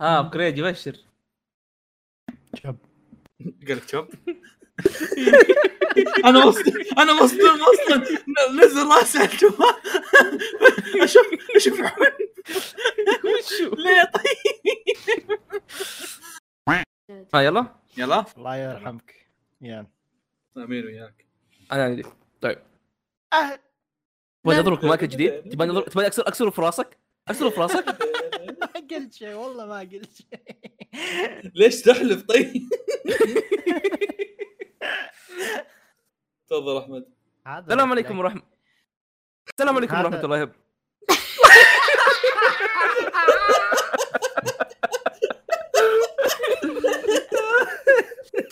ها كريجي بشر شب. قال لك شوب أنا مصدوم أنا مصدوم أصلا نزل راسي على الجوال. أشوف أشوف وشو؟ ليه طيب؟ ها يلا. يلا. الله يرحمك. يا آمين وياك. أنا عندي. طيب. أه، تبغى أضربك مايك جديد؟ تبغى أضرب- تبغى اكسر أكسره في راسك؟ أكسره في راسك؟ قلت شيء والله ما قلت شيء. ليش تحلف؟ طيب. تفضل أحمد. السلام عليكم لك. ورحمه السلام عليكم ورحمة الله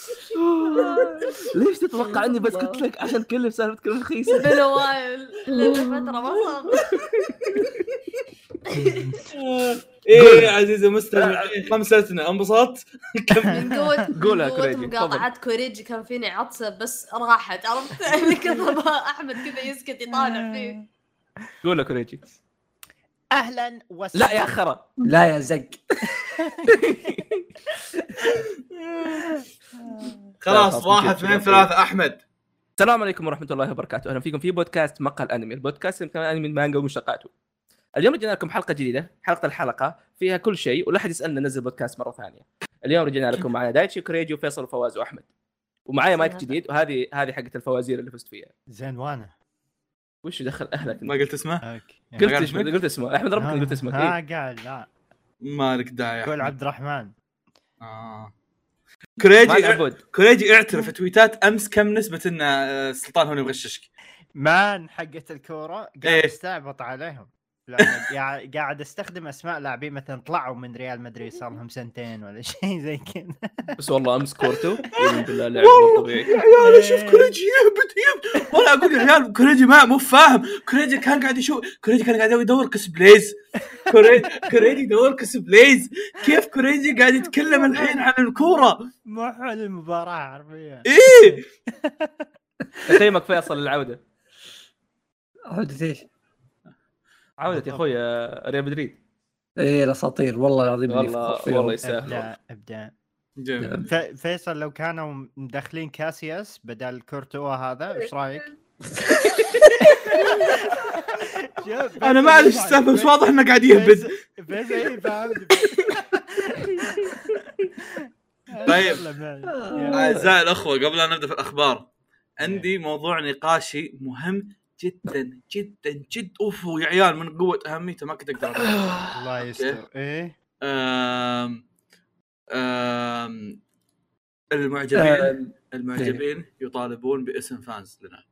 ليش تتوقع إني بسكت لك عشان تكلم سالفتك الرخيصه من وايل لنا فترة ما صار. إيه يا عزيزي المستمع خمستنا انبسطت؟ من قوة قولها كوريجي، مقاطعات كوريجي كان فيني عطسة بس راحت. عرفت؟ اللي كثر ما أحمد كذا يسكت يطالع فيه. قول لك ريجي أهلا وسهلا لا يا خرا لا يا زق. خلاص واحد اثنين. ثلاثة أحمد. السلام عليكم ورحمة الله وبركاته. أهلا فيكم في بودكاست مقهى الأنمي. البودكاست يمكن الانمي المانجا ومشتقاته اليوم رجعنا لكم حلقة جديدة حلقة الحلقة فيها كل شيء ولا أحد يسألنا ننزل بودكاست مرة ثانية. اليوم رجعنا لكم معنا دايتشي وكريجي وفيصل وفواز وأحمد. ومعايا مايك. جديد وهذه هذه حقت الفوازير اللي فزت فيها. زين وأنا. وش دخل أهلك ما قلت اسمه قلت اسمه؟ قلت اسمه أحمد ربك قلت اسمك ها؟ قال لا ما لك داعي قول. عبد الرحمن. ما كريجي كريجي اعترف في تويتات أمس كم نسبة إن آه، سلطان هو اللي مغششك مان حقت الكورة قاعد إيه. استعبط عليهم قاعد قاعد أستخدم أسماء لاعبين مثلا طلعوا من ريال مدريد صار لهم سنتين ولا شيء زي كذا. بس والله أمس كورتو يقسم بالله لعب مو طبيعي. يا عيال شوف كريجي يهبط يهبط وأنا أقول يا عيال كريجي ما مو فاهم. كريجي كان قاعد يشوف كريجي كان قاعد يدور cosplays. كريجي كريجي يدور cosplays. كيف كريجي قاعد يتكلم الحين عن الكورة؟ مو حل المباراة حرفيا. إيه. تقييمك فيصل للعودة. عودة إيش؟ عودة يا أخوي آه، ريال مدريد. إيه الأساطير. والله العظيم والله. والله يستاهل أبداع أبداع. جميل. ف- فيصل لو كانوا مدخلين كاسياس بدل كورتوا هذا إيش رأيك؟ أنا ما اعرف إيش السالفة بس واضح إنه قاعد يهبد. فهمت. طيب. معي. أعزائي الأخوة قبل أن نبدأ في الأخبار عندي موضوع نقاشي مهم جدا جدا جدا أوف يا عيال من قوة أهميته ما كنت أقدر. الله يستر. إيه؟ آم آم المعجبين المعجبين يطالبون باسم فانز لنا.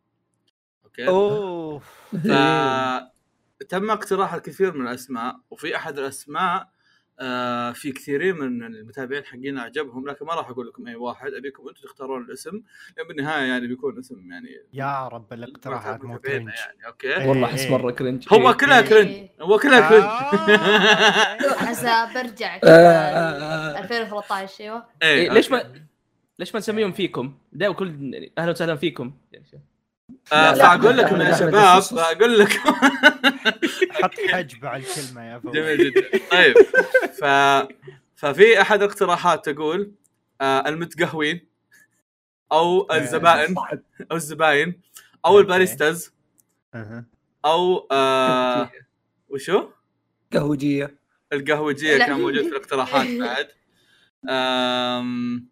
أوكي؟ اوه فتم اقتراح الكثير من الأسماء وفي أحد الأسماء آه في كثيرين من المتابعين حقين أعجبهم لكن ما راح أقول لكم أي واحد أبيكم أنتم تختارون الاسم لأن بالنهاية يعني بيكون اسم يعني يا رب الاقتراحات مو cringe يعني okay والله أحس إيه. مرة cringe هو إيه. كلها إيه. cringe هو كلها cringe آه. عسى برجع آه، كذا آه، آه. 2013 أيوه إيه، ليش. ما ليش ما نسميهم فيكم؟ دائما كل يعني أهلا وسهلا فيكم آه فأقول لكم يا شباب لا، فأقول لكم. حط حجب على الكلمة يا فوز. جميل جدا. طيب. ف ففي أحد الاقتراحات تقول آه المتقهوين أو الزبائن أو الزباين أو. الباريستاز. أو آه وشو؟ قهوجية. القهوجية. كان موجود في الاقتراحات بعد. آم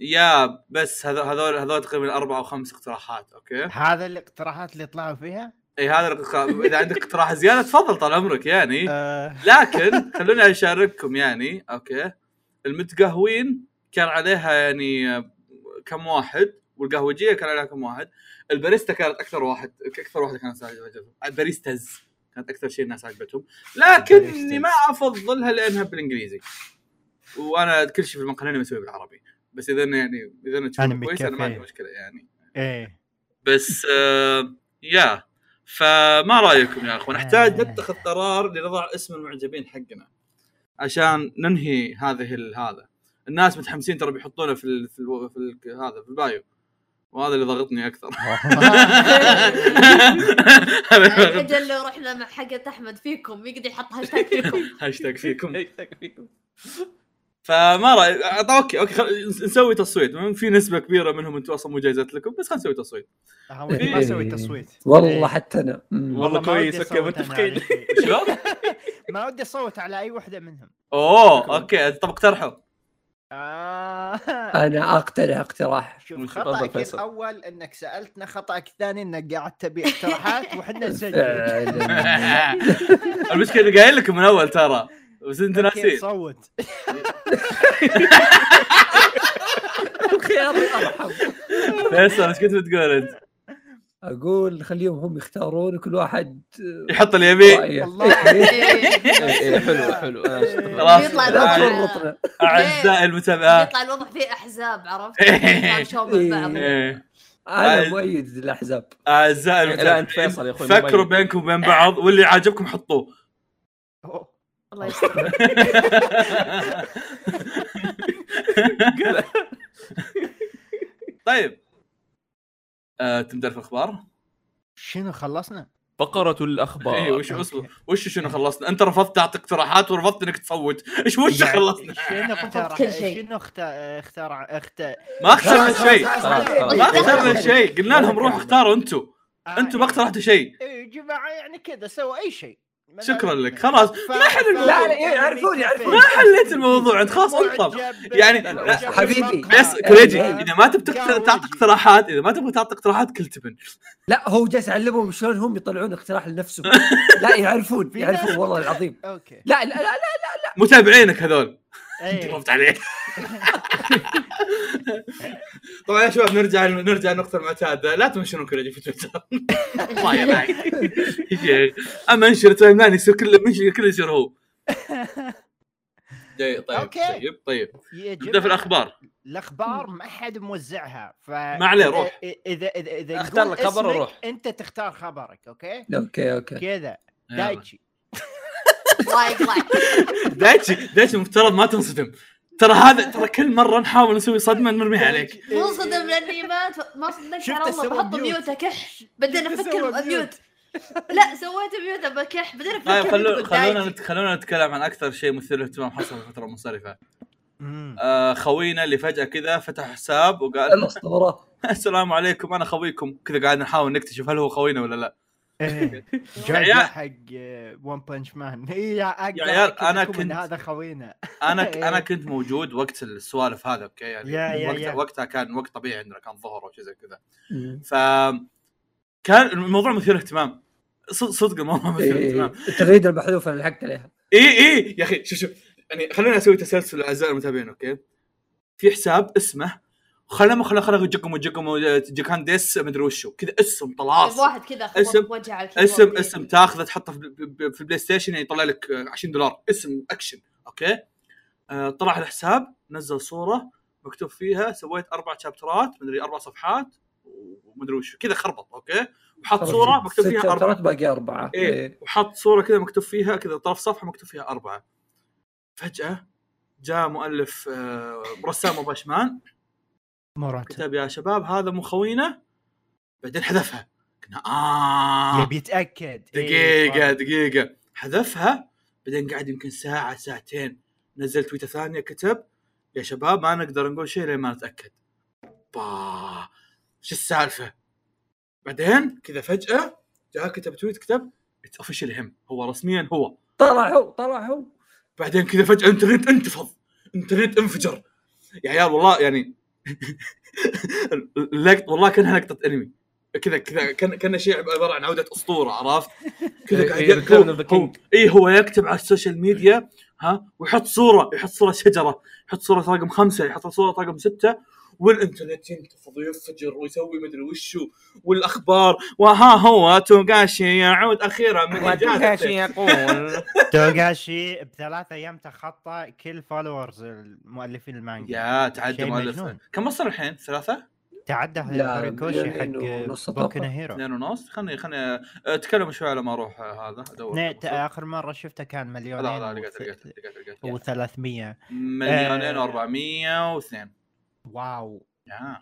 يا بس هذول هذول هذول تقريبا أربع أو خمس اقتراحات okay؟ هذا الاقتراحات اللي طلعوا فيها؟ اي هذا إذا عندك اقتراح زيادة تفضل طال عمرك يعني. آه، لكن خلوني أشارككم يعني okay؟ المتقهوين كان عليها يعني كم واحد والقهوجية كان عليها كم واحد. الباريستا كانت أكثر واحد أكثر واحدة كانت عجبتهم. ال baristas كانت أكثر شيء الناس عجبتهم. لكن ال baristas. ما أفضلها لأنها بالإنجليزي. وأنا كل شيء في المقهى مسوي بالعربي. بس إذا يعني إذا إنه تشوفه كويس أنا ما عندي. مشكلة يعني. إيه. بس آه يا فما رأيكم يا أخوان؟ نحتاج نتخذ قرار لنضع اسم المعجبين حقنا عشان ننهي هذه ال- هذا. الناس متحمسين ترى بيحطونه في ال في, ال في ال هذا في ال bio. وهذا اللي ضغطني أكثر. أجل لو رحنا مع حقة أحمد فيكم يقدر يحط هاشتاج فيكم. هاشتاج فيكم. إيه، فيكم. فما راي طب okay okay خل... نسوي تصويت في نسبة كبيرة منهم أنتم أصلا مو جايزات لكم بس خلينا نسوي تصويت ما أسوي تصويت والله إيه. حتى أنا. والله كويس، أنا متفقين. شيء. شلون؟ ما ودي أصوت على أي وحدة منهم أوه okay طب اقترحوا آه. أنا أقترح اقتراح شوف خطأك. الأول إنك سألتنا خطأك الثاني إنك قاعد تبي اقتراحات وحنا نسجل. المشكلة قايل لكم من أول ترى بس انت ناسين صوت الخيار الارحم فيصل إيش كنت بتقول انت؟ أقول خليهم هم يختارون وكل واحد يحط اللي يبيه رأيه. والله. إيه. إيه، إيه، حلو حلو آه، خلاص يطلع الوضع أعزائي المتابعات يطلع الوضع فيه أحزاب عرفت؟ إيه. أنا مؤيد للأحزاب أعزائي المتابعين فيصل يا أخوي فكروا. بينكم وبين بعض واللي عاجبكم حطوه. الله يستر طيب آه، تبدأ في الأخبار؟ شنو خلصنا؟ فقرة الأخبار اي وش. اصبر وش شنو خلصنا؟ أنت رفضت تعطي اقتراحات ورفضت إنك تصوت، إيش وش يعني خلصنا؟ شنو كل شيء. شنو اخترع اخترع اخت- ما اخترنا شيء. ما اخترنا شيء قلنا لهم روحوا اختاروا أنتم آه، أنتم ما اقترحتوا شيء إيه، يا جماعة يعني كذا سوى أي شيء شكراً لك. خلاص. ما حل الموضوع. لا، لا، يعرفون- يعرفون. ما حليت الموضوع أنت خلاص انطر يعني- لا، حبيبي. بس كريجي آه. إذا ما تبي تقت- تعطي اقتراحات إذا ما تبغى تعطي اقتراحات كل تبن لا هو جالس يعلمهم شلون هم يطلعون اقتراح لنفسهم لا يعرفون يعرفون والله العظيم أوكي لا لا لا, لا. متابعينك هذول إيه. رفضت عليك طبعا يا شباب نرجع نرجع للنقطه المعتاده لا تمشون كريجي في تويتر الله يبارك يا شيخ. أما انشر timeline يصير كله منشر كله يصير هو جاي طيب. طيب طيب يا نبدأ في الأخبار الأخبار ما حد موزعها ف ما عليه، روح. اذا اذا اذا اختار لك خبر وروح. أنت تختار خبرك okay okay okay كذا. دايتشي الله يقلع دايتشي دايتشي مفترض ما تنصدم. ترى هذا ترى كل مرة نحاول نسوي صدمة نرميها عليك. مو صدم لأني ما ما صدقت شفت على الله بحط mute. أكح. بعدين أفكر mute. لا سويت mute بكح بعدين أفكر طيب خلو خلونا خلونا نتكلم عن أكثر شيء مثير للاهتمام حصل في الفترة المنصرفة. آه خوينا اللي فجأة كذا فتح حساب وقال السلام عليكم أنا خويكم. كذا قاعد نحاول نكتشف هل هو خوينا ولا لا. إيه. جاي. حق ون بنش مان أقدر يا عيال، أنا لكم إن كنت- هذا خوينا أنا إيه. أنا كنت موجود وقت السوالف هذا أوكي يعني يا- يا- وقت يا. وقتها كان وقت طبيعي عندنا كان ظهر أو شيء زي كذا. ف كان الموضوع مثير اهتمام ص- صدق الموضوع مثير إيه، اهتمام التغريدة المحذوفة اللي لحقت عليها اي اي يا أخي شوف شوف يعني خلينا أسوي تسلسل اعزائي المتابعين أوكي في حساب اسمه خلنا خلنا خلنا جيكم جيكم جيكان ديس مدري وشو. كذا اسم طلاس واحد كذا اسم- وجه على الكيبورد. اسم اسم تاخذه تحطه في, ب- في ال PlayStation يعني يطلع لك 20 دولار. اسم أكشن. okay؟ آه طلع على الحساب نزل صورة مكتوب فيها سويت أربع شابترات مدري أربع صفحات ومدري وشو. كذا خربط okay؟ وحط صورة مكتوب فيها ست أربع شابترات باقي أربعة. إيه. إيه. وحط صورة كذا مكتوب فيها كذا طرف صفحة مكتوب فيها أربعة. فجأة جاء مؤلف آه، رسام أبو مرات. كتب يا شباب هذا مو خوينا. بعدين حذفها. قلنا آه. يبي يتأكد. دقيقة دقيقة. حذفها. بعدين قعد يمكن ساعة ساعتين. نزل تويته ثانية كتب يا شباب ما نقدر نقول شيء لين ما نتأكد. با. شو السالفة؟ بعدين كذا فجأة جاء كتب tweet كتب it's officially him هو رسميا هو. طلعوا طلعوا بعدين كذا فجأة الانترنت انتفض. الانترنت انفجر يا عيال والله يعني اللقطة والله كأنها لقطة أنمي كذا كذا كان كان شيء عبارة عن عودة أسطورة عرفت؟ كذا إيه، قاعد إيه، هو King. اي هو يكتب على ال social media ها ويحط صورة يحط صورة شجرة يحط صورة رقم خمسة يحط صورة رقم ستة والإنترنت ينتفض وينفجر ويسوي مدري وشو والأخبار وها هو توغاشي يعود أخيرا من اجازته يقول توغاشي بثلاث أيام تخطى كل followers المؤلفين المانجا يا تعدى شيء مؤلف مجنون. كم وصل الحين؟ ثلاثة؟ تعدى لا، هوريكوشي حق بوكو أتوقع. هيرو. اثنين ونص. خلني خلني أتكلم شوي على ما أروح هذا أدور. اثنين- آخر مرة شفته كان مليونين لا لا لقيت لقيت لقيت لقيت و300 مليونين آه. و402 واو. يا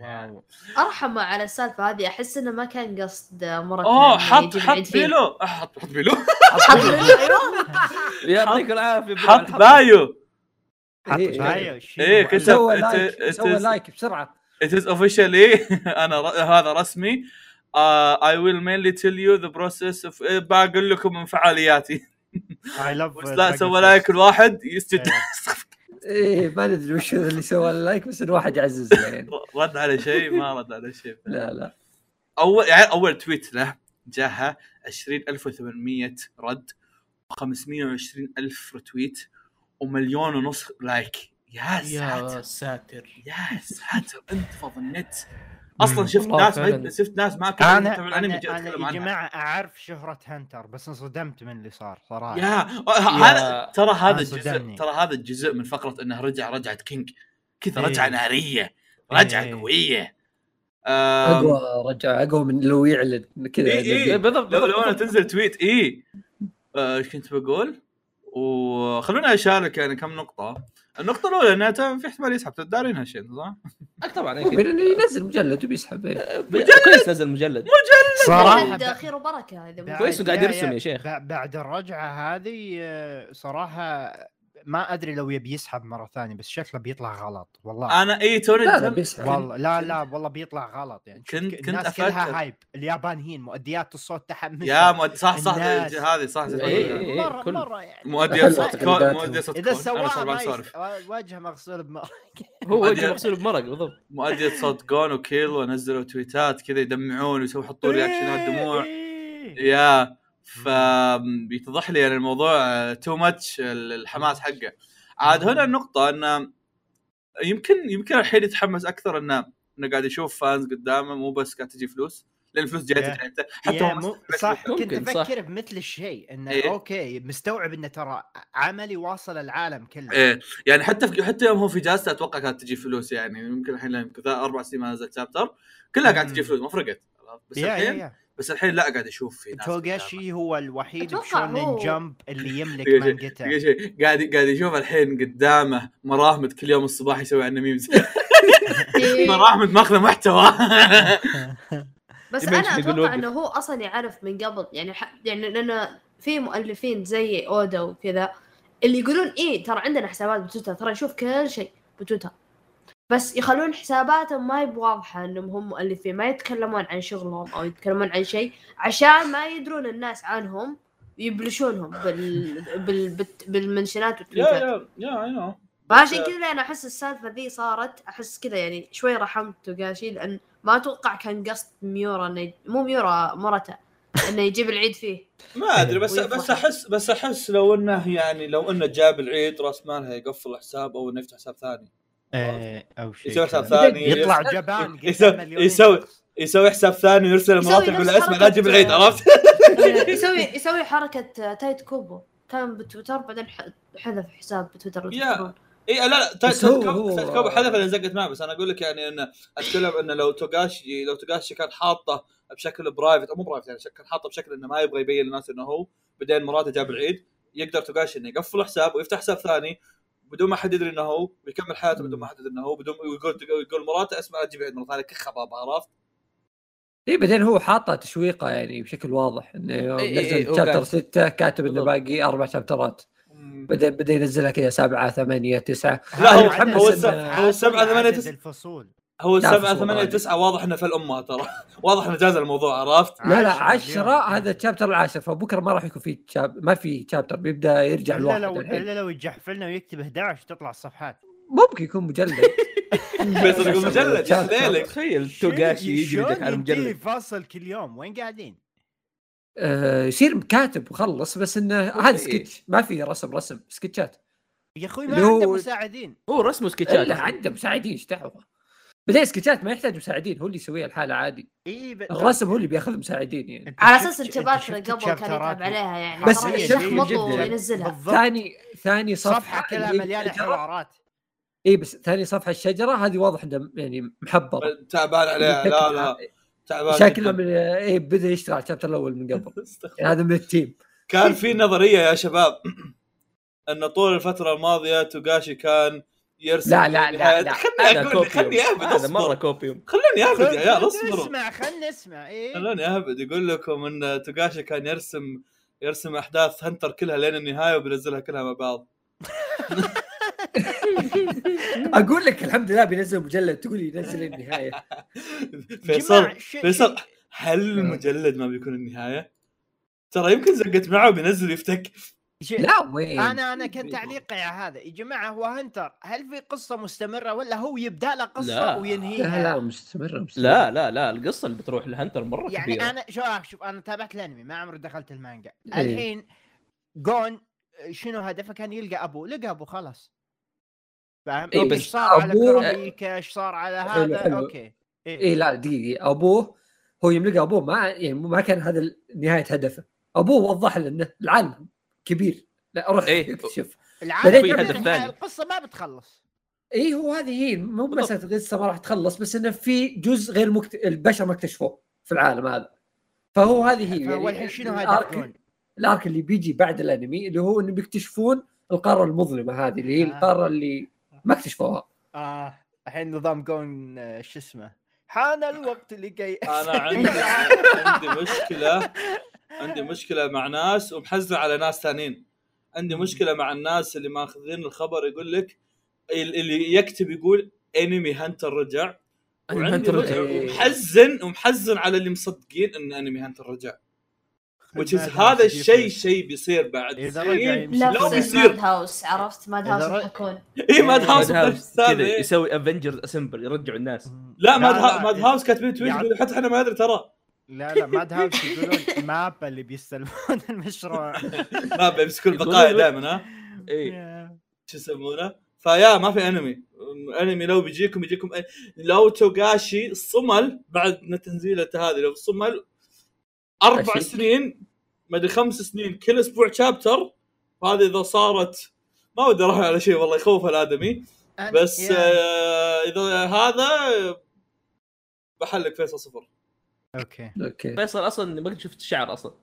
واو. أرحم على السالفة هذه. أحس إنه ما كان قصد مرة أوه حط حط. bio. آه، حط حط بيلو. حط أيوه. يعطيك العافية حط بايو. إيه. أيوه شو إيه، مؤلف. كتب- سوى لايك بسرعة. It is officially أنا ر... هذا رسمي. Uh, I will mainly tell you the process of إيه، بقول لكم من فعالياتي. I love بس لا سوى لايك الواحد يسجد إيه. ما ندري وش اللي سوى اللايك بس الواحد يعزز له يعني رد على شيء ما رد على شيء. لا لا. أول يعني أول tweet له جاها 20800 رد و520000 retweet ومليون ونص like يا يا ساتر ساتر يا ساتر انتفض النت أصلا شفت ناس فعلاً. شفت ناس ما كانوا جاي أنا أتكلم يا جماعة أعرف شهرة هنتر بس انصدمت من اللي صار صراحة يا هذا ترى هذا أنا الجزء. ترى هذا الجزء من فقرة إنه رجع رجعة king كذا إيه. رجعه نارية رجعه إيه. قوية أقوى رجع أقوى من لو يعلن كذا إيه، إيه. بالضبط لو لو. أنا تنزل تويت اي آه، إيش كنت بقول؟ وخلوني أشارك يعني كم نقطة. النقطة الأولى انه تا- في احتمال يسحب. دارين هالشيء صح؟ أك طبعا أكيد. ينزل مجلد وبيسحب. إيه. كويس نزل مجلد. مجلد. ب- خير بعد- كويس وقاعد يرسم يا- شيخ. ب- بعد الرجعة هذه آه، صراحة ما أدري لو يبي يسحب مرة ثانية بس شكله بيطلع غلط والله أنا إي توني لا لا بيسحب والله لا لا والله بيطلع غلط يعني كنت- كنت الناس أفكر. كلها هايب اليابانيين مؤديات الصوت تحمس يا مؤد... صح صح. هذه صح إيه. مره كل- مرة يعني حلوة صوت كون. مؤدية صوت إذا سواها وجهه مغسول بمرة هو وجهه مغسول بمرق بالضبط مؤدية صوت جون وكيل ونزلوا تويتات كذا يدمعون ويسووا يحطوا رياكشنات دموع. يا فبيتضح لي يعني الموضوع too much الحماس حقه. عاد هنا النقطة انه يمكن يمكن الحين يتحمس أكثر انه إنه قاعد يشوف fans قدامه مو بس قاعد تجي فلوس. لأن الفلوس جاية تجي حتى هم مو بس- صح كنت. أفكر بمثل الشيء إنه إيه. okay مستوعب إنه ترى عمله واصل العالم كله. إيه. يعني حتى في حتى يوم هو في إجازته أتوقع كانت تجي فلوس يعني يمكن الحين يمكن أربع سنين ما نزل chapter كلها قاعد تجي. فلوس. ما فرقت. بس يا يا الحين يا بس الحين لا قاعد أشوف في ناس توغاشي هو الوحيد بشونن جمب اللي يملك شيء قاعد قاعد يشوف الحين قدامه مراهمد كل يوم الصباح يسوي عنه ميمز. مراهمد ماخذة محتوى. بس أنا أتوقع. إنه هو أصلا يعرف من قبل. يعني ح... يعني لأن في مؤلفين زي اودا وكذا اللي يقولون إيه ترى عندنا حسابات بتويتر. ترى نشوف كل شيء بتويتر. بس يخلون حساباتهم ما هي بواضحة إنهم هم مؤلفين ما يتكلمون عن شغلهم أو يتكلمون عن شيء عشان ما يدرون الناس عنهم يبلشونهم بال... بالمنشنات والتويتات يا يا نو فعشان كذا أنا أحس السالفة ذي صارت أحس كذا يعني شوي رحمت توغاشي لأن ما أتوقع كان قصد ميورا إنه مو ميورا مرته إنه يجيب العيد فيه. ما أدري بس. بس أحس بس أحس لو إنه يعني لو إنه جاب العيد راس مالها يقفل حساب أو انه يفتح حساب ثاني. إيه، أو شيء يسوي حساب. ثاني يطلع جبان يسوي- يسوي-. يسوي حساب ثاني ويرسل يسوي لمراته يقول اسمع لا تجيب العيد عرفت؟ يسوي يسوي حركة تايتو كوبو كان بتويتر بعدين ح- حذف حساب بتويتر. اي لا لا تا- بس تايد هو- كوب- هو- تايد كوب حذف لأن زقت معه بس أنا أقول لك يعني انه أتكلم انه لو توغاشي لو توغاشي كان حاطه بشكل private أو مو private يعني كان حاطه بشكل إنه ما يبغى يبين للناس إنه هو بعدين مراته جاب العيد يقدر توغاشي إنه يقفل حساب ويفتح حساب ثاني بدون ما حد يدري إنه هو ويكمل حياته بدون ما حد يدري إنه هو بدون ويقول يقول مراته اسمع لا تجيب العيد مرة ثانية كخ بابا عرفت؟ إي بعدين هو حاطه تشويقة يعني بشكل واضح إنه يوم إي- إي- إي، نزل هو chapter قاعد- 6 كاتب إنه. باقي أربع chapterات بدا بدا ينزلها كذا سبعة ثمانية تسعة لا، هو- متحمس هو ثمانية عدد تسعة. الفصول هو لا، السبعة فصول ثمانية عادي. تسعة واضح إنه في الأمة ترى. واضح إنه جاز الموضوع عرفت؟ لا لا عشرة اليوم. عشرة هذا الشابتر العاشر فبكرة ما راح يكون في شاب ما في شابتر بيبدأ يرجع إلا الواحد لو إلا لو يجحفلنا ويكتب 11 تطلع الصفحات. ممكن يكون مجلد. فيصل يقول مجلد يا تخيل توغاشي يجي يدك على ينتهي مجلد. فاصل كل يوم؟ وين قاعدين؟ آه، يصير كاتب وخلص بس إنه هذا. سكتش. ما في رسم رسم سكتشات. يا أخوي ما عنده مساعدين. هو رسمه سكتشات. عنده مساعدين إيش دعوة؟ بعدين سكتشات ما يحتاج مساعدين هو اللي يسويها الحالة عادي. إي ب... الرسم هو اللي بياخذ مساعدين يعني. على أساس شفت قبل كان يتعب عليها يعني. بس جدا. وينزلها. بالضبط. ثاني ثاني صفحة, كلها مليانه. حوارات. إي بس ثاني صفحة الشجرة هذه واضح انه يعني محبره تعبان عليها. لا لا. تعبان شكله. من إي بدأ يشتغل على ال chapter الأول من قبل. يعني هذا من ال team. كان في نظرية يا شباب إن طول الفترة الماضية توغاشي كان يرسم لا، لا، لا، لا. خلني أقول خلني اهبد هذا مرة كوبيوم. خلوني اهبد يا عيال اصبروا نسمع خل نسمع. إيه؟ خلوني اهبد يقول لكم إن توغاشي كان يرسم يرسم أحداث هنتر كلها لين النهاية وبينزلها كلها مع بعض. أقول لك الحمد لله بينزل مجلد تقول ينزل النهاية. فيصل فيصل هل المجلد ما بيكون النهاية؟ ترى يمكن زقت معه وبينزل يفتك. لا وين؟ أنا أنا كان تعليقي على هذا. يا جماعة هو هنتر هل في قصة مستمرة ولا هو يبدأ له قصة لا. وينهيها؟ لا لا مستمرة مستمرة. لا لا لا القصة اللي بتروح لهنتر مرة يعني كبيرة. أنا شوف شوف أنا تابعت الأنمي ما عمري دخلت المانجا. إيه. الحين قون شنو هدفه؟ كان يلقى أبوه لقى أبوه خلاص. فاهم؟ إيه، إيش بس صار على كراميكا إيش صار على حلو، هذا؟ حلو. okay. إيه. اي لا دقيقة. أبوه هو يوم لقى أبوه ما يعني ما كان هذا نهاية هدفه. أبوه وضح له انه العالم. كبير. لا روح إيه. اكتشف. العالم هدف ثاني. القصة ما بتخلص. اي هو هذه هي. مو مساله القصة ما راح تخلص بس إنه في جزء غير مكت... البشر ما اكتشفوه في العالم هذا. فهو هذه هي. فهو الحين شنو الارك جون؟ الأرك اللي بيجي بعد الأنمي اللي هو انه بيكتشفون القارة المظلمة هذه اللي هي آه. القارة اللي ما اكتشفوها. آه الحين نظام جون آه، شو اسمه؟ حان الوقت لكي أنا عندي عندي مشكلة. عندي مشكلة مع ناس ومحزن على ناس ثانيين عندي مشكلة مع الناس اللي ماخذين الخبر يقول لك ال- اللي يكتب يقول انمي هانتر رجع هانتر رجع. ومحزن ومحزن على اللي مصدقين إن انمي هانتر رجع which is هذا الشيء شيء بيصير بعد سنين. رجع يمسك- لو بيصير. ماد هاوس عرفت ماد هاوس يضحكون اي ماد إيه. هاوس ماد هاوس كذا إيه. يسوي Avengers assemble يرجعوا الناس لا ماد إيه. هاوس كاتبين tweet يقولوا حتى إحنا ما ندري ترى لا لا ماد هاوس يقولون مابا اللي بيستلمون المشروع. ما بيمسكوا يقولون البقايا دائما ها؟ اي شو يسمونه؟ فيا ما في أنمي. أنمي لو بيجيكم بيجيكم لو توغاشي صمل بعد تنزيله هذه لو صمل أربع أشي. سنين ما أدري خمس سنين كل أسبوع chapter هذه إذا صارت ما ودي أروح على شيء والله يخوف الآدمي. بس آه إذا هذا بحالك فيصل صفر. أوكي. أوكي. فيصل أصلا ما قد شفت الشعر أصلا.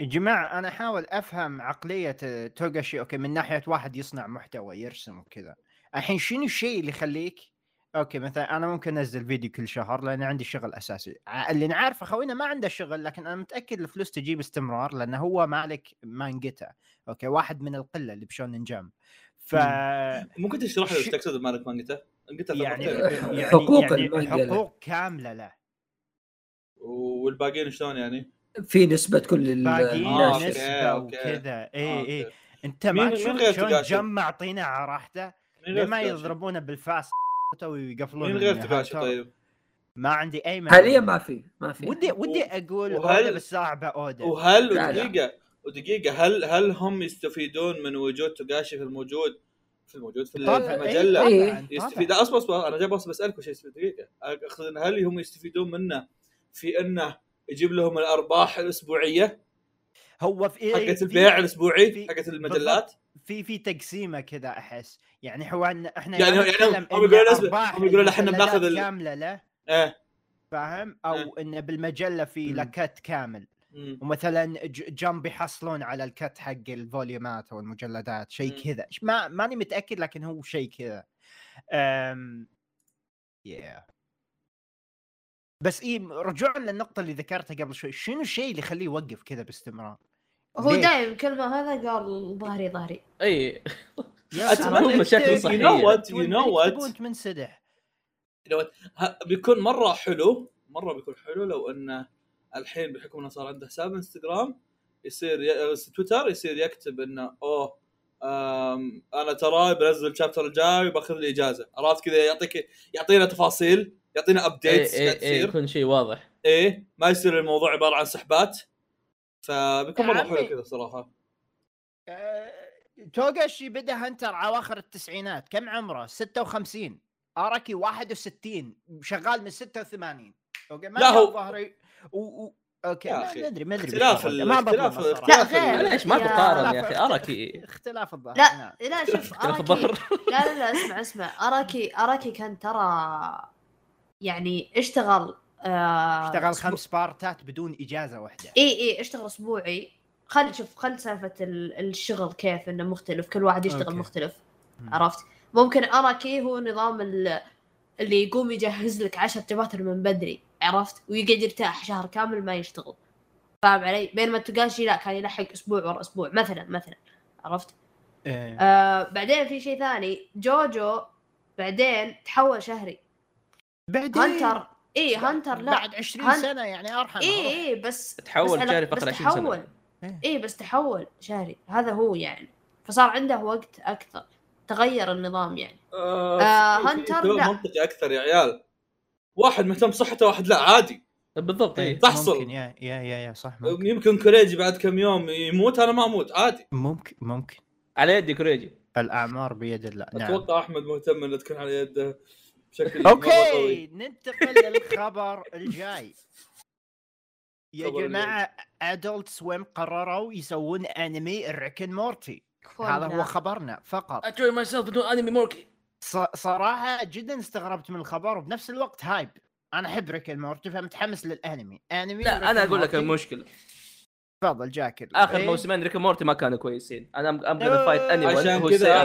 يا جماعة أنا أحاول أفهم عقلية توغاشي. okay من ناحية واحد يصنع محتوى يرسم وكذا. الحين شنو الشيء اللي يخليك؟ okay مثلا أنا ممكن أنزل فيديو كل شهر لأن عندي شغل أساسي. اللي نعرفه خوينا ما عنده شغل لكن أنا متأكد الفلوس تجيب استمرار لأنه هو مالك مانجته. okay واحد من القلة اللي ب شونن جمب ف ممكن تشرح لي إيش تقصد مالك مانجته؟ قلت يعني يعني حقوق يعني. حقوق كاملة له. والباقيين شلون يعني؟ في نسبة كل ال- باقيين آه، أوكي. وكذا اي. اي أنت مين- ما تشوف شلون تقاشي؟ جم معطينا على راحته مين ليه غير ما تقاشي؟ يضربونه بالفاس ويقفلون مين غير. تقاشي طيب؟ ما عندي أي مانع حاليا ما في ما في ودي ودي أقول وهل- بس صعبه اودا وهل. ودقيقة ودقيقة هل هل هم يستفيدون من وجود توغاشي في الموجود في الموجود في إيه، المجلة إيه. طبعاً، يستفيد. أصبر أصبر أنا جاي بس بسألك شيء دقيقة اقصد هل هم يستفيدون منه في أنه يجيب لهم الأرباح الأسبوعية هو في إيه، حقت في- البيع الأسبوعي حقت المجلات. في في تقسيمة كذا أحس. يعني هو إحنا يعني- يعني هم يقولون هم يقولون المجلات بناخذ كاملة له إيه. فاهم؟ أو انه بالمجلة في. لكت كامل. مم. ومثلا جنب يحصلون على الكت حق الفوليومات أو المجلدات شيء. كذا. ما ماني متأكد لكن هو شيء كذا. أم... yeah. بس اي رجوعا للنقطة اللي ذكرتها قبل شوي شنو الشيء اللي يخليه يوقف كذا باستمرار؟ هو؟ دايم كل ما هذا قال ظهري ظهري. أي. You know what? تكتبون- You know what? تكتبون تمنسدح. لو ه- بيكون مرة حلو مرة بيكون حلو لو انه الحين بحكم إنه صار عنده حساب إنستغرام يصير ي... تويتر يصير يكتب إنه أوه أنا ترى بنزل ال chapter الجاي وباخذ لي إجازة. عرفت كذا؟ يعطيك يعطينا تفاصيل. يعطينا updates اي اي تصير. يكون شيء واضح. إيه ما يصير الموضوع عبارة عن سحبات. فبيكون مرة. حلو كذا صراحة. آه، توغاشي بدأ هنتر أواخر التسعينات. كم عمره؟ 56 أراكي 61 شغال من 86 okay ما لا، هو- ظهري. و... و... okay ما أدري ما أدري اختلاف ما اختلاف اختلاف ليش ما تقارن يا اختلاف- أخي أراكي. اختلاف الظاهر. لا نعم. لا شوف اختلاف أراكي. الظهر لا لا لا اسمع اسمع. أراكي أراكي كان ترى يعني اشتغل آه اشتغل خمس بارتات بدون إجازة واحدة. إي إي اشتغل أسبوعي. خل شوف خل سالفة ال- الشغل كيف إنه مختلف كل واحد يشتغل okay. مختلف مم. عرفت؟ ممكن اراكي هو نظام ال- اللي يقوم يجهز لك 10 chapters من بدري عرفت؟ ويقعد يرتاح شهر كامل ما يشتغل. فاهم علي؟ بينما توغاشي لا كان يلحق أسبوع ورا أسبوع مثلا مثلا عرفت؟ إيه. آه بعدين في شيء ثاني. جوجو بعدين تحول شهري. بعدين هانتر اي هانتر لا. بعد 20 هن- سنة يعني أرحم اي اي بس تحول بس بس فقط 20 تحول. سنة. إيه. اي بس تحول شهري هذا هو يعني. فصار عنده وقت أكثر. تغير النظام يعني. آه آه، في- في هانتر لا. منطقي أكثر يا عيال. واحد مهتم بصحته واحد لا عادي. بالضبط إيه، اي تحصل. ممكن يا يا يا, يا صح ممكن. يمكن كوريجي بعد كم يوم يموت أنا ما أموت عادي. ممكن ممكن. على يدي كوريجي. الأعمار بيد الله. نعم. أتوقع أحمد مهتم إنه تكون على يده. بشكل. okay. ننتقل للخبر الجاي. يا جماعة Adult Swim قرروا يسوون انمي ال Rick and Morty هذا هو خبرنا فقط. enjoy myself بدون انمي Morty ص- صراحة جدا استغربت من الخبر وبنفس الوقت هايب أنا أحب ريكن مورتي فمتحمس للأنمي. انمي لا أنا أقول لك مورتي. المشكلة. تفضل جاكر. آخر إيه؟ موسمين ريك مورتي ما كانوا كويسين. أنا ام فايت اني عشان هو كذا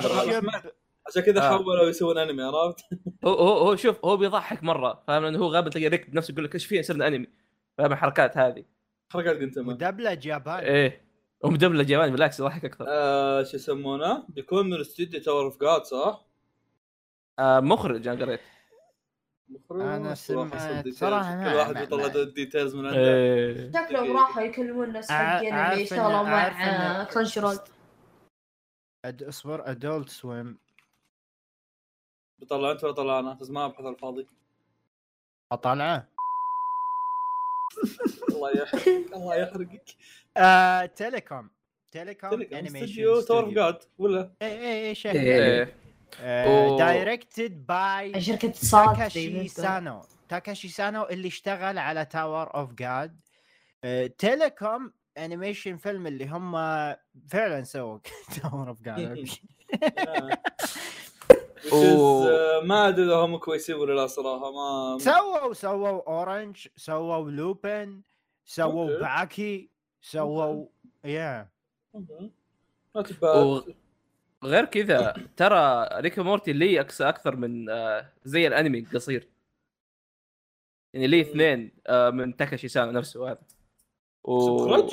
عشان كذا آه. حولوا يسوون انمي عرفت؟ هو هو هو شوف هو بيضحك مرة فاهم؟ لأنه هو غالبا تلاقي ريك بنفسه يقول لك إيش فينا صرنا انمي فاهم؟ الحركات هذه. حركات ما. مدبلج ياباني إيه. ومدبلج ياباني بالعكس يضحك أكثر. آه شو يسمونه؟ بيكون من استوديو Tower of God صح؟ آه مخرج أنا قريت. صراحة سمعت- صدق صراحة كل واحد بيطلع ما- details من عنده. إيه. شكلهم راحوا يكلمون الناس حقين اللي يشتغلوا مع Crunchyroll. اصبر Adult Swim بيطلع انت ولا طلع أنا بس ما ابحث على الفاضي. اطالعه الله يحرقك الله يحرقك. آه، Telecom. Telecom Animation استوديو Tower of God ولا؟ اي اي اي شيء إيه. أوه. directed by شركة اتصالات تاكاشي سانو تاكاشي سانو اللي اشتغل على Tower of God Telecom Animation Film اللي هم فعلا سووا Tower of God. ما أدري إذا هم كويسين ولا لا صراحة ما سووا سووا Orange سووا لوبن سووا. باكي سووا yeah وغير كذا ترى Rick and Morty لي أكثر من آه زي الأنمي القصير يعني لي اثنين آه من تاكاشي سانو نفسه هذا. و...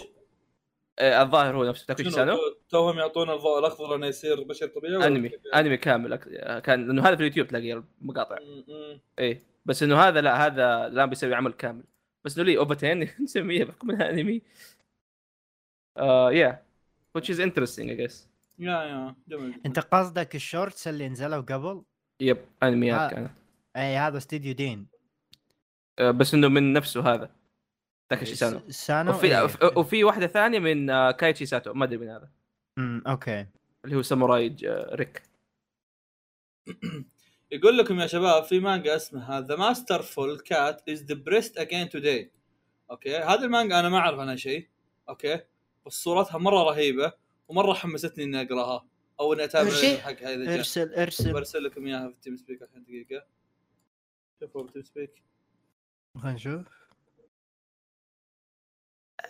آه الظاهر هو نفسه تاكاشي سانو توهم يعطونا الضوء الأخضر إنه يصير بشر طبيعي ولا أنمي كيف؟ أنمي كامل. أك- آه، كان لأنه هذا في اليوتيوب تلاقي المقاطع. إيه. بس إنه هذا لا هذا الآن بيسوي عمل كامل. بس إنه لي أوفاتين نسميها بحكم انها أنمي. آه yeah which is interesting I guess. yeah yeah. جميل. أنت قصدك ال shorts اللي نزلوا قبل؟ yep أنميات آه. كانت. اي هذا استديو Deen. آه بس إنه من نفسه هذا. تاكاشي سانو. سانو؟ وفي إيه. وفي واحدة ثانية من آه، كايتشي ساتو. ما أدري من هذا. أمم، okay. اللي هو ساموراي ريك. يقول لكم يا شباب في مانجا اسمها ذا ماستر فول كات از ديبريست اجين توداي أوكي؟ هذه المانجا أنا ما أعرف عنها شيء. أوكي؟ بس صورتها مرة رهيبة ومرة حمستني إني أقراها أو إني أتابع اذا جاء إرسل إرسل. برسل لكم إياها في التيم سبيك الحين دقيقة. شوفوا بالتيم سبيك خلينا نشوف.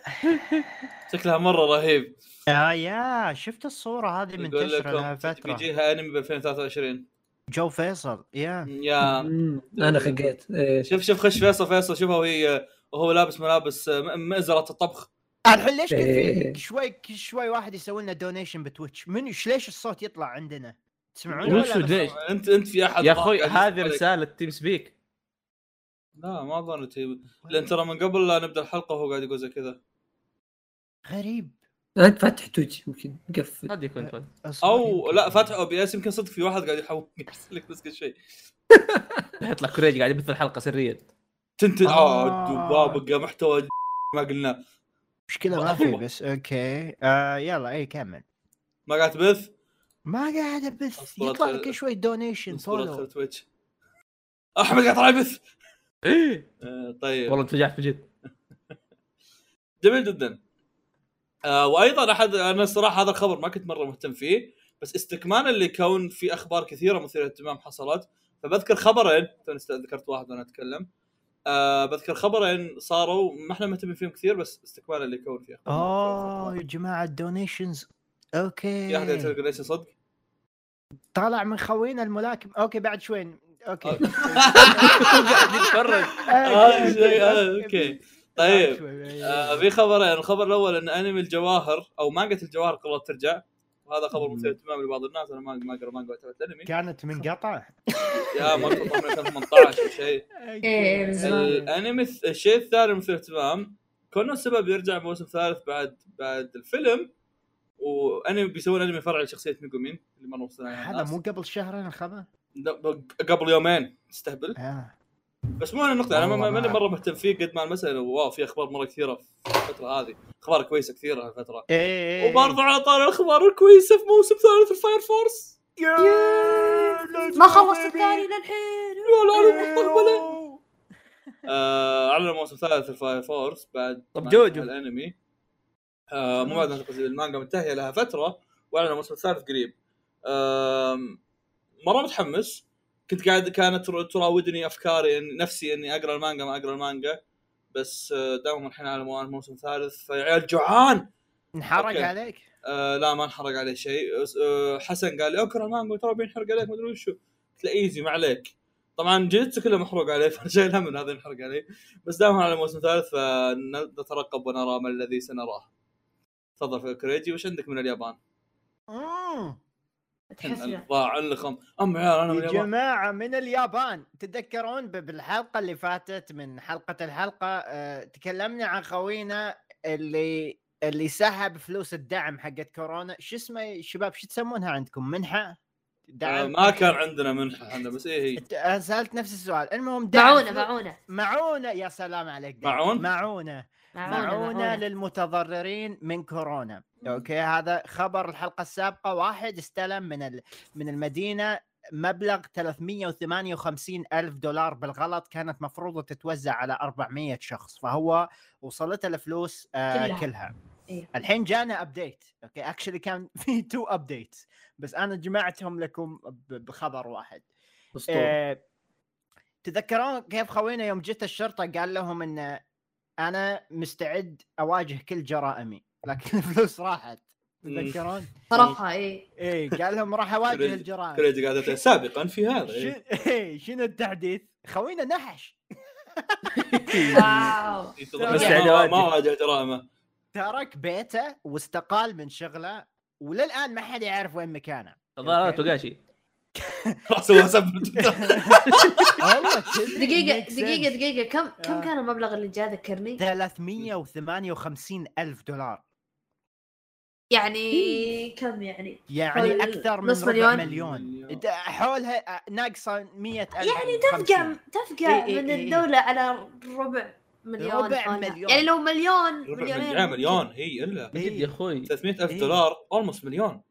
شكلها مرة رهيب. يا يا شفت الصورة هذه يقول منتشرة لها فترة. بيجيها أنمي ب 2023 جو فيصل يا. يا. أنا خقيت. إيه. شوف شوف خش فيصل فيصل شوفها وهي وهو لابس ملابس مئزرة الطبخ. الحين ليش إيه. كل شوي كل شوي واحد يسوي لنا donation ب Twitch. من ليش الصوت يطلع عندنا؟ تسمعون وش ولا ليش؟ أنت أنت في أحد يا أخوي هذه. رسالة TeamSpeak لا ما ظنيت هي لأن ترى من قبل لا نبدأ الحلقة وهو قاعد يقول زي كذا. غريب. انت فاتح تويتش يمكن مقفل قد يكون. الصوت أو. لا فاتح أو بي اس يمكن صدق في واحد قاعد يحاول يرسل لك بس كل شيء. يطلع كوريجي قاعد يبث الحلقة سريا تنتج آه. آه. بقى محتوى ما قلنا. مشكلة ما في بس أوكي. آه يلا إي كمل. ما قاعد تبث؟ ما قاعد أبث. يطلع لك شوي دونيشن فولو. أحمد قاعد طالع يبث. إيه. آه، طيب. والله انفجعت بجد جميل جدا. آه وأيضا احد أنا الصراحه هذا الخبر ما كنت مرة مهتم فيه بس استكمالا لكون في أخبار كثيرة مثيرة للاهتمام حصلت فبذكر خبرين توني ذكرت واحد وأنا أتكلم آه بذكر خبرين صاروا ما إحنا مهتمين فيهم كثير بس استكمالا لكون في أخبار. اوه يا جماعة ال donations okay. في أحد يسوي ليش صدق؟ طالع من خوينا الملاكم. okay بعد شوي. okay. قاعد يتفرج okay. طيب بعد شوي. آه في خبرين الخبر الأول إن أنمي الجواهر أو مانجا الجواهر قررت ترجع. وهذا خبر مثير اهتمام لبعض الناس. أنا ما ما اقرا مانجا ولا أتابع انمي كانت منقطع يا مرة من 2018 أو شيء. من زمان الأنمي الشيء الثاني مثير اهتمام كونه السبب يرجع موسم ثالث بعد بعد الفيلم وأنمي بيسوون أنمي فرع لشخصية ميجومين اللي مره وصلنا هذا. مو قبل شهرين الخبر لا، قبل يومين. تستهبل. آه. بس مو النقطة والله ماني ما- مرة مهتم فيه قد ما المسألة wow في أخبار مرة كثيرة في الفترة هذه. أخبار كويسة كثيرة هالفترة. إيه وبرضه على طار الأخبار الكويسة في موسم ثالث ال Fire Force. ما خلص الثاني للحين. لا لا مستقبله آه، أعلنوا موسم ثالث ال Fire Force بعد طب جوجو. الأنمي. آه، مو بعد المانجا منتهية لها فترة وأعلنوا الموسم الثالث قريب. مرة متحمس. كنت قاعد كانت ترا- تراودني أفكاري إن نفسي إني أقرأ المانجا ما أقرأ المانجا بس آه، دامهم الحين على موان موسم ثالث. فيا عيال جوعان! انحرق okay. عليك؟ آه لا ما انحرق عليه شيء. آه حسن قال لي أقرأ المانجا ترى بينحرق عليك ما أدري وشو. قلت له easy ما عليك. طبعا جلدته كله محروق عليه فانا شايل هم من هذا ينحرق عليه. بس دامهم على موسم ثالث فنترقب ونرى ما الذي سنراه. تفضل في كريجي وش عندك من اليابان؟ تحسنا ضاع اللخم أم عيال أنا من يا اليابان. جماعة من اليابان. تتذكرون ب- بالحلقة اللي فاتت من حلقة الحلقة آه، تكلمنا عن خوينا اللي اللي سحب فلوس الدعم حقت كورونا. شو اسمه شباب؟ شو تسمونها عندكم؟ منحة؟ آه، دعم ما كان عندنا منحة إحنا بس إيه هي. ت- أنا سألت نفس السؤال. المهم دعم معونة فلو- معونة. معونة. يا سلام عليك دعم. معون؟ معونة. معونة معونة معونة. للمتضررين من كورونا. okay؟ هذا خبر الحلقة السابقة. واحد استلم من ال... من المدينة مبلغ 358 ألف دولار بالغلط كانت مفروضة تتوزع على 400 شخص فهو وصلت الفلوس آه كلها. كلها. إيه. الحين جانا update okay؟ actually كان في two update بس أنا جمعتهم لكم ب- بخبر واحد. آه، تذكرون كيف خوينا يوم جت الشرطة قال لهم إن أنا مستعد أواجه كل جرائمي لكن الفلوس راحت تتذكرون؟ صرفها إيه. إيه قال لهم راح أواجه كريدي- الجرائم. كريجي قاعد سابقا في هذا شن... إيه. إيه، شنو التحديث؟ خوينا نحش. واو. ما واجه جرائمه. ترك بيته واستقال من شغله وللآن ما حد يعرف وين مكانه. الظاهر توغاشي والله كذي دقيقة. دقيقة دقيقة كم كم آه. كان المبلغ اللي جاء ذكرني؟ 358 ألف دولار يعني كم يعني؟ يعني أكثر من نص ربع مليون؟ مليون حولها ناقصة 100 ألف يعني و50. تفقع تفقع إيه، إيه، من إيه. الدولة على ربع مليون ربع. مليون. يعني لو مليون مليونين مليون. مليون هي إلا جد يا أخوي 300 ألف إيه. دولار almost مليون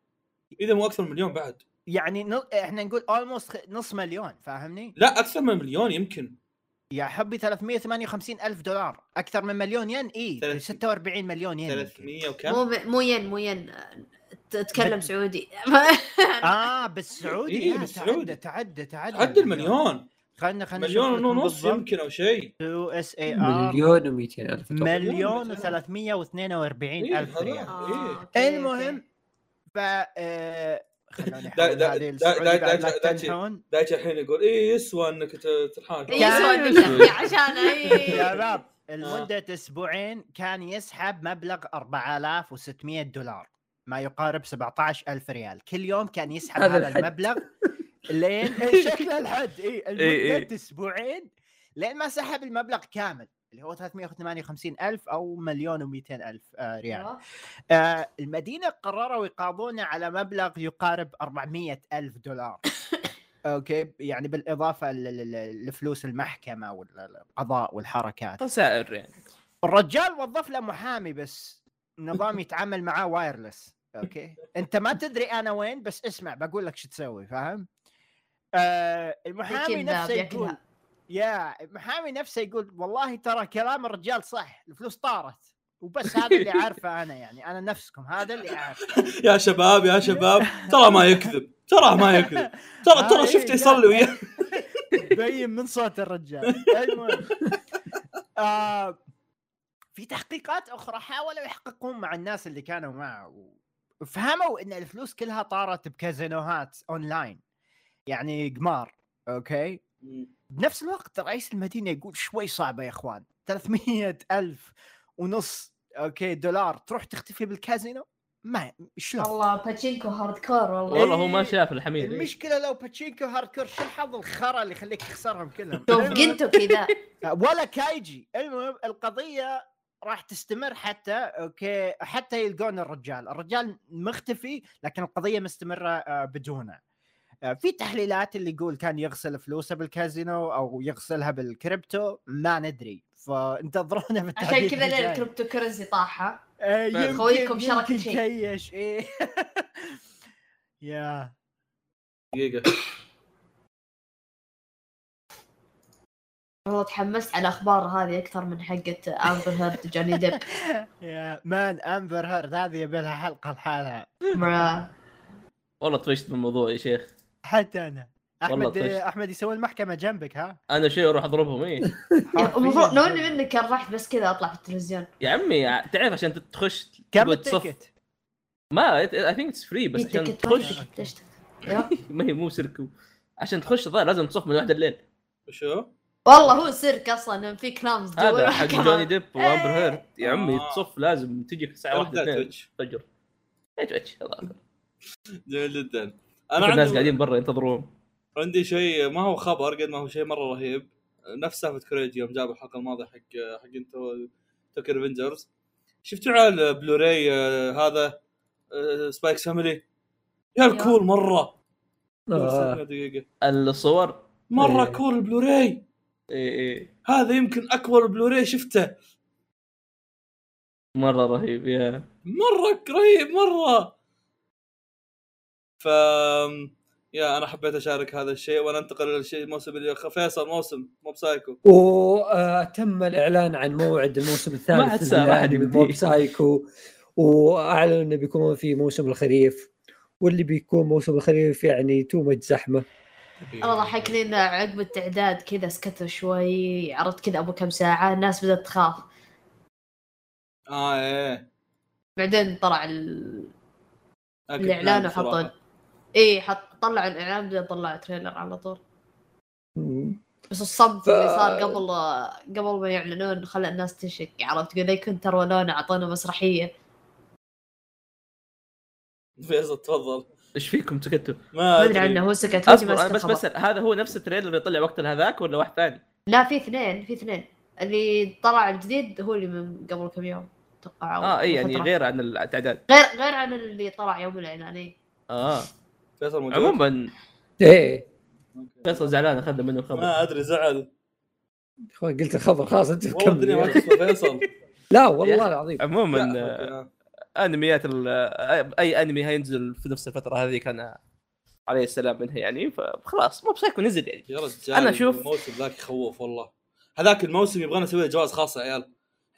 إذا مو أكثر من مليون بعد يعني ن... إحنا نقول almost نص مليون فاهمني؟ لا أكثر من مليون يمكن. يا حبي 358 ألف دولار. أكثر من مليون ين؟ ثلاث- 46 مليون ين يمكن. 300 وكم؟ مو ب- مو ين مو ين. تتكلم بت- سعودي. آه بالسعودي إيه، لا، بالسعودي. تعدى تعدى تعدى عدى المليون. خلنا خلنا مليون ونص يمكن أو شيء. يو اس اي ار مليون و200 ألف. مليون مليون و342 إيه، ألف. ريال. أوكي، المهم ف آه، خلوني دايتش الحين يقول إيه يسوى إنك ت- تنحاش إيه، يسوى إنك عشان إيه. شباب لمدة أسبوعين كان يسحب مبلغ 4600 دولار ما يقارب 17000 ريال. كل يوم كان يسحب هذا. المبلغ لين شكله الحد. اي إيه، لمدة إيه. أسبوعين لين ما سحب المبلغ كامل. اللي هو 358 ألف أو مليون و200 ألف آه ريال. أيوة. آه المدينة قرروا يقاضونه على مبلغ يقارب 400 ألف دولار. okay؟ يعني ل- لفلوس المحكمة والقضاء والحركات. خسائر يعني الرجال وظف له محامي بس نظام يتعامل معاه wireless okay؟ أنت ما تدري أنا وين بس اسمع بقول لك شو تسوي فاهم؟ آه المحامي نفسه. يقول يا المحامي نفسه يقول والله ترى كلام الرجال صح الفلوس طارت. وبس هذا اللي عارفه أنا يعني أنا نفسكم هذا اللي اعرفه يا شباب يا شباب ترى ما يكذب ترى ما يكذب. ترى ترى شفت يا- يصلي وياه. بين من صوت الرجال. المهم. آه في تحقيقات أخرى حاولوا يحققون مع الناس اللي كانوا معه. فهموا إن الفلوس كلها طارت بكازينوهات أونلاين. يعني قمار okay. بنفس الوقت رئيس المدينة يقول شوي صعبة يا إخوان 300 ألف ونص okay دولار تروح تختفي بالكازينو؟ ما شلون؟ والله pachinko hardcore والله. والله هو ما شاف الحميد إيه. المشكلة لو pachinko hard شو الحظ الخرا اللي يخليك تخسرهم كلهم؟ شوف جنتو كذا. ولا كايجي. المهم القضية راح تستمر حتى okay حتى يلقون الرجال. الرجال مختفي لكن القضية مستمرة آه، بدونه. في تحليلات اللي يقول كان يغسل فلوسه بالكازينو أو يغسلها بالكريبتو؟ ما ندري. فانتظرونا عشان بالتحديد كذا ليه الجاي. ال cryptocurrency طاحت. آه، خويكم يمكن شيء. إيه. يا. دقيقة. والله تحمست على الاخبار هذه أكثر من حقة امبر هيرد وجوني ديب يا man امبر هيرد هذه يبي لها حلقة لحالها. والله طفشت من الموضوع يا شيخ. حتى أنا احمد. أحمد يسوي المحكمة جنبك ها أنا شيء أروح أضربهم إيه المفروض لو إني منك كان رحت بس كذا أطلع في التلفزيون يا عمي تعرف عشان تخش كم. ال ticket؟ ما I think it's free بس في عشان تخش. ما هي مو سيركو عشان تخش الظاهر لازم تصف من واحد الليل وشو؟ والله هو سيرك أصلا في كلامز هذا حق. جوني ديب وأمبر إيه. هيرد يا عمي آه. تصف لازم تجي الساعة واحدة واحدة اثنين تويتش الفجر إيش اتش جميل جدا أنا الناس عندي قاعدين برا ينتظرون عندي شيء ما هو خبر قد ما هو شيء مرة رهيب. نفس سالفة كوريجي يوم جاب الحلقة الماضية حق حق انتو توكن افنجرز شفتوا على البلوراي آه، هذا آه، Spy x Family يا أيوه. ال cool مرة. آه. دقيقة. الصور؟ مرة إيه. cool ال Blu-ray اي اي هذا يمكن أكبر بلوراي شفته. مرة رهيب يا. مرة رهيب مرة. ف يا أنا حبيت أشارك هذا الشيء وأنا انتقل للشيء الموسم اللي فيصل موسم Mob Psycho. وتم الإعلان عن موعد الموسم الثالث ما عاد سامع أحد من يبديه. Mob Psycho واعلنوا انه بيكون في موسم الخريف. واللي بيكون موسم الخريف يعني تو مج زحمة. الله ضحكني انه عقب التعداد كذا سكتوا شوي عرضت كذا أبو كم ساعة الناس بدأت تخاف. آه إيه. بعدين طلع ال... الإعلان وحطوا صراحة. اي حط طلعوا الإعلان بعدين طلعوا تريلر على طول. بس الصمت ف- اللي صار قبل قبل ما يعلنون خلى الناس تشك عرفت تقول لي كنت ترولونا أعطونا مسرحية فيصل تفضل إيش فيكم سكتوا؟ ما أدري عنه هو سكت بس خبر. بس هذا هو نفس ال trailer اللي طلع وقت هذاك ولا واحد ثاني؟ لا في اثنين في اثنين اللي طلع الجديد هو اللي من قبل كم يوم أتوقع آه اي يعني. غير عن التعداد غير غير عن اللي طلع يوم الإعلان اي آه فيصل موجود عموما إيه. فيصل زعلان أخذنا منه الخبر ما أدري زعل. أخوان قلت الخبر خلاص أنت والله الدنيا ما تسمع فيصل. لا والله. العظيم. عموما. أنميات ال- أي أنمي هينزل في نفس الفترة هذه كان عليه السلام منها يعني فخلاص مو بسايكو نزل يعني. يا رجال أنا أشوف- الموسم ذاك يخوف والله. هذاك الموسم يبغانا نسوي له جواز خاص يا عيال.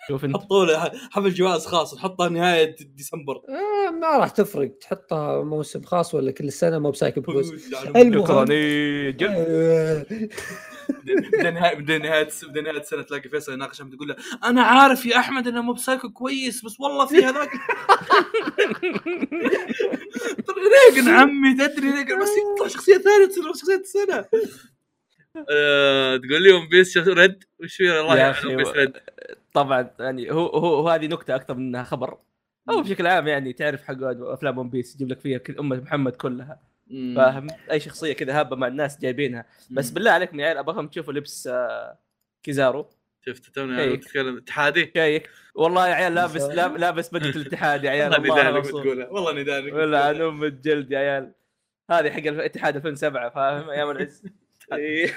شوف انت. حطوا له حفل جواز خاص نحطه نهاية ديسمبر. آه ما راح تفرق. تحطها موسم خاص ولا كل سنة مو بسايكو بجوز يعني المهم. بعدين نهايه بعدين نهايه نهاية السنة تلاقي فيصل يناقش تقول له أنا عارف يا أحمد إنه مو بسايكو كويس بس والله في هذاك. ريجن عمي تدري ريجن بس يطلع شخصية ثانية تصير شخصية السنة. آه، تقول لي ون بيس ريد وش في والله يا ون بيس ريد طبعا يعني هو هو, هو هذه نكتة أكثر من إنها خبر. أو بشكل عام يعني تعرف حق أفلام One Piece يجيب لك فيها كل أمة محمد كلها. فاهم؟ أي شخصية كذا هابة مع الناس جايبينها. بس بالله عليكم يا عيال ابغاكم تشوفوا لبس آه، كيزارو. شفت توني تتكلم اتحادي. شايك والله يا عيال لابس لاب- لابس بدله الاتحاد يا عيال. والله الله ندانك. بتقولها. والله ندانك ولا عن أم الجلد يا عيال. هذه حق الاتحاد 2007 فاهم؟ أيام العز. إيه.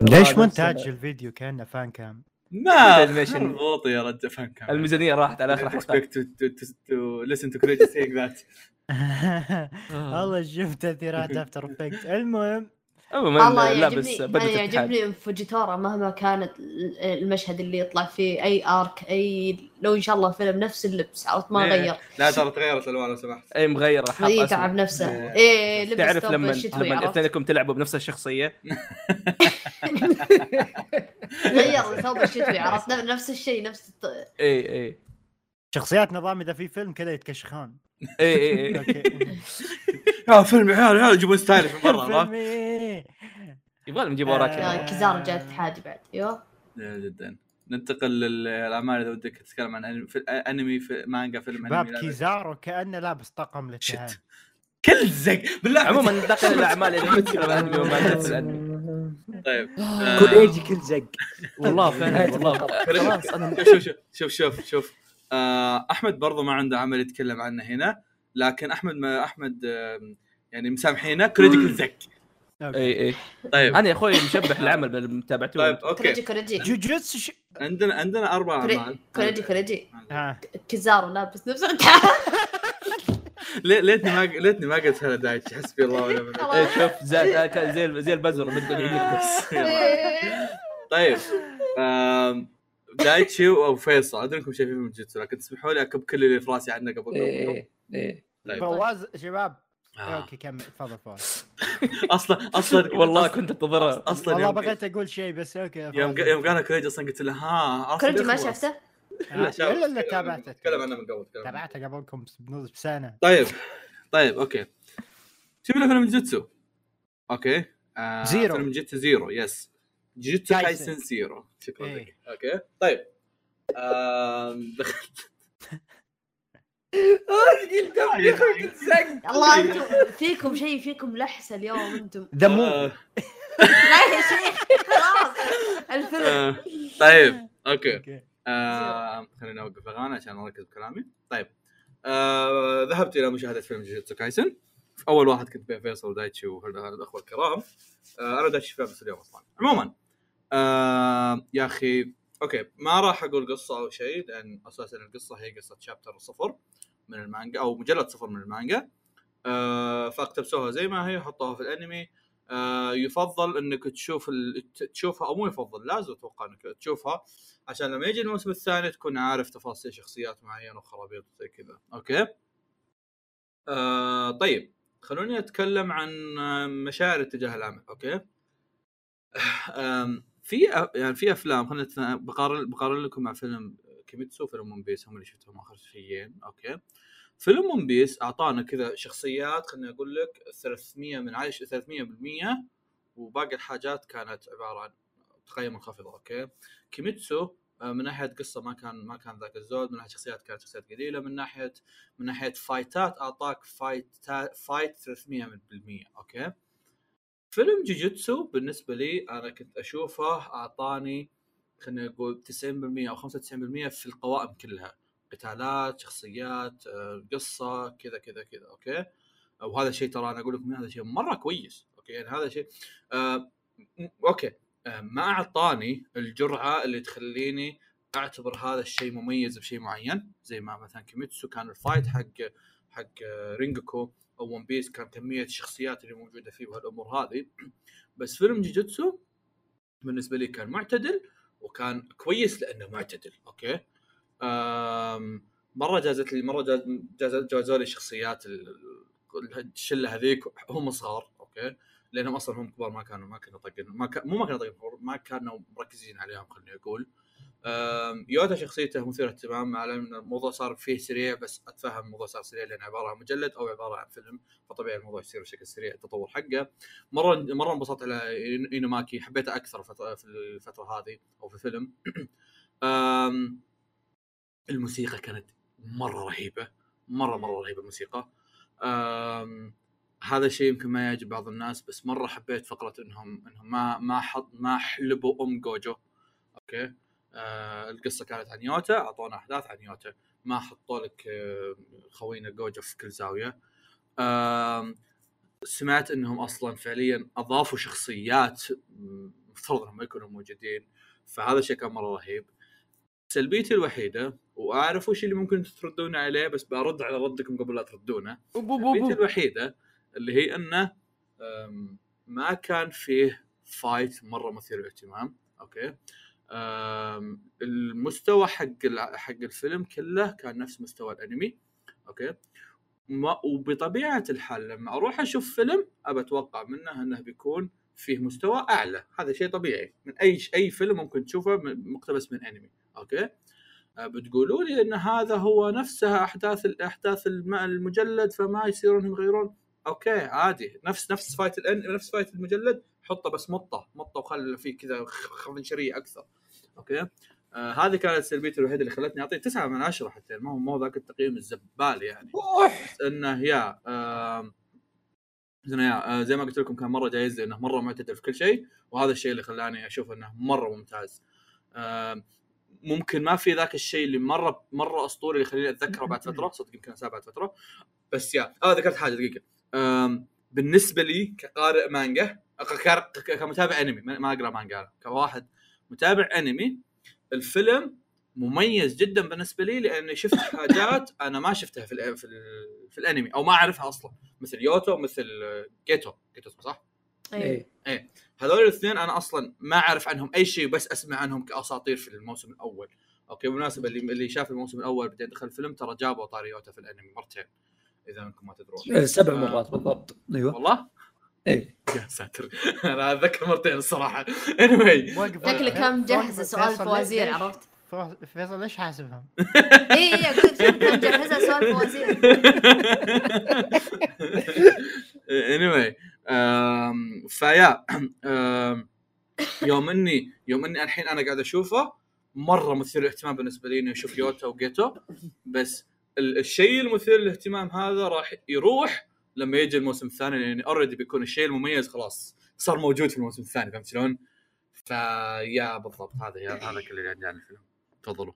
ليش مونتاج الفيديو كأنه فان كام؟ ما Animation. غلطي يا رجل فان كان. الميزانية راحت على آخر حلقة. to listen to Courageous saying that. والله شفت تأثيرات افتر افكت المهم عموما الله يعجبني أنا بدلة الاتحاد يعجبني فوجيتورا مهما كانت المشهد اللي يطلع فيه أي ارك أي لو إن شاء الله فيلم نفس اللبس عرفت؟ ما إيه. غير. لا ترى تغيرت الألوان لو سمحت. اي مغير حط اي. تعب نفسه. إيه. إيه لبس تعرف ثوب لما لما اثنينكم تلعبوا بنفس الشخصية؟ غير ثوب الشتوي عرفت؟ نفس الشيء نفس الط- اي اي شخصيات نظام إذا في فيلم كذا يتكشخون. اي اي اي okay. يا فيلم يا عيال يا عيال يجيبون styles من برا فيلم عرفت؟ يبغى لهم يجيبوا وراك آه. كزار جاء اتحادي بعد. أيوه جميل جدا. ننتقل للأعمال إذا ودك تتكلم عن أنمي- في أنمي في مانجا فيلم أنمي. لا- كيزارو كأنه لابس طقم شت. كل زق. بالله. عموما ننتقل الأعمال إذا نتكلم عن الانمي وما جت الأنمي. طيب كل آه، ايجي كل زق. والله فعلا نهاية والله الفقرة. خلاص أنا شوف شوف شوف شوف شوف. آه، أحمد برضو ما عنده عمل يتكلم عنه هنا. لكن أحمد ما أحمد يعني مسامحينه زق okay. إي إي. طيب. أنا يا أخوي مشبح العمل اللي متابعته طيب كوريجي okay كوريجي جوجوتسو ش... عندنا عندنا أربع اعمال كوريجي كوريجي ها. كزارو لابس نفس الاتحاد ليه- ليتني ما ليتني ما قلت هلا دايتش حسبي الله ونعم الوكيل. إيه شوف زي كان زي زي البزر بس طيب دايتشي أو فيصل أدري إنكم شايفين من جيتسو لكن تسمحوا لي أكب كل اللي في راسي عنه قبل قبل. إيه إيه فواز شباب. آه. okay كمل. تفضل فواز. أصلا أصلا والله كنت أنتظرها. أصلا والله بغيت أقول شيء بس okay يوم. يوم قال كريج أصلا قلت له ها كوريجي ما. شفته؟ إلا اللي تابعته. تكلم عنه من قبل. تابعته قبلكم بسنة. طيب. طيب okay. شوف له فيلم جيتسو؟ okay. آه زيرو. فيلم جيتسو زيرو yes جيتسو كايسن. زيرو شكرا إيه. لك. okay. طيب. دخلت ثقيل دم يا أخوي كل زق الله أنتم فيكم شيء فيكم لحسة اليوم أنتم. ذمو آه، لا يا شيخ خلاص. الفيلم آه، طيب okay. okay. آه، خليني أوقف اغاني عشان أركز بكلامي. طيب. آه، ذهبت إلى مشاهدة فيلم جيتسو كايسن. أول واحد كنت بين فيصل ودايتشي والاخوه الكرام. آه، أنا دايتشي فيها بس اليوم أصلا. عموما آه، يا أخي okay ما راح أقول قصة أو شيء لأن أساسا القصة هي قصة chapter صفر من المانجا أو مجلد صفر من المانجا. آه، فاقتبسوها زي ما هي وحطوها في الأنمي. آه، يفضل إنك تشوف ال... تشوفها أو مو يفضل لازم أتوقع إنك تشوفها عشان لما يجي الموسم الثاني تكون عارف تفاصيل شخصيات معينة وخرابيط وزي كذا. okay؟ آه طيب خلوني أتكلم عن آه، مشاعر اتجاه العمل okay؟ آم، في يعني في أفلام خلينا بقارن بقارن لكم مع فيلم كيميتسو وفيلم ون بيس هم اللي شفتهم آخر شيئين okay. فيلم ون بيس أعطانا كذا شخصيات خليني أقول لك 300 من عايش 300% وباقي الحاجات كانت عبارة عن تقييم منخفضه okay. كيميتسو آه، من ناحية قصة ما كان ما كان ذاك الزود من ناحية شخصيات كانت شخصيات قليلة من ناحية من ناحية fight ات أعطاك fight fight 300% okay. فيلم جوجيتسو بالنسبة لي أنا كنت أشوفه أعطاني خلينا نقول 90% أو 95% في القوائم كلها. قتالات شخصيات آه، قصة كذا كذا كذا okay؟ وهذا الشيء ترى أنا أقول لكم هذا شيء مرة كويس okay؟ يعني هذا شيء آه okay آه ما أعطاني الجرعه اللي تخليني أعتبر هذا الشيء مميز بشيء معين زي ما مثلا كيميتسو كان ال fight حق حق آه، رينجوكو. أو ون بيس كان كمية الشخصيات اللي موجودة فيه وهالامور هذه. بس فيلم جوجوتسو بالنسبة لي كان معتدل وكان كويس لأنه معتدل okay؟ مرة جازت لي مرة جاز جاز- جازوا لي شخصيات ال- ال- الشلة هذيك هم صغار أوكي؟ لأنهم أصلا هم كبار ما كانوا ما كانوا طاقين ما كان مو ما كانوا طاقين ما كانوا مركزين عليهم خليني أقول. يوتا شخصيته مثيرة اهتمام مع إن الموضوع صار فيه سريع بس أتفهم الموضوع صار سريع لأنه عبارة عن مجلد أو عبارة عن فيلم فطبيعي الموضوع يصير بشكل سريع التطور حقه. مرة مرة انبسطت على إينوماكي حبيته أكثر في الفترة هذه أو في الفيلم. الموسيقى كانت مرة رهيبة مرة مرة رهيبة الموسيقى. هذا الشيء يمكن ما يعجب بعض الناس بس مرة حبيت فقرة إنهم إنهم ما ما حط ما حلبوا أم جوجو. okay؟ آه القصة كانت عن يوتا أعطونا أحداث عن يوتا. ما حطوا لك آه، خوينا جوجو في كل زاوية. آم، سمعت إنهم أصلا فعليا أضافوا شخصيات مفترض إنهم ما يكونوا موجودين فهذا الشيء كان مرة رهيب. سلبيتي الوحيدة وأعرف وش اللي ممكن تردون عليه بس برد على ردكم قبل لا تردونه. سلبيتي الوحيدة اللي هي إنه ما كان فيه fight مرة مثير للاهتمام. okay. المستوى حق حق الفيلم كله كان نفس مستوى الانمي okay؟ ما وبطبيعة الحال لما أروح أشوف فيلم ابى أتوقع منه إنه بيكون فيه مستوى أعلى. هذا شيء طبيعي. من أي أي فيلم ممكن تشوفه مقتبس من أنمي okay؟ آه، بتقولوا لي إن هذا هو نفسها أحداث أحداث الم- المجلد فما يصيرون يغيرون؟ okay عادي. نفس نفس fight الان نفس fight المجلد حطه بس مطه مطه وخل فيه كذا خنشريه أكثر. أوكي؟ آه هذه كانت سلبيتي الوحيدة اللي خلتني أعطيه تسعة من عشرة حتى ما هو مو ذاك التقييم الزبال يعني. بس انه يا آه، زي ما قلت لكم كان مرة جايز لي انه مرة معتدل في كل شيء وهذا الشيء اللي خلاني أشوف إنه مرة ممتاز. آم، ممكن ما في ذاك الشيء اللي مرة مرة أسطوري اللي يخليني أتذكره بعد فترة صدق يمكن أنساه بعد فترة. بس يا آه ذكرت حاجة دقيقة. بالنسبة لي كقارئ مانجا كمتابع أنمي. ما ما أقرأ مانجا كواحد متابع أنمي الفيلم مميز جدا بالنسبة لي لأني شفت حاجات أنا ما شفتها في ال في, ال في الأنمي أو ما أعرفها أصلا. مثل يوتا مثل جيتو. جيتو اسمه صح؟ إيه. إيه. هذول الاثنين أنا أصلا ما أعرف عنهم أي شيء بس أسمع عنهم كأساطير في الموسم الأول. okay بالمناسبة اللي اللي شاف الموسم الأول بعدين دخل الفيلم ترى جابوا طاري يوتا في الأنمي مرتين إذا أنكم ما تدرون. إيه، سبع. مرات بالضبط. أيوه. والله؟ إيه. يا ساتر. أنا أتذكر مرتين الصراحة. Anyway. وقف. شكله كان مجهز سؤال فوازير عرفت؟ فيصل- ليش حاسبهم؟ اي اي أقول شكله كان مجهزها سؤال فوازير. Anyway um, فيا um, يوم إني يوم إني الحين أنا قاعد أشوفه مرة مثير للاهتمام بالنسبة لي اني أشوف يوتا وجيتو بس ال- الشيء المثير للاهتمام هذا راح يروح لما يجي الموسم الثاني لأن اوريدي بيكون الشيء المميز خلاص صار موجود في الموسم الثاني فهمت شلون؟ فيا بالضبط هذا هذا كل اللي عندي عن الفيلم. تفضلوا.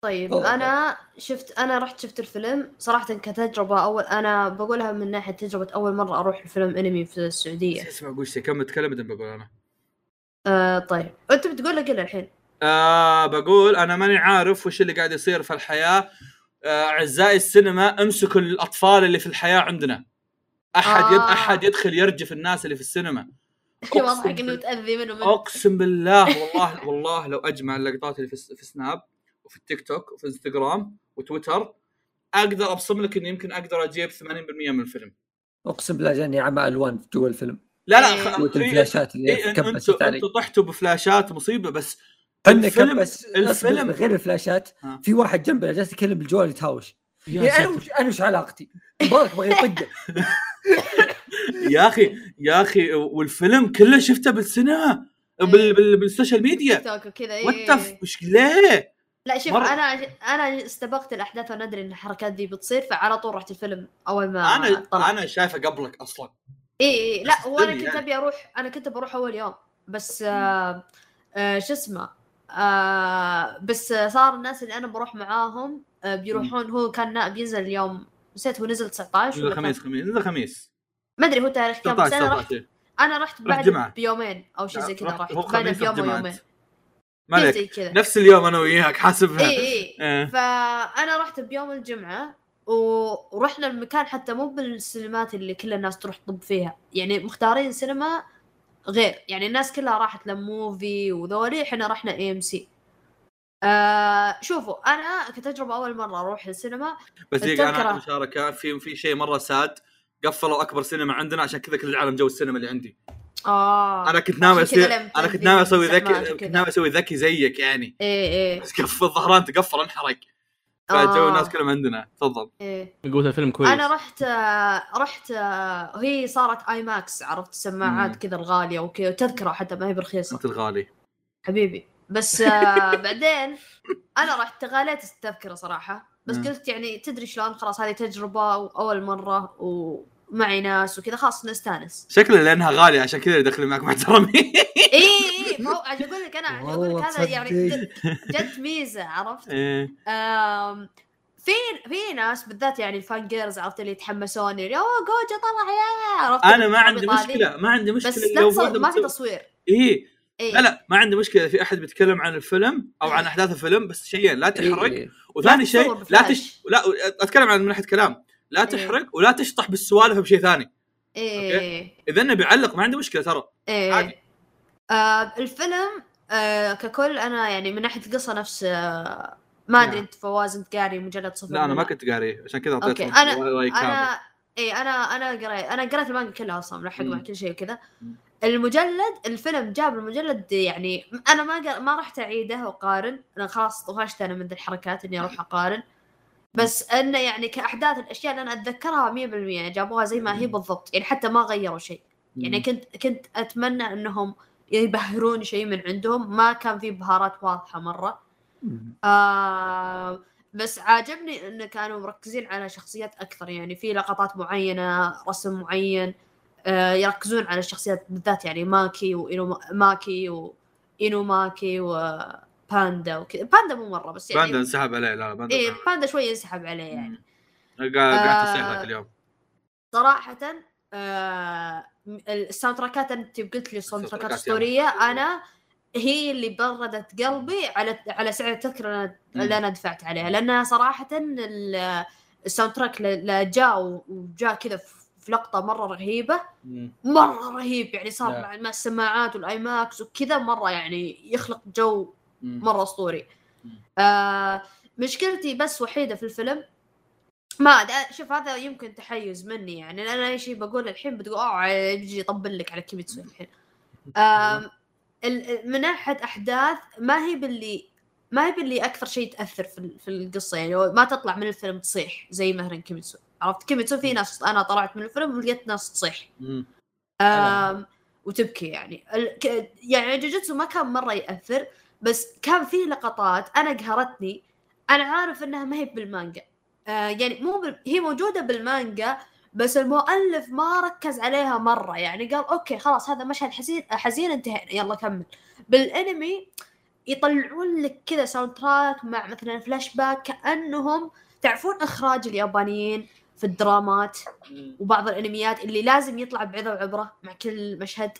طيب والله. أنا شفت أنا رحت شفت الفيلم. صراحة كتجربة اول أنا بقولها من ناحية تجربة أول مرة أروح الفيلم انمي في السعودية. اسمع أقول شيء كم تكلم بعدين بقول أنا؟ آه طيب. أنت بتقول لك الحين. آه بقول أنا ماني عارف وش اللي قاعد يصير في الحياة. أعزائي السينما امسكوا الأطفال اللي في الحياة عندنا. أحد يد آه. أحد يدخل يرجف الناس اللي في السينما. واضح إنه تاذي أقسم بالله والله والله لو أجمع اللقطات اللي في, في سناب وفي التيك توك وفي إنستغرام وتويتر أقدر أبصم لك إني يمكن أقدر أجيب 80% من الفيلم. أقسم بالله جاني عمى ألوان جوا الفيلم. لا لا. خ... قوة إيه، الفلاشات اللي إيه أنتوا طحتوا بفلاشات مصيبة بس الفيلم- بس الفيلم- الفيلم غير الفلاشات ها. في واحد جنبنا جالس يتكلم بالجوال يتهاوش يا يعني أنا. وش أنا وش علاقتي؟ مبارك بغى يطقه يا أخي يا أخي والفيلم كله شفته بالسينما بال بال بال social media تيك توك وكذا إيه. What وش ليه؟ لا شوف مرة. أنا أنا استبقت الأحداث وأنا أدري إن الحركات دي بتصير فعلى طول رحت الفيلم أول ما أنا طلع أنا شايفه قبلك أصلا اي اي لا بس هو أنا تدري كنت يعني. أبي أروح أنا كنت بروح أول يوم بس آه آه شو اسمه آه بس صار الناس اللي أنا بروح معاهم آه بيروحون هو كان نا- بينزل اليوم نسيت هو نزل 19 ولا كان- خميس نزل خميس ما أدري هو تاريخ كم بس 16 أنا رحت 17 أنا رحت بعد جمعة. بيومين أو شيء زي كذا رحت- رحت بعد خميس بيوم أو جمعة. يومين. ما زي كذا نفس اليوم أنا وياك حاسبها إي إي. إيه. فأنا رحت بيوم الجمعة ورحنا المكان حتى مو بالسينمات اللي كل الناس تروح تطب فيها. يعني مختارين سينما غير يعني الناس كلها راحت لموفي وذولي إحنا رحنا اي ام سي آه شوفوا أنا كتجربة أول مرة أروح السينما بس دقيقة أنا مشاركه في في شيء مرة ساد قفلوا أكبر سينما عندنا عشان كذا كل العالم جو السينما اللي عندي. آه أنا كنت ناوي لم أنا كنت ناوي أسوي ذكي. كنت ناوي أسوي ذكي زيك يعني. إيه إيه. بس قفل الظهران تقفل انحرق. فجو آه. الناس كلهم عندنا. تفضل. إيه. يقول الفيلم كويس. أنا رحت آه، رحت آه، هي صارت اي ماكس عرفت. السماعات كذا الغالية وكذا تذكرة حتى ما هي برخيصه أنت الغالي. حبيبي. بس آه بعدين أنا رحت تغاليت التذكرة صراحة. بس. قلت يعني تدري شلون؟ خلاص هذه تجربة وأول مرة ومعي ناس وكذا خلاص نستانس. شكله لأنها غالية عشان كذا يدخلون معك محترمين إي إي ما هو عشان أقول لك أنا عشان أقول لك هذا يعني جت ميزة عرفت؟ إيه. في في ناس بالذات يعني الفان جيرز عرفت؟ اللي يتحمسون اللي أوه جوجا طلع يا عرفت؟ أنا ما عندي. مشكلة ما عندي مشكلة بس لو تصور ما في تصوير. إيه. إيه. لا لا ما عندي مشكلة في أحد بيتكلم عن الفيلم أو عن أحداث الفيلم بس شيئين لا تحرق إيه. وثاني شيء لا. تش... لا أتكلم عن من ناحيه كلام. لا إيه. تحرق ولا تشطح بالسوالف بشيء ثاني إيه إذا إنه بيعلق ما عندي مشكلة ترى إيه عادي. آه الفيلم آه ككل أنا يعني من ناحية القصة نفس آه ما أدري نعم. أنت فواز أنت قاري مجلد صفر لا أنا ما كنت قاري عشان كذا اعطيت okay، أنا- راي كامل أنا اي أنا أنا قريت أنا قريت المانجا كلها أصلا ملحق مع. كل شيء وكذا. المجلد الفيلم جاب المجلد يعني أنا ما قر... ما رحت اعيده واقارن أنا خلاص طفشت أنا من ذي الحركات إني أروح أقارن بس انه يعني كأحداث الأشياء اللي أنا أتذكرها 100% جابوها زي ما هي بالضبط. يعني حتى ما غيروا شيء. يعني كنت كنت أتمنى أنهم يبهرون شيء من عندهم. ما كان في بهارات واضحة مرة. آه بس عاجبني انه كانوا مركزين على شخصيات أكثر. يعني في لقطات معينة رسم معين آه يركزون على الشخصيات بالذات. يعني ماكي وإنو ماكي وإنو ماكي وباندا وكذا باندا مو مرة بس يعني باندا انسحب عليه لا باندا إيه انسحب. باندا شوي ينسحب عليه يعني قاعد آه. تصيح اليوم صراحة آه ال soundtrack ات انت قلت لي ال soundtrack ات اسطورية أنا هي اللي بردت قلبي على على سعر التذكرة اللي أنا دفعت عليها لانها صراحة ال- ال soundtrack جاء وجاء كذا في مرة رهيبة مم. مرة رهيب يعني صار. مع السماعات وال IMAX وكذا مرة يعني يخلق جو. مرة أسطوري. آه مشكلتي بس وحيدة في الفيلم ما شوف هذا يمكن تحيز مني يعني أنا أي شيء بقول الحين بتقول اوه يجي يطبل لك على كيميتسو الحين. ال- من ناحية أحداث ما هي باللي ما هي باللي أكثر شيء تأثر في في القصة يعني ما تطلع من الفيلم تصيح زي مثلا كيميتسو عرفت؟ كيميتسو في ناس أنا طلعت من الفيلم ولقيت ناس تصيح. وتبكي يعني. يعني جوجوتسو ما كان مرة يأثر بس كان في لقطات أنا قهرتني. أنا عارف إنها ما هي بالمانجا. آه يعني مو بال... هي موجودة بالمانجا بس المؤلف ما ركز عليها مرة. يعني قال okay خلاص هذا مشهد حزين حزين انتهينا يلا كمل. بالأنمي يطلعون لك كذا soundtrack مع مثلا فلاش باك كأنهم تعرفون إخراج اليابانيين في الدرامات. وبعض الأنميات اللي لازم يطلع بعظه وعبره مع كل مشهد.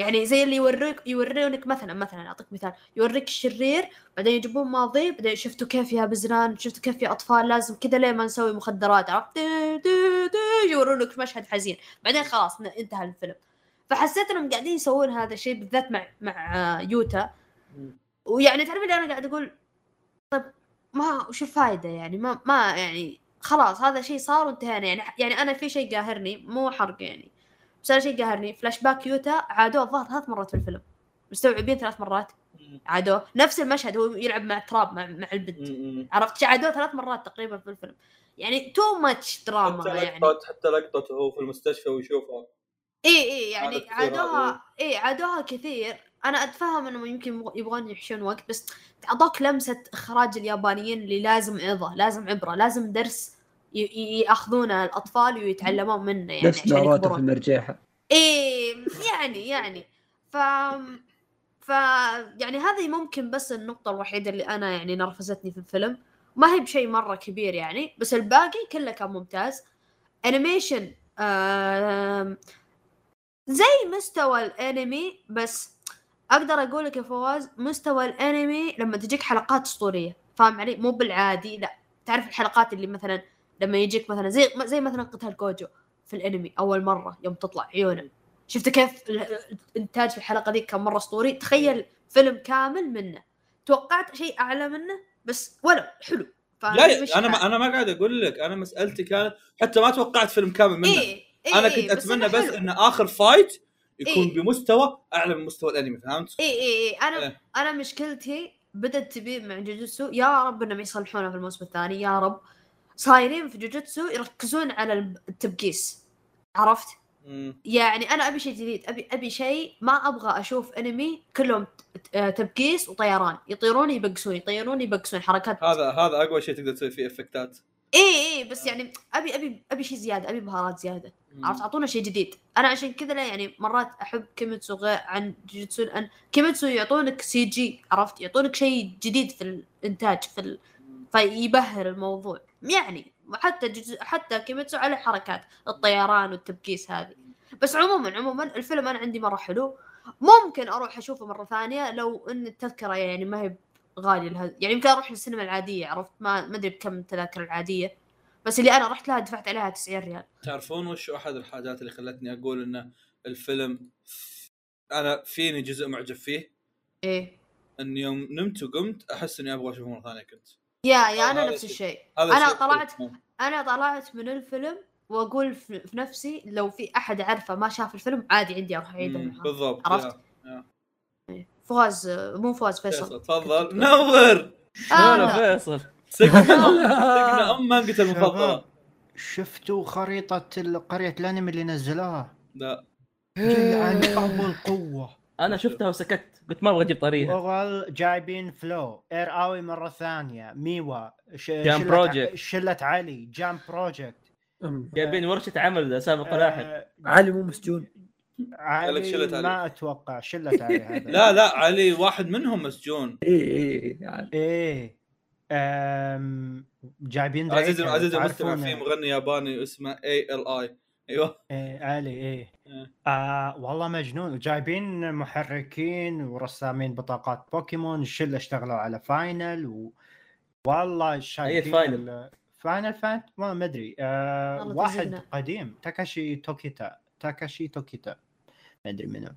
يعني زي اللي يوريك يورونك مثلا مثلا أعطيك مثال. يوريك الشرير بعدين يجيبون ماضي بعدين شفتوا كيف يا بزران شفتوا كيف يا أطفال لازم كذا ليه ما نسوي مخدرات عرفت؟ يورونك مشهد حزين. بعدين خلاص انتهى الفيلم. فحسيت إنهم قاعدين يسوون هذا الشيء بالذات مع مع يوتا. ويعني تعرف اللي أنا قاعد أقول؟ طيب ما وش الفائده يعني؟ ما ما يعني خلاص هذا شيء صار وانتهينا. يعني يعني أنا في شيء قاهرني مو حرق يعني. بس أنا شيء قاهرني فلاش باك يوتا عادوه الظاهر ثلاث مرات في الفيلم. مستوعبين ثلاث مرات. عادوه. نفس المشهد هو يلعب مع تراب مع, مع البنت. عرفت؟ عادوه ثلاث مرات تقريبا في الفيلم. يعني too much drama حتى يعني. لقطة حتى لقطته وهو في المستشفى ويشوفها. إي إي يعني عادوها إي عادوها كثير. أنا أتفهم انهم يمكن يبغ- يبغون يحشون وقت بس اعطوك لمسة إخراج اليابانيين اللي لازم عظة لازم عبرة لازم درس يأخذونه الأطفال ويتعلمون منه يعني نفس ناروتو. في المرجيحة. إيه يعني يعني. ف ف يعني هذه ممكن بس النقطة الوحيدة اللي أنا يعني نرفزتني في الفيلم. ما هي بشيء مرة كبير يعني بس الباقي كله كان ممتاز. animation زي مستوى الأنمي بس أقدر أقول لك يا فواز مستوى الأنمي لما تجيك حلقات أسطورية فاهم علي؟ مو بالعادي لا. تعرف الحلقات اللي مثلا لما يجيك مثلا زي زي مثلا قتال كوجو في الأنمي أول مرة يوم تطلع عيونه شفت كيف ال- الإنتاج في الحلقة ذيك كان مرة أسطوري تخيل فيلم كامل منه توقعت شيء أعلى منه بس ولو حلو لا أنا ما. أنا ما قاعد أقول لك أنا مسألتي كانت حتى ما توقعت فيلم كامل منه إيه إيه أنا كنت أتمنى بس حلو. إن آخر fight يكون إيه. بمستوى أعلى من مستوى الأنمي فهمت؟ اي اي اي أنا إيه. أنا مشكلتي بدأت تبين مع جوجوتسو يا رب إنهم يصلحونها في الموسم الثاني يا رب صايرين في جوجوتسو يركزون على التبقيس. عرفت؟ مم. يعني أنا أبي شيء جديد. أبي أبي شيء ما أبغى أشوف أنمي كلهم تبقيس وطيران. يطيرون يبقسون يطيرون يبقسون حركات. هذا هذا أقوى شيء تقدر تسوي فيه effect ات. إي إي بس يعني أبي أبي أبي شيء زيادة أبي بهارات زيادة. عرفت؟ أعطونا شيء جديد. أنا عشان كذا لا يعني مرات أحب كيميتسو غير عن جوجوتسو لأن كيميتسو يعطونك CG عرفت؟ يعطونك شيء جديد في الإنتاج في ال... فيبهر الموضوع. يعني حتى جوجو... حتى كيميتسو على حركات الطيران والتبكيس هذه. بس عموما عموما الفيلم أنا عندي مرة حلو. ممكن أروح أشوفه مرة ثانية لو إن التذكرة يعني ما هي غالية لها. يعني يمكن أروح للسينما العادية عرفت؟ ما ما أدري بكم التذاكر العادية. بس اللي أنا رحت لها دفعت عليها 90 ريال. تعرفون وش أحد الحاجات اللي خلتني أقول إن الفيلم أنا فيني جزء معجب فيه؟ إيه. إن يوم نمت وقمت أحس إني أبغى أشوفه مرة ثانية كنت. يا يا أنا نفس شيء. الشيء شيء طلعت- حلو. أنا طلعت من الفيلم وأقول في في نفسي لو في أحد اعرفه ما شاف الفيلم عادي عندي أروح أعيده معاه بالضبط عرفت؟ يا. إيه. فواز مو فواز فيصل تفضل نور أنا. فيصل سقنا أم مانجته المفضلة شفتوا خريطة ال- قرية الأنمي اللي نزلوها؟ لا جاي ابو القوة أنا شفتها وسكت. قلت ما أبغى أجيب طريقها وغل جايبين فلو ايراوي مرة ثانية. ميوا ش... جام شلة- بروجكت. شلة علي. جام بروجكت. جايبين ورشة عمل سابق ولاحق. آه، علي مو مسجون. علي شلة علي. ما أتوقع شلة علي هذا. لا لا علي واحد منهم مسجون. اي اي أم... جايبين عزيزي ريكر، عزيزي المستمع. في مغني ياباني اسمه اي ال اي أيوه. إيه علي إيه. إيه. آه والله مجنون. جايبين محركين ورسامين بطاقات بوكيمون الشله اشتغلوا على فاينل و... والله شايفين فاينل؟ ال- فاينل فانت ما ادري آه واحد تزلنا. قديم. تاكاشي توكيتا. تاكاشي توكيتا. ما أدري منو.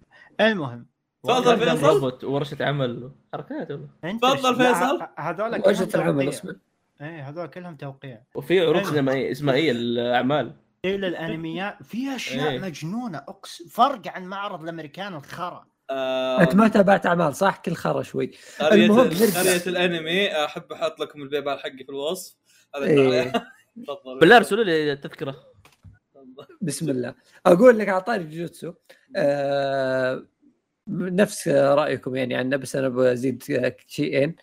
المهم تفضل فيصل. روبوت ورشة عمل. حركات والله. تفضل فيصل. هذول كلهم وجهه العمل إيه هذول كلهم توقيع. وفي عروض. سينمائية اسمها إيه الأعمال. إلى الأنميات في أشياء إيه. مجنونة اقسم فرق عن معرض الأمريكان الخرا آه، أنت ما تابعت أعمال صح كل خرا شوي قرية. قرية الأنمي أحب أحط لكم البيبال حقي في الوصف هذا إيه. بالله ارسلوا لي التذكرة. بسم الله أقول لك اعطاني جوجوتسو آه نفس رأيكم يعني عنه بس أنا بزيد شيئين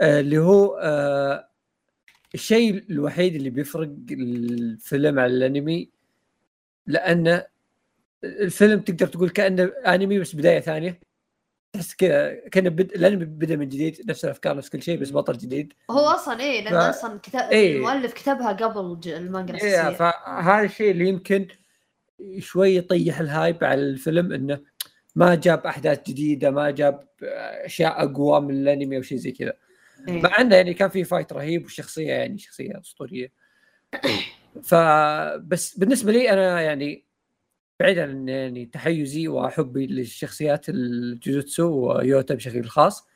آه اللي هو آه الشيء الوحيد اللي بيفرق الفيلم عن الانمي لأنه الفيلم تقدر تقول كأنه أنمي بس بداية ثانية تحس كذا كان بد... الأنمي بدأ من جديد نفس الأفكار نفس كل شيء بس بطل جديد هو أصلا إيه لأن ف- أصلا كتاب إيه. المؤلف كتبها قبل المانجا إيه فهذا الشيء اللي يمكن شوي يطيح ال hype على الفيلم إنه ما جاب أحداث جديدة ما جاب أشياء أقوى من الأنمي أو شيء زي كذا. مع إنه يعني كان في fight رهيب والشخصيه يعني شخصية أسطورية. فبس بالنسبة لي أنا يعني بعيدا عن يعني تحيزي وحبي للشخصيات الجوجوتسو ويوتا بشكل خاص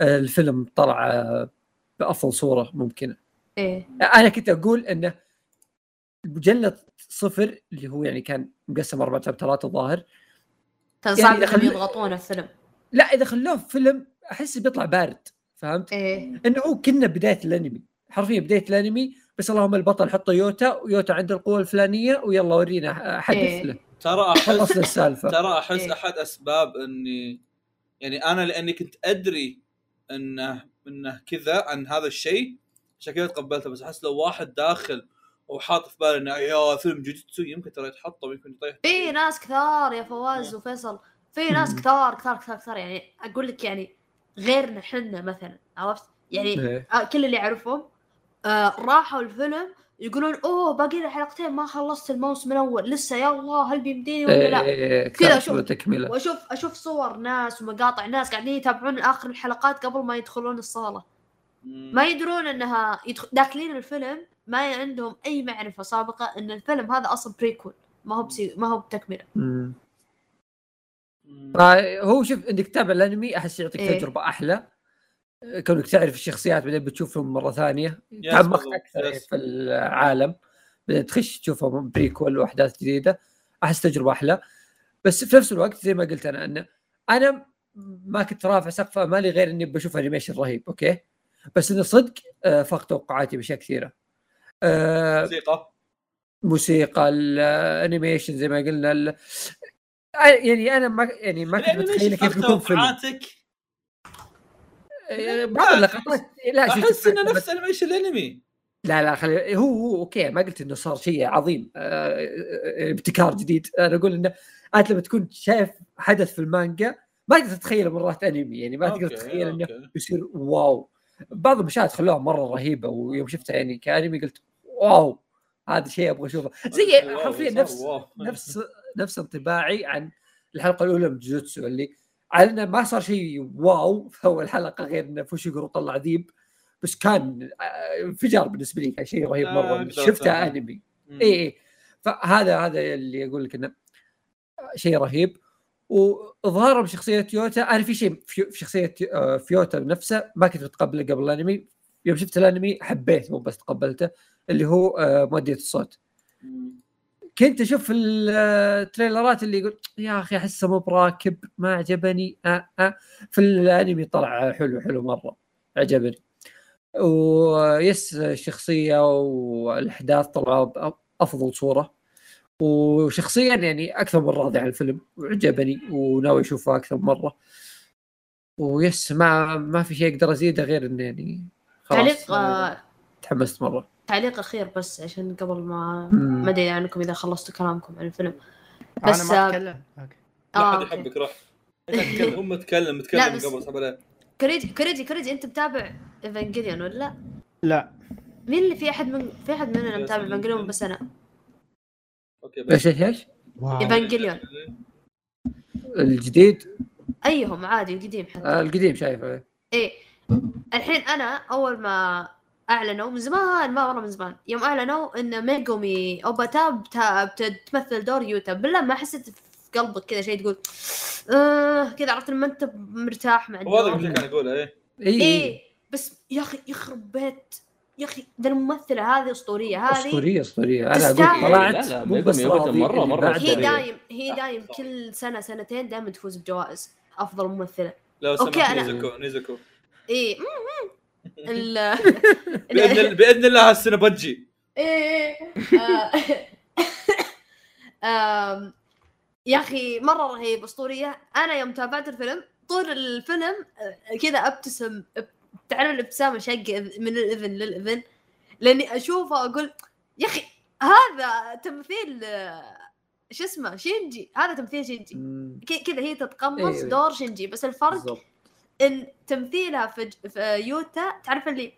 الفيلم طلع بأفضل صورة ممكنة. إيه. أنا كنت أقول إنه مجلد صفر اللي هو يعني كان مقسم أربع شابترات الظاهر كان يعني صعب إذا إنهم خلي- يضغطونه في فيلم لا إذا خلوه في فيلم أحس بيطلع بارد. فهمت؟ إيه إنه هو كنا بداية الأنمي حرفيا بداية الأنمي بس اللهم البطل حطه يوتا ويوتا عنده القوة الفلانية ويلا ورينا حدث إيه. له ترى أحس السالفة ترى أحس إيه. أحد أسباب إني يعني أنا لأني كنت أدري إنه إنه كذا عن هذا الشيء عشان كذا تقبلته بس أحس لو واحد داخل وحاط في باله إنه يا فيلم جوجيتسو يمكن ترى يتحطم يمكن يطيح في ناس كثار يا فواز وفيصل في ناس. كثار كثار كثار كثار يعني أقول لك يعني غيرنا حنا مثلا عرفت؟ يعني إيه. آه، كل اللي اعرفهم آه راحوا الفيلم يقولون أوه باقي لي حلقتين ما خلصت الموسم الأول لسه يا الله هل بيمديني ولا لا؟ إيه، كذا كذا أشوف. تكمله وأشوف أشوف صور ناس ومقاطع ناس قاعدين يتابعون آخر الحلقات قبل ما يدخلون الصالة ما يدرون إنها يدخل داخلين الفيلم ما عندهم أي معرفة سابقة إن الفيلم هذا أصلا بريكول ما هو بسي... ما هو بتكملة مم. مم. فهو شوف انك تتابع الانمي أحس يعطيك إيه. تجربة أحلى. كونك تعرف الشخصيات بعدين بتشوفهم مرة ثانية. تعمقت أكثر yes. في العالم. بعدين تخش تشوفهم prequel وأحداث جديدة أحس تجربة أحلى. بس في نفس الوقت زي ما قلت أنا انه أنا ما كنت رافع سقف امالي غير إني بشوف انيميشن رهيب أوكي؟ بس إنه صدق آه، فاق توقعاتي بأشياء كثيرة. آه، موسيقى. موسيقى الانيميشن زي ما قلنا ال- آه، يعني أنا ما يعني ما كنت متخيل كيف بيكون فيلم. توقعاتك. آه، بعض اللقطات لا أحس إنه نفس انيميشن الأنمي. لا لا خلي هو هو أوكي ما قلت إنه صار شيء عظيم آه، آه، ابتكار جديد. أنا أقول إنه أنت لما تكون شايف حدث في المانجا ما تقدر تتخيل مرات أنمي يعني ما تقدر تتخيل إنه. يصير wow. بعض المشاهد خلوها مرة رهيبة ويوم شفتها يعني كأنمي قلت wow هذا شيء أبغى أشوفه. زي حرفيا نفس wow. نفس نفس انطباعي عن الحلقة الأولى من جوجوتسو اللي على أنه ما صار شيء wow في أول حلقة غير أنه فوشيغورو طلع ذيب بس كان آه، انفجار بالنسبة لي كان شيء رهيب آه، مرة. أفهم. أنمي. اي اي فهذا هذا اللي أقول لك إنه شيء رهيب. واظهارهم شخصيه يوتا أنا في شيء في شخصية آه، فيوتا نفسه ما كنت متقبله قبل الأنمي. يوم شفت الأنمي حبيت مو بس تقبلته اللي هو آه، مؤدية الصوت. كنت أشوف التريلرات اللي يقول يا أخي أحسه مو براكب ما عجبني. آه آه في الأنمي طلع حلو حلو مرة عجبني. ويس الشخصيه والأحداث طلعوا بافضل صورة. وشخصيا يعني أكثر من راضي عن الفيلم وعجبني وناوي أشوفه أكثر من مرة. و yes ما ما في شيء أقدر أزيده غير انه يعني خلاص تعليق آه، تحمست مرة. تعليق أخير بس عشان قبل ما. ما أدري عنكم إذا خلصتوا كلامكم عن الفيلم. بس، أنا ما آه، أتكلم. أوكي. لا آه حد. يحبك روح لا، هم تكلم تكلم لا، قبل سحب عليه كريجي كريجي كريجي أنت متابع ايفانجيليون ولا؟ لا؟ مين اللي في أحد من في أحد مننا متابع. ايفانجيليون بس أنا؟ أوكي إيش إيش إيش؟ ايفانجيليون الجديد؟ أيهم عادي القديم حتى. آه القديم شايفه. إيه. الحين أنا أول ما أعلنوا من زمان ما مره من زمان. يوم أعلنوا إن ميجومي أوجاتا بتمثل دور يوتا. بالله ما حسيت في قلبك كذا شيء تقول آه كذا عرفت لما أنت مرتاح مع الدور اللي كان يقوله إيه. اي إيه بس يا أخي يخرب بيت. يا أخي ذا الممثلة هذه أسطورية هذه أسطورية أسطورية. أنا. أقول طلعت لا، لا، مو بس ميجومي راضي مرة- هي. دايم هي دايم كل سنة سنتين دائما تفوز بجوائز أفضل ممثلة. لو سمحت نيزوكو نيزوكو إيه. ال بإذن بإذن الله هالسنة بتجي إيه. آه. يا أخي مرة رهيب أسطورية. أنا يوم تابعت الفيلم طول الفيلم آه، كذا أبتسم تعرف الأبتسامة شقه من الإذن للإذن؟ لأني أشوفه أقول يا أخي هذا تمثيل آه، شو اسمه شينجي. هذا تمثيل شينجي. كذا هي تتقمص إيه. دور شينجي بس الفرق بالضبط. ان تمثيلها في, ج- في يوتا تعرف اللي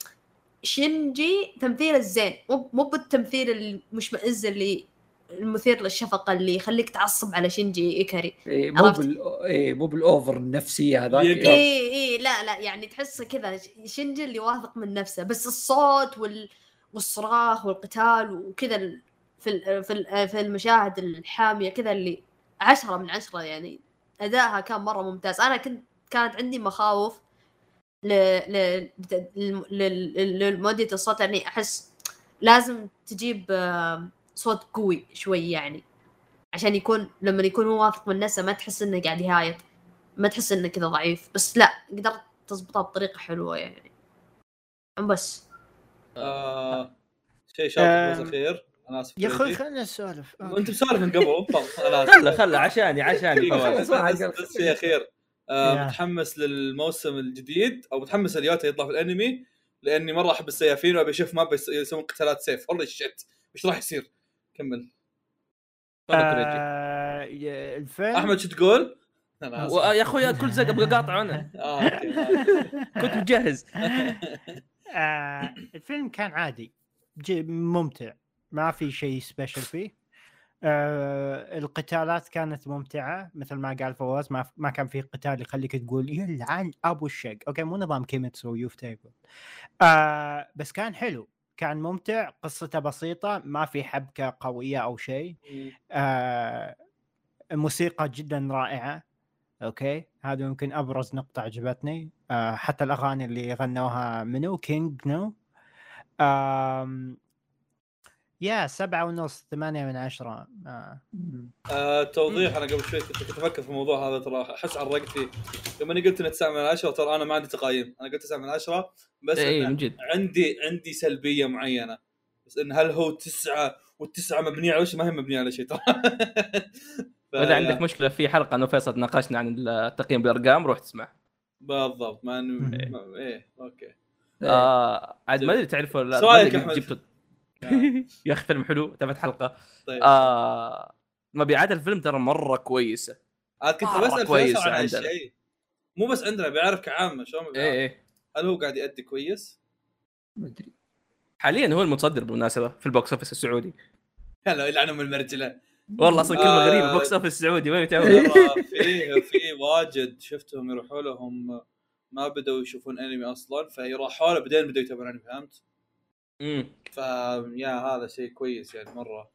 شينجي تمثيل الزين مو مو بالتمثيل المشمئز اللي المثير للشفقة اللي يخليك تعصب على شينجي إيكاري إيه مو. بال إيه مو بالأوفر النفسية هذاك يقهر. إيه. اي اي لا لا يعني تحسه كذا شينجي اللي واثق من نفسه بس الصوت وال والصراخ والقتال وكذا ال- في ال- في ال- في المشاهد الحامية كذا اللي عشرة من عشرة يعني أدائها كان مرة ممتاز أنا كنت كانت عندي مخاوف ل ل لمؤدية الصوت يعني أحس لازم تجيب آه، صوت قوي شوي يعني عشان يكون لما يكون هو واثق من نفسه ما تحس إنه قاعد يهايط ما تحس إنه كذا ضعيف بس لا قدرت تضبطها بطريقة حلوة يعني. بس. آه شيء شاطر بس آم، اخير أنا آسف يا أخوي. خلينا نسولف. وأنت مسولف من قبل آسف. خله خله عشاني عشاني. بس بس شيء أخير. آه يا. متحمس للموسم الجديد أو متحمس اليوتا يطلع في الأنمي لأني مرة أحب السيافين وأبي أشوف ما بيس- يسوون قتالات سيف والله shit إيش راح يصير؟ كمل كريجي. آه، الفيلم أحمد شو تقول؟ أنا آسف و- يا أخوي كل زق أبغى قاطع أنا آه آه. كنت مجهز آه، الفيلم كان عادي ممتع ما في شيء special فيه آه القتالات كانت ممتعة مثل ما قال فواز ما, ما كان في قتال يخليك تقول يلعن أبو الشق أوكي مو نظام كيميتسو و يوفوتيبل. آه بس كان حلو كان ممتع قصته بسيطة ما في حبكة قوية أو شيء. آه الموسيقى جدا رائعة. أوكي هذا يمكن أبرز نقطة عجبتني. آه حتى الأغاني اللي غنوها منو؟ King Gnu. آم يا سبعة ونص ثمانية من عشرة. آه. آه توضيح. أنا قبل شوي كنت أفكر في الموضوع هذا ترى أحس عرقت فيه لما اني قلت انه 9 من 10 ترى أنا ما عندي تقايم. أنا قلت 9 من 10 بس اي إنه من جد. عندي عندي سلبية معينة. بس إن هل هو تسعة والتسعة مبنية على شيء؟ ما هي مبنية على شيء ترى. ف- اذا عندك مشكلة في حلقة أنا وفيصل ناقشنا عن التقييم بالأرقام روح تسمع. بالضبط. ما. إنه- ما- إيه أوكي. آه عاد ما أدري تعرفوا سؤالك أدري يا أخي فيلم حلو تابعت حلقة طيب آه مبيعات الفيلم ترى مرة كويسة عاد كنت مرة بسأل كويس فيصل عن عندنا. هالشيء مو بس عندنا بيعرف كعامة شلون إيه؟ إيه هل هو قاعد يأدي كويس؟ مدري حاليا هو المتصدر بالمناسبة في البوكس أوفيس السعودي هلا يلعنهم المرجلة والله أصلا كلمة آه. غريبة ال box office السعودي وين تعود ترى في في واجد شفتهم يروحوا لهم ما بدوا يشوفون أنمي أصلا فيروحوا له بعدين بدوا يتابعون أنمي فهمت؟ امم ف yeah هذا شيء كويس يعني مرة.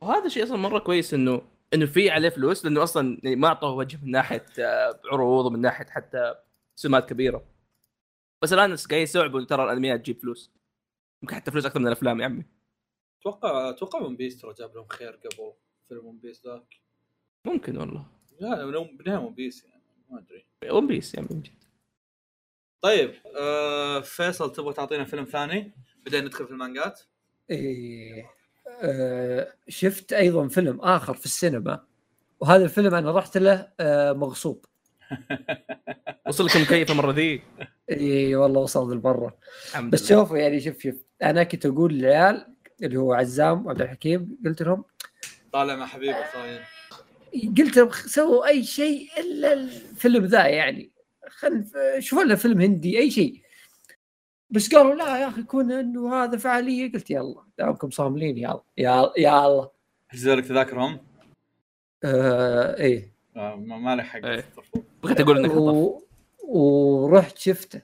وهذا شيء أصلا مرة كويس إنه إنه في عليه فلوس لأنه أصلا ما أعطوه وجه من ناحية آه، عروض ومن ناحية حتى سمات كبيرة. بس الآن قاعدين يستوعبوا ترى الأنميات تجيب فلوس. يمكن حتى فلوس أكثر من الأفلام يا عمي. أتوقع أتوقع ون بيس ترى جاب لهم خير قبل فيلم ون بيس ذاك. ممكن والله. لا لا بدايه ون بيس يعني ما أدري. ون بيس يعني من جد. طيب آه فيصل تبغى تعطينا فيلم ثاني؟ بعدين ندخل في المانجات؟ إيه. آه شفت أيضا فيلم آخر في السينما وهذا الفيلم أنا رحت له آه مغصوب. وصل لك المكيف المره ذي. اي والله وصل لبرا. الحمد بس شوفوا يعني شوف شوف أنا كنت أقول للعيال اللي هو عزام وعبد الحكيم قلت لهم طالع مع حبيبه صاير. قلت لهم سووا أي شيء إلا الفيلم ذا يعني. خل شوفوا لنا فيلم هندي أي شيء. بس قالوا لا يا أخي كونان وهذا فعالية قلت يلا دامكم صاملين يلا يلا يلا حجزوا لك تذاكرهم؟ آه إيه. آه ما ما له حق. إيه. بغيت أقول إنك و... ورحت شفته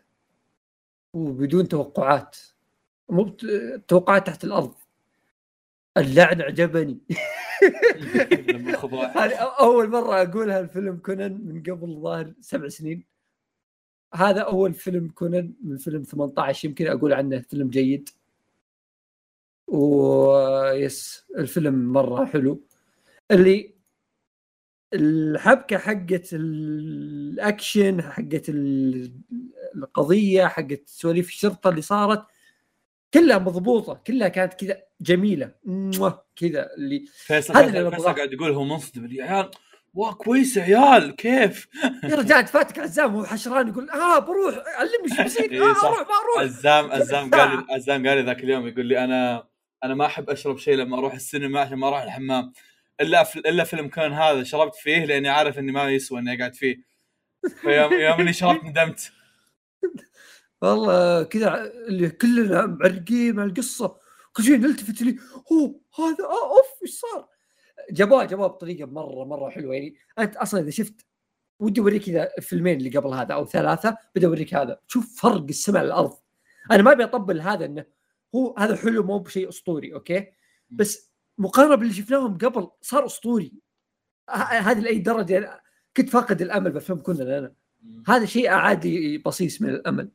وبدون توقعات. مو بت- توقعات تحت الأرض. اللعن عجبني. هذه أول مرة أقولها الفيلم كونان من قبل ظاهر سبع سنين. هذا أول فيلم كونان من فيلم 18 يمكن أقول عنه فيلم جيد. ويس الفيلم مرة حلو. اللي الحبكة حقت الأكشن حقت ال- القضية حقت سواليف الشرطة اللي صارت كلها مضبوطة كلها كانت كذا جميلة. كذا اللي فيصل هذا اللي. قاعد يقول هو منصدم يا عيال وا كويس يا عيال كيف؟ يا رجال فاتك عزام وهو حشران يقول آه بروح علمني شو بيصير إيه آه صح. أروح ما أروح عزام عزام قال عزام قال لي ذاك اليوم يقول لي أنا أنا ما أحب أشرب شيء لما أروح السينما عشان ما أروح الحمام إلا في إلا فيلم كان هذا شربت فيه لأني عارف إني ما يسوى إني أقعد فيه. فيوم يوم إني شربت ندمت. والله كذا اللي كلنا معلقين مع القصة كل شيء نلتفت لي هو هذا آه أوف إيش صار؟ جابوها جابوها بطريقة مرة مرة حلوة. يعني أنت أصلا إذا شفت ودي أوريك كذا الفيلمين اللي قبل هذا أو ثلاثة بدي أوريك هذا. شوف فرق السماء للارض أنا ما أبي أطبل هذا إنه هو هذا حلو مو بشيء أسطوري okay؟ بس مقارنة باللي شفناهم قبل صار أسطوري. هذه لأي درجة؟ أنا كنت فاقد الأمل بفيلم كونان. هذا شيء عطاني بصيص من الأمل.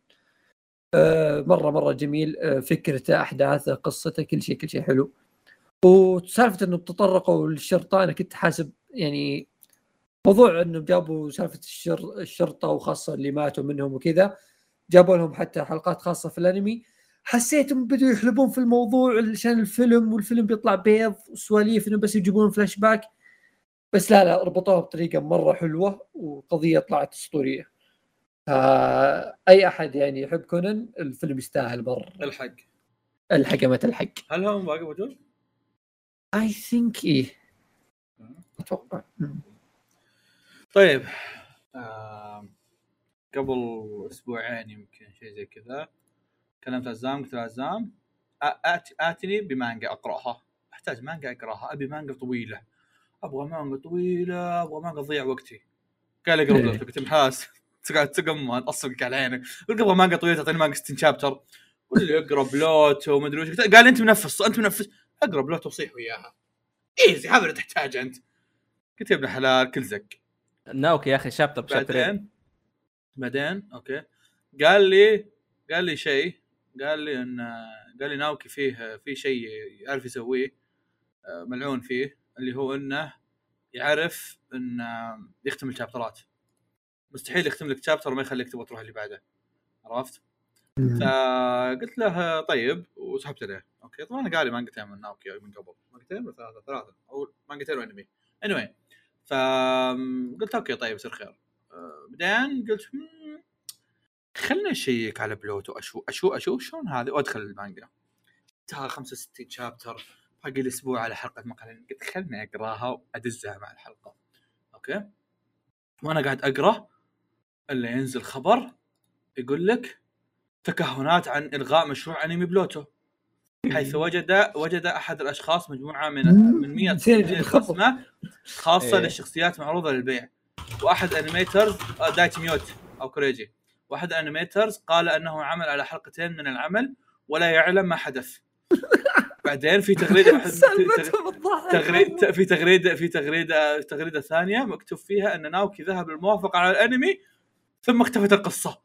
آه، مرة مرة جميل. آه، فكرته أحداثه قصته كل شيء كل شيء حلو. وسالفة إنه تطرقوا للشرطة أنا كنت حاسب يعني موضوع إنه جابوا سالفة الشر الشرطة وخاصة اللي ماتوا منهم وكذا جابوا لهم حتى حلقات خاصة في الأنمي. حسيتهم بدوا يحلبون في الموضوع عشان الفيلم والفيلم بيطلع بيض وسواليف إنه بس يجيبون فلاش باك. بس لا لا ربطوها بطريقة مرة حلوة وقضية طلعت أسطورية. آه، أي أحد يعني يحب كونان الفيلم يستاهل مره الحق. الحقمة الحق هل هو باقي موجود؟ اي ثينك إيه أتوقع. طيب. قبل أسبوعين يمكن شيء زي كذا. كلمت عزام قلت له عزام آتني بمانجا أقرأها. أحتاج مانجا أقرأها أبي مانجا طويلة. أبغى مانجا طويلة أبغى مانجا تضيع وقتي. قال اقرا قلت له تقعد تقم أصفق على عينك قلت أبغى مانجا طويلة تعطيني مانجا 60 chapter قول لي اقرا بلوتو وش. قلت- قال أنت منفس أنت منفس. اقرا بلوتو وصيح وياها. ايزي هذا اللي تحتاجه أنت. قلت يا ابن الحلال كل زق. ناوكي يا أخي chapter ب chapter ين بعدين؟ بعدين؟ okay. قال لي قال لي شيء. قال لي إن قال لي ناوكي فيه في شيء يعرف يسويه آه، ملعون فيه اللي هو إنه يعرف إن آه، يختم ال chapter ات مستحيل يختم لك chapter وما يخليك تبغى تروح اللي بعده. عرفت؟ فقلت له طيب وسحبت عليه. okay طبعا أنا قاري مانجتين من ناوكي من قبل. مانجتين ولا ثلاثة؟ ثلاثة. أو مانجتين وانمي anyway فقلت okay طيب يصير خير. آه، بعدين قلت "مم، خلنا نشيك على بلوتو. أشوف أشوف أشوف شلون هذا وادخل المانجا. ترى 65 chapter باقي لي أسبوع على حلقة مقال قلت خلني أقراها وأدزها مع الحلقة. okay. وأنا قاعد أقرأ. إلا ينزل خبر يقول لك تكهنات عن إلغاء مشروع أنمي بلوتو. حيث وجد وجد أحد الأشخاص مجموعة من من 100 نسيت الخبر. رسمه خاصة إيه. للشخصيات معروضة للبيع. وأحد animators آه، دايتي ميوت أو كوريجي. وأحد animators قال أنه عمل على حلقتين من العمل ولا يعلم ما حدث. بعدين في تغريدة تغريده في تغريده في تغريده تغريدة ثانية مكتوب فيها أن ناوكي ذهب للموافقه على الأنمي ثم اختفت القصة.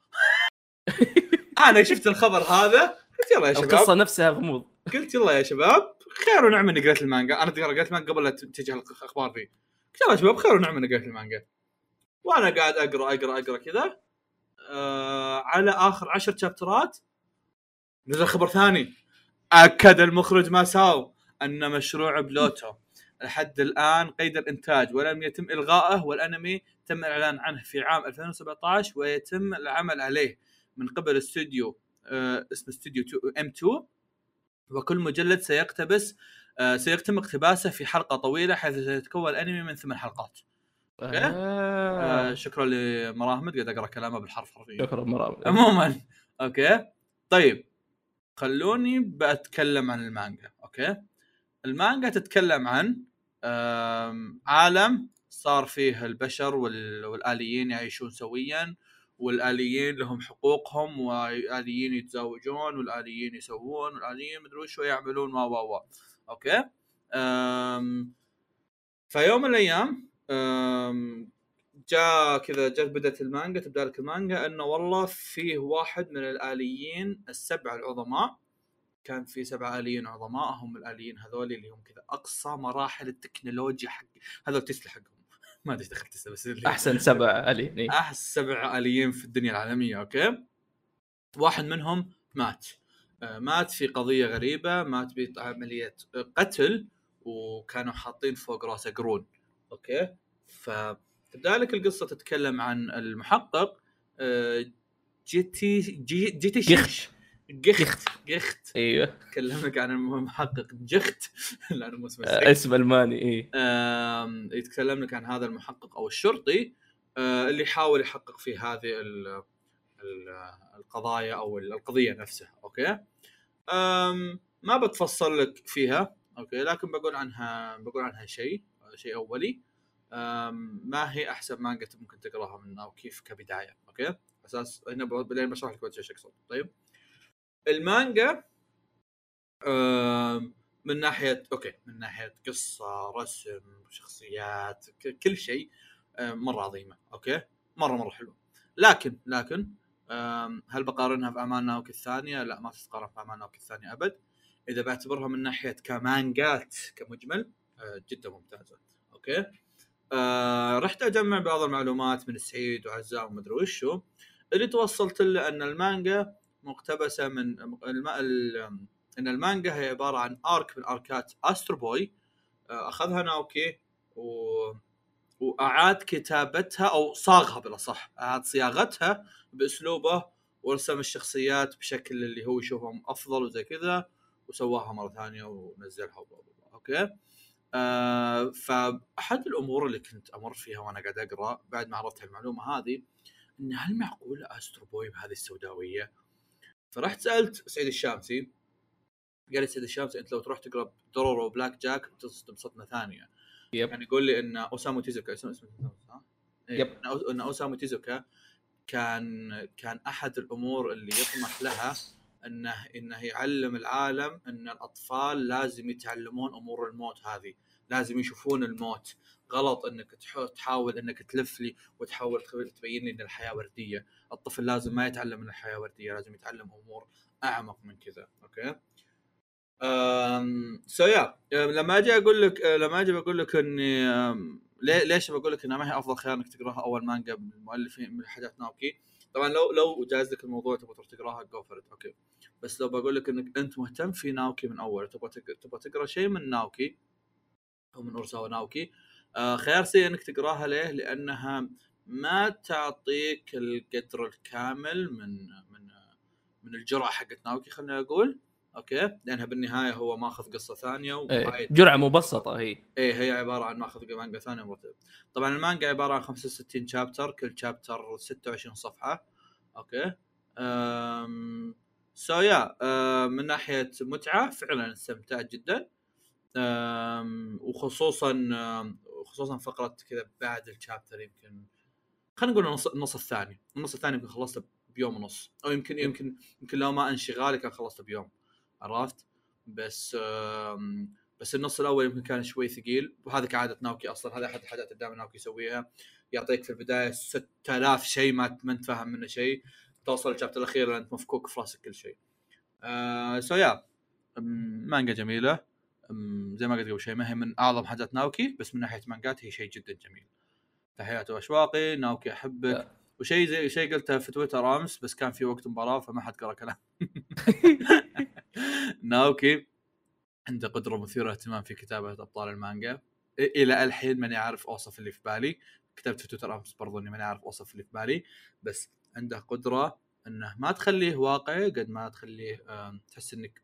أنا شفت الخبر هذا قلت يلا يا شباب. القصة نفسها غموض. قلت يلا يا شباب خير ونعم اني قريت المانجا. أنا قريت المانجا قبل لا تجي الاخبار ذي. قلت يلا يا شباب خير ونعم اني قريت المانجا. وأنا قاعد أقرأ أقرأ أقرأ كذا. آه على آخر عشر chapter ات نزل خبر ثاني. أكد المخرج ماساو أن مشروع بلوتو. لحد الآن قيد الإنتاج. ولم يتم الغائه والأنمي تم الإعلان عنه في عام 2017 ويتم العمل عليه من قبل استوديو. اسمه استوديو ام 2 وكل مجلد سيقتبس آه سيتم اقتباسه في حلقة طويلة حيث سيتكون الانمي من ثمان حلقات. okay. آه آه. شكرا لمرام قاعد أقرأ كلامه بالحرف حرفيا. شكرا مرام عموما okay طيب خلوني بتكلم عن المانجا okay المانجا تتكلم عن عالم صار فيه البشر وال- والآليين يعيشون سويا والآليين لهم حقوقهم والآليين يتزوجون والآليين يسوون والآليين مدري وش يعملون و و و okay؟ أم فيوم من الأيام جاء كذا جت بدأت المانجا تبدأ لك المانجا إنه والله فيه واحد من الآليين السبعه العظماء كان في سبعه آليين عظماء هم الآليين هذول اللي هم كذا أقصى مراحل التكنولوجيا حق هذول تسلا حقهم. ما ادري دخلت بس أحسن سبع الي إيه. احس سبع آليين في الدنيا العالمية okay؟ واحد منهم مات. آه، مات في قضية غريبة مات بعملية قتل وكانوا حاطين فوق راسه قرون okay؟ فتبدا لك القصة تتكلم عن المحقق آه، جيتي جي جيتي جخش جخت. جخت. إيوه. كلمك عن المحقق جخت. لأنه مو اسمه. آه، اسم ألماني آم، يتكلم لك عن هذا المحقق أو الشرطي آه، اللي يحاول يحقق في هذه ال- ال- القضايا أو القضية نفسها okay؟ آم، ما بتفصل لك فيها okay؟ لكن بقول عنها بقول عنها شيء شيء أولي. ما هي أحسن مانجا ممكن تقراها من أو كيف كبداية okay؟ أساس هنا بعدين بشرح لك بعد إيش أقصد. طيب؟ المانجا من ناحية okay من ناحية قصة رسم شخصيات كل شيء مرة عظيمة okay؟ مرة مرة حلوة. لكن لكن هل بقارنها في ناوكي الثانية؟ لا ما تتقارن في ناوكي الثانية أبد. إذا بعتبرها من ناحية كمانجات كمجمل آه، جدا ممتازة okay؟ آه رحت اجمع بعض المعلومات من سعيد وعزام ومدري وشو. اللي توصلت له أن المانجا مقتبسة من. إن المانجا هي عبارة عن arc من arc ات استرو بوي أخذها ناوكي و... وأعاد كتابتها أو صاغها بالأصح أعاد صياغتها بأسلوبه ورسم الشخصيات بشكل اللي هو يشوفهم أفضل وزي كذا وسواها مرة ثانية ونزلها. okay آه فأحد الأمور اللي كنت أمر فيها وأنا قاعد أقرأ بعد ما عرفت المعلومه هذه إن هل معقول استرو بوي بهذه السوداوية؟ فرحت سألت سعيد الشامسي قال لي سعيد الشامسي أنت لو تروح تقرأ دورورو وبلاك جاك بتصدم صدمه ثانية yep. يعني يقول لي إن أوسامو تيزوكا اسمه اسمه؟ إيه، yep. إن أو- إن أوسامو تيزوكا كان كان أحد الأمور اللي يطمح لها إنه إنه يعلم العالم إن الأطفال لازم يتعلمون أمور الموت هذه لازم يشوفون الموت. غلط إنك تح- تحاول إنك تلف لي وتحاول تبين لي إن الحياة وردية. الطفل لازم ما يتعلم إن الحياة وردية لازم يتعلم أمور أعمق من كذا. okay؟ أم so yeah لما أجي أقول لك أه، لما أجي بقول لك إني ليش بقول لك انها ما هي أفضل خيار إنك تقرأها أول مانجا من المؤلفين من حاجات ناوكي؟ طبعا لو لو جاز لك الموضوع تبغى تروح تقرأها go okay. بس لو بقول لك إنك أنت مهتم في ناوكي من أول تبغى تبغى تقرأ شيء من ناوكي أو من اورساوا ناوكي آه خيار سيء إنك تقراها ليه؟ لأنها ما تعطيك القدر الكامل من من من الجرعة حقت ناوكي خلينا أقول. okay؟ لأنها بالنهاية هو ماخذ قصة ثانية إيه. وهاي جرعة مبسطه هي. إيه هي عبارة عن ماخذ مانجا ثانية مرتب طبعا المانجا عبارة عن 65 chapter كل chapter 26 صفحة. okay؟ أم... so yeah أم... من ناحية متعة فعلا استمتعت جدا. أم... وخصوصا. خصوصا فقرة كذا بعد الشابتر يمكن خلينا نقول النص, النص الثاني. النص الثاني يمكن خلصته بيوم ونص. أو يمكن يمكن يمكن لو ما انشغالي كان خلصته بيوم. عرفت؟ بس. بس النص الأول يمكن كان شوي ثقيل. وهذا كعادة ناوكي أصلا. هذا أحد الحاجات اللي دائما ناوكي يسويها. يعطيك في البداية 6000 شيء ما ما انت فاهم منه شيء. توصل الشابتر الأخير انت مفكوك في راسك كل شيء. آه so yeah مانجا جميلة. زي ما قلت قبل شوي ما هي من أعظم حاجات ناوكي بس من ناحية مانجات هي شيء جدا جميل. تحياتي وأشواقي ناوكي أحبك. وشيء زي شيء قلته في تويتر أمس بس كان في وقت مباراة فما حد قرأ كلام. ناوكي عنده قدره مثيره اهتمام في كتابة أبطال المانجا. إلى الحين ماني عارف أوصف اللي في بالي. كتبت في تويتر أمس برضو إني ماني عارف أوصف اللي في بالي. بس عنده قدرة إنه ما تخليه واقعي قد ما تخليه تحس إنك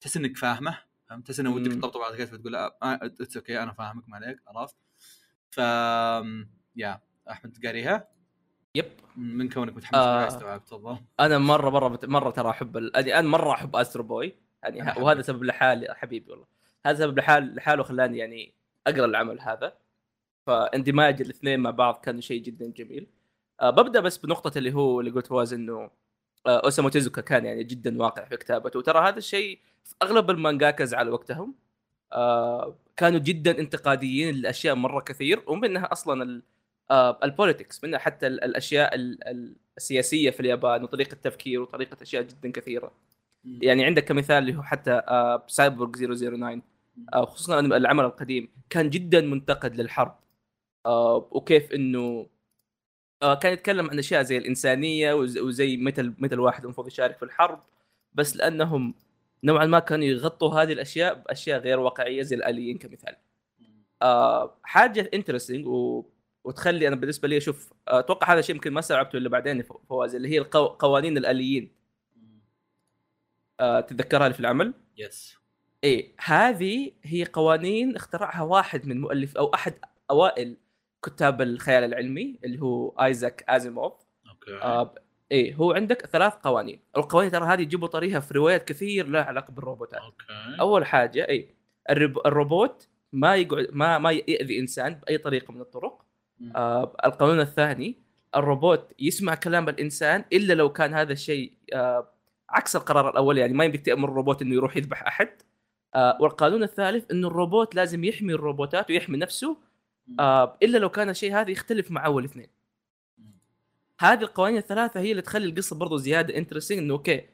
تحس إنك فاهمه. فهمت تحس إنه ودك. تطبطب على كتفه تقول it's okay أنا فاهمك ما عليك عرفت ف يا أحمد قاريها؟ yep. من كونك متحمس آه. آه. استوعبت تفضل. أنا مرة مرة بت- مرة ترى أحب ال... يعني أنا مرة أحب استرو بوي يعني ه... وهذا سبب لحالي حبيبي والله. هذا سبب لحال لحاله خلاني يعني أقرأ العمل هذا. فاندماج الاثنين مع بعض كان شيء جدا جميل. أه ببدأ بس بنقطة اللي هو اللي قلت فواز إنه أه أوسامو تيزوكا كان يعني جدا واقع في كتابته. وترى هذا الشيء أغلب ال mangakas على وقتهم. أه كانوا جدا انتقاديين لاشياء مرة كثير ومنها أصلا. آه ال politics منها حتى ال- الأشياء ال- ال- السياسية في اليابان وطريقة التفكير وطريقة أشياء جدا كثيرة. يعني عندك كمثال اللي هو حتى آه سايبورغ 009 آه خصوصا العمل القديم كان جدا منتقد للحرب. آه وكيف إنه آه كان يتكلم عن أشياء زي الإنسانية وز- وزي متى متى الواحد المفروض يشارك في الحرب بس لأنهم نوعا ما كانوا يغطوا هذه الأشياء بأشياء غير واقعية زي الآليين كمثال. آه حاجة interesting و... وتخلي أنا بالنسبة لي أشوف آه، أتوقع هذا الشيء يمكن ما استوعبته إلا بعدين فواز اللي هي القو... قوانين الآليين. آه تتذكرها في العمل؟ yes إيه هذه هي قوانين اخترعها واحد من مؤلف أو أحد أوائل كتاب الخيال العلمي اللي هو ايزاك ازيموف okay آه إيه هو عندك ثلاث قوانين. القوانين ترى هذه يجيبوا طريقها في روايات كثير لها علاقة بالروبوتات. okay. أول حاجة اي. الروبوت ما يقعد ما ما يأذي إنسان بأي طريقة من الطرق. آه القانون الثاني الروبوت يسمع كلام الإنسان إلا لو كان هذا الشيء آه عكس القرار الأول يعني ما يمديك تأمر الروبوت إنه يروح يذبح أحد. آه والقانون الثالث إنه الروبوت لازم يحمي الروبوتات ويحمي نفسه. آه إلا لو كان الشيء هذا يختلف مع أول اثنين. هذه القوانين الثلاثة هي اللي تخلي القصة برضو زيادة interesting إنه okay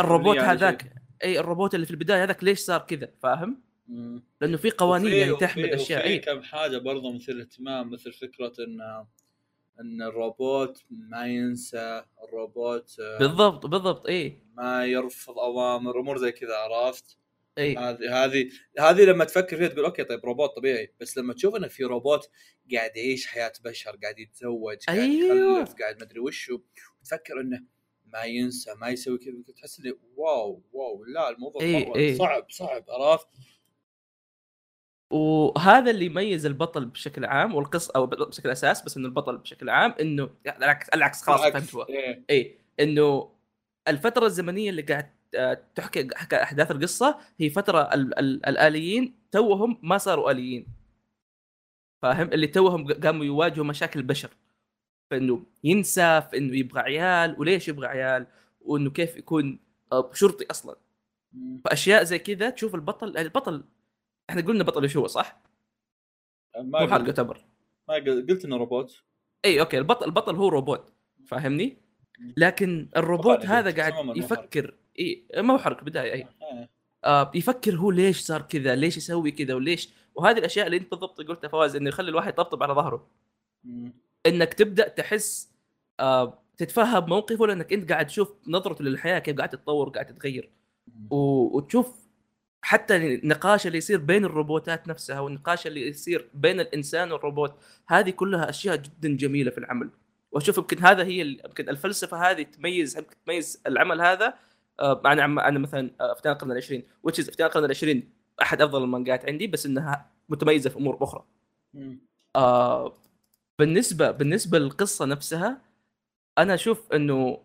الروبوت يعني هذاك إي الروبوت اللي في البداية هذاك ليش صار كذا؟ فاهم؟ مم. لأنه في قوانين وفي- يعني وفي- تحمل أشياء وفي إي. كم حاجة برضه مثير للاهتمام مثل فكرة ان إن الروبوت ما ينسى الروبوت بالضبط بالضبط إي. ما يرفض أوامر أمور زي كذا عرفت؟ إي هذه هذه هذه لما تفكر فيها تقول okay طيب روبوت طبيعي بس لما تشوف إنه في روبوت قاعد يعيش حياة بشر قاعد يتزوج قاعد أيوة. يخلف قاعد مدري وشو وتفكر إنه ما ينسى ما يسوي كذا تحس إنه wow wow لا الموضوع إيه، مرة إيه. صعب صعب عرفت وهذا اللي يميز البطل بشكل عام والقصة أو بشكل أساس بس إنه البطل بشكل عام إنه العكس العكس خلاص فهمت إيه. إي إنه الفترة الزمنية اللي قاعد تحكي حكى أحداث القصة هي فترة ال- ال- الآليين توهم ما صاروا آليين. فاهم؟ اللي توهم قاموا يواجهوا مشاكل البشر. فإنه ينسى في انه يبغى عيال. وليش يبغى عيال؟ وإنه كيف يكون آه، شرطي أصلا. فأشياء زي كذا تشوف البطل البطل إحنا قلنا بطل إيش هو صح؟ ما مو حرق قلت. يعتبر. ما قلت إنه روبوت. إي okay. البطل البطل هو روبوت. فاهمني؟ لكن الروبوت هذا قاعد يفكر إي ما هو حرق بداية إي. آه. آه يفكر هو ليش صار كذا ليش يسوي كذا وليش. وهذه الأشياء اللي أنت بالضبط قلتها فواز إنه يخلي الواحد يطبطب على ظهره. إنك تبدأ تحس آه تتفهم موقفه لأنك أنت قاعد تشوف نظرته للحياة كيف قاعد تتطور قاعد تتغير. و... وتشوف حتى النقاش اللي يصير بين الروبوتات نفسها والنقاش اللي يصير بين الإنسان والروبوت هذه كلها أشياء جدا جميلة في العمل. واشوف يمكن هذا هي يمكن الفلسفة هذه تميز تميز العمل هذا عن عن عن مثلا آه، افتان القرن العشرين is افتان القرن العشرين أحد أفضل المانجات عندي بس إنها متميزة في أمور أخرى. آه بالنسبة بالنسبة للقصة نفسها أنا أشوف إنه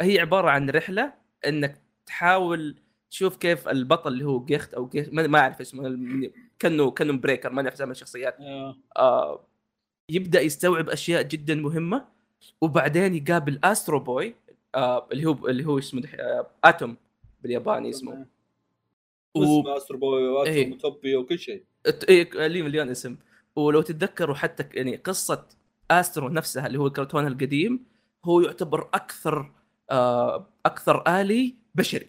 هي عبارة عن رحلة إنك تحاول تشوف كيف البطل اللي هو جيخت أو جيخت ما أعرف اسمه كأنه كأنه بريكر ما نعرف اسامي الشخصيات آه. آه يبدأ يستوعب أشياء جدا مهمة وبعدين يقابل أسترو بوي آه اللي هو اللي هو اسمه آه اتوم بالياباني اسمه. و... اسمه استرو بوي. واتوم وتوبي وكل شيء. إيه، لي مليون اسم. ولو تتذكروا حتى يعني قصة استرو نفسها اللي هو الكرتون القديم هو يعتبر أكثر آه أكثر آلي بشري.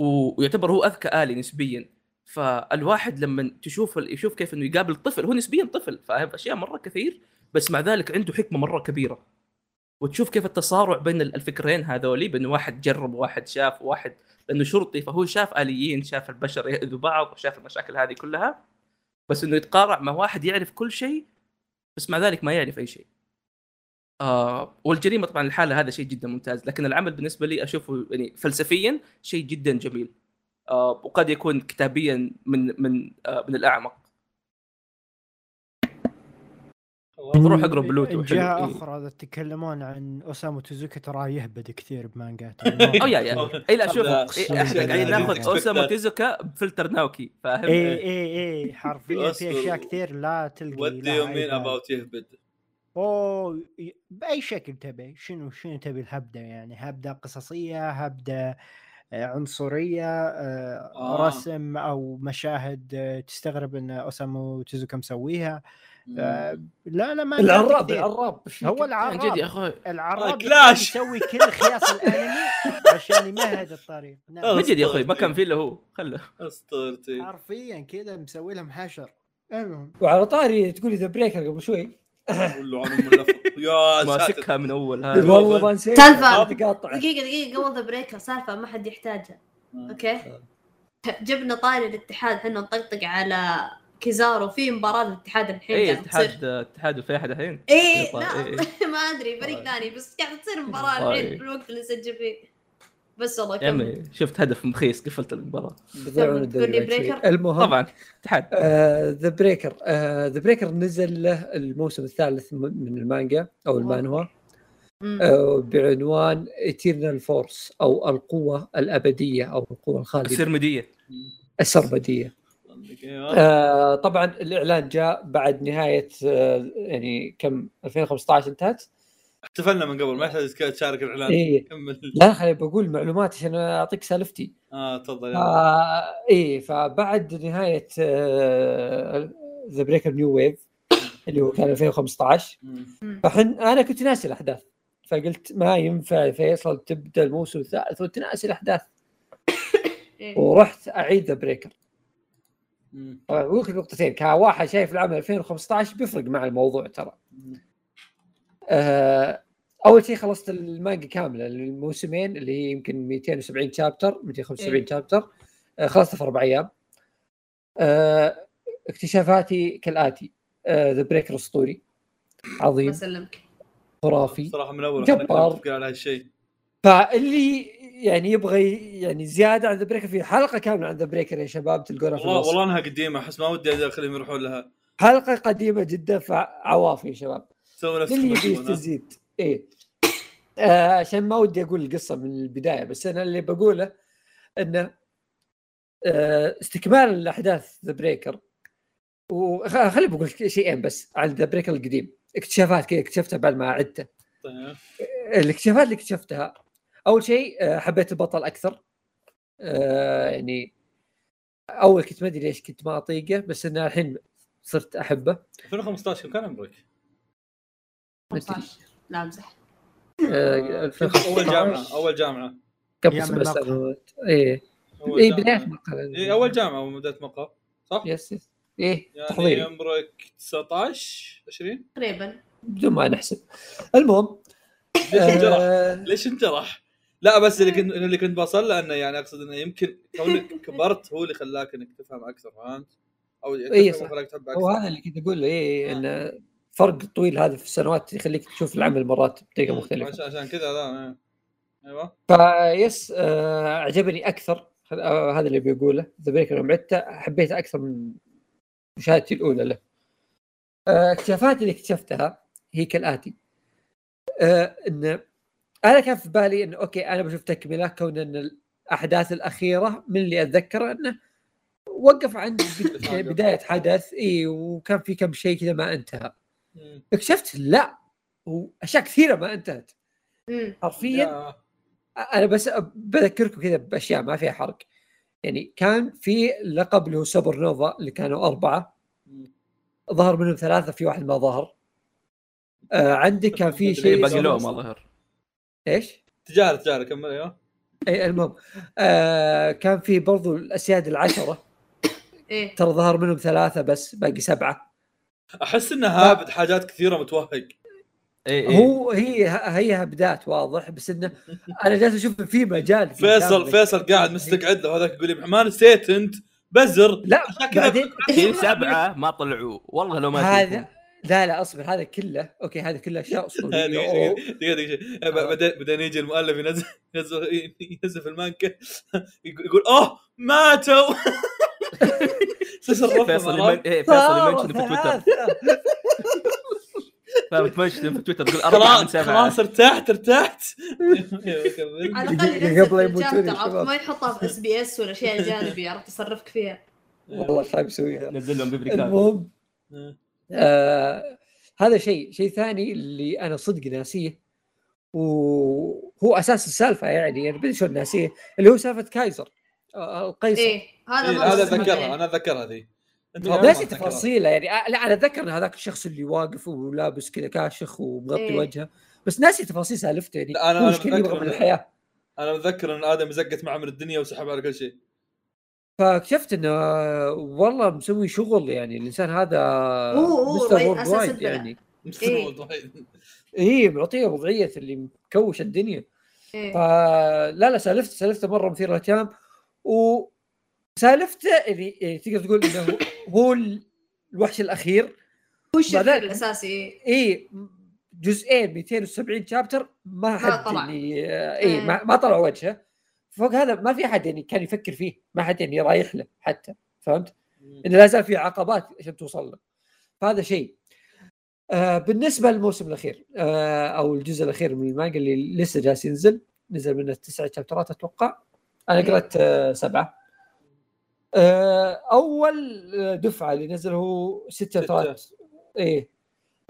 و- ويعتبر هو أذكى آلي نسبيا. فالواحد لما تشوف يشوف كيف إنه يقابل طفل هو نسبيا طفل فاهم اشياء مرة كثير بس مع ذلك عنده حكمة مرة كبيرة. وتشوف كيف التصارع بين الفكرين هذولي بأنه واحد جرب وواحد شاف وواحد لأنه شرطي فهو شاف آليين شاف البشر يأذوا بعض وشاف المشاكل هذه كلها بس إنه يتقارع مع واحد يعرف كل شيء بس مع ذلك ما يعرف أي شيء. آه والجريمة طبعا الحاله هذا شيء جدا ممتاز لكن العمل بالنسبة لي أشوفه يعني فلسفيا شيء جدا جميل. آه وقد يكون كتابيا من من آه من الأعمق. روح اقرا بلوتو من حلو. جهة إيه. أخرى إذا تتكلمون عن أوسامو توزوكي ترى يهبد كثير بمانجات أو يا يا اي لا شوف إيه، إحنا قاعدين. ناخذ أوسامو تيزوكا بفلتر ناوكي فاهم؟ اي اي اي حرفيا في. أشياء كثير لا تلقي وات دو مين. اباوت يهبد أوه بأي شكل تبي شنو شنو تبي الهبدة يعني هبدة قصصية هبدة آه، عنصرية آه، آه. رسم أو مشاهد آه، تستغرب إن أوسامو تيزوكا مسويها آه، لا لا ما العراب. العراب هو؟ عن جد يا العراب؟ أخوي. العراب كلاش. يسوي كل خياس الأنمي عشان يمهد الطريق. نعم. من جد يا أخوي ما كان في إلا هو. خله. أسطورتي. حرفيا كذا مسوي لهم حشر. المهم. وعلى طاري تقولي The Breaker قبل شوي. يا ساتر. ماسكها من أول هذا. والله ما نسيت سالفة. تقاطع دقيقة دقيقة قبل The Breaker سالفة ما حد يحتاجها. آه. okay؟ جبنا طاري الاتحاد إحنا نطقطق على كيزارو في مباراة الاتحاد الحين اي قاعدة تصير اتحاد اتحاد في احد الحين إيه طيب، لا إيه. ما أدري فريق طيب. ثاني بس قاعدة تصير مباراة طيب. الحين في الوقت اللي نسجل فيه بس والله يا عمي شفت هدف مخيس قفلت المباراة؟ المهم طبعا اتحاد The Breaker The Breaker نزل له الموسم الثالث من المانجا أو المانهوا مم. آه، بعنوان Eternal Force أو القوة الأبدية أو القوة الخالدة السرمدية السرمدية. آه، طبعا الإعلان جاء بعد نهاية آه، يعني كم 2015 انتهت. احتفلنا من قبل ما يحتاج تشارك الإعلان. إيه. كمل. لا خليني بقول معلومات عشان أعطيك سالفتي. آه تفضل. يلا. آه إيه فبعد نهاية The Breaker New Wave اللي هو كان 2015 مم. فحن أنا كنت ناسي الأحداث. فقلت ما ينفع فيصل تبدأ الموسم الثالث وانت ناسي الأحداث. إيه. ورحت أعيد The Breaker لك نقطتين كواحد شايف العمل 2015 بيفرق مع الموضوع ترى. آه أول شيء خلصت المانجا كاملة الموسمين اللي هي يمكن 270 chapter 275 إيه. chapter خلصتها في أربع أيام. آه اكتشافاتي كالآتي. The Breaker اسطوري عظيم. بسلمك خرافي. صراحة من أول جبار. على هالشيء. فاللي يعني يبغى يعني زيادة عن The Breaker. في حلقة كاملة عن The Breaker يا شباب تلقونها في والله الوصف. والله انها قديمة أحس ما ودي أخليهم يروحون لها. حلقة قديمة جدا فعوافي يا شباب. سووا نفس اللي يبي المشروع. يستزيد. إيه. آه عشان ما ودي أقول القصة من البداية بس أنا اللي بقوله إنه آه استكمال الأحداث The Breaker. وخليني بقول شيئين بس عن The Breaker القديم. اكتشافات كذا اكتشفتها بعد ما عدته. طيب. الاكتشافات اللي اكتشفتها أول شيء آه، حبيت البطل أكثر آه، يعني أول كنت ما أدري ليش كنت ما أطيقه بس إنه الحين صرت أحبه 2015 كم كان عمرك؟ ما أدري. 15 لا امزح آه، أول 2015. جامعة أول جامعة قبل سبع. سنوات أول إيه جامعة. بداية مقهى اي أول جامعة أول بدايه مقهى صح؟ يس يس إيه يعني تحضيري عمرك 19 20 تقريبا بدون ما نحسب المهم ليش انجرح؟ ليش انجرح؟ لا بس اللي كنت اللي كنت بوصل له إنه يعني أقصد إنه يمكن كونك كبرت هو اللي خلاك إنك تفهم أكثر فهمت؟ أو إيه تفهم صح. هو هذا اللي كنت أقول له إيه انه فرق طويل هذا في السنوات يخليك تشوف العمل مرات بطريقة مختلفة. عشان كذا لا إيه. أيوه. فيس آه عجبني أكثر آه هذا اللي بيقوله The Breaker يوم عدته حبيته أكثر من مشاهدتي الأولى له. آه اكتشافاتي اللي اكتشفتها هي كالآتي. آه إن أنا كان في بالي إنه okay أنا بشوف تكملة كون إن الأحداث الأخيرة من اللي أتذكره إنه وقف عند بد- بداية حدث إي وكان في كم شيء كذا ما انتهى. اكتشفت لا وأشياء كثيرة ما انتهت. حرفيا يا. أنا بس بذكركم كذا بأشياء ما فيها حرق يعني كان في لقب اللي هو سوبر نوفا اللي كانوا أربعة. ظهر منهم ثلاثة في واحد ما ظهر آه عندك كان في شيء باقي له ما ظهر إيش؟ تجارة تجارة كمل أيوه. اي المهم. آه كان في برضو الأسياد العشرة. إيه. ترى ظهر منهم ثلاثة بس باقي سبعة. أحس انه هابد حاجات كثيرة متوهق. إيه إيه. هو هي هي هبدات واضح بس إنه أنا جالس أشوف في مجال في فيصل. فيصل قاعد مستقعد له. هذاك يقول لي ما نسيت أنت بزر. لا بعدين في سبعة ما طلعوا. والله لو ما هذا. لا لا أصبر هذا كله okay هذا كله أشياء أسطورية. دقيقة أوه. دقيقة دقيقة بعدين بعدين يجي المؤلف ينزل ينزل ينزل في المانكا. يقول يقول أوه ماتوا. فيصل. إيه فيصل يمنشن في تويتر. تمنشن في تويتر تقول أربعة من خلاص سبعة. خلاص ارتحت ارتحت. قبل يموتون. ما يحطها في SBS والاشياء الجانبيه عرفت تصرفك فيها. والله خايف اسويها نزل لهم Vivre Card المهم آه هذا شيء شيء ثاني اللي أنا صدق ناسيه وهو أساس السالفة يعني أنا بدي شلون ناسيه اللي هو سالفة كايزر آه، القيصر إيه هذا إيه، هذا. اتذكرها أنا اتذكرها ذي أنت ناسي. تفاصيله يعني آه، لا أنا أتذكر هذاك الشخص اللي واقف ولابس كذا كاشخ ومغطي إيه. وجهه بس ناسي تفاصيل سالفته يعني يبغى متذكر من الحياة أنا متذكر إن آدم زقت معه من الدنيا وسحب على كل شيء فاكتشفت إنه والله مسوي شغل يعني الإنسان هذا هو- هو وورد وايد. يعني إيه. اي معطيه وضعية اللي مكوش الدنيا إيه. فلا لا سالفته سالفته مرة مثير للاهتمام وسالفته اللي يعني تقدر تقول إنه هو- هو الوحش الأخير هو الشرير بعدين- الأساسي إيه. اي جزئين 270 شابتر ما حد طلع. يعني اي إيه. ما, ما طلع وجهه فوق هذا ما في أحد يعني كان يفكر فيه ما حد يعني رايح له حتى فهمت؟ إنه لا زال في عقبات عشان توصل له. فهذا شيء. آه بالنسبة للموسم الأخير آه أو الجزء الأخير من المانجا اللي لسه جالس ينزل نزل منه تسعة شابترات أتوقع. أنا. قرأت آه سبعة. آه أول آه، دفعة اللي نزل هو ست شابترات. إيه.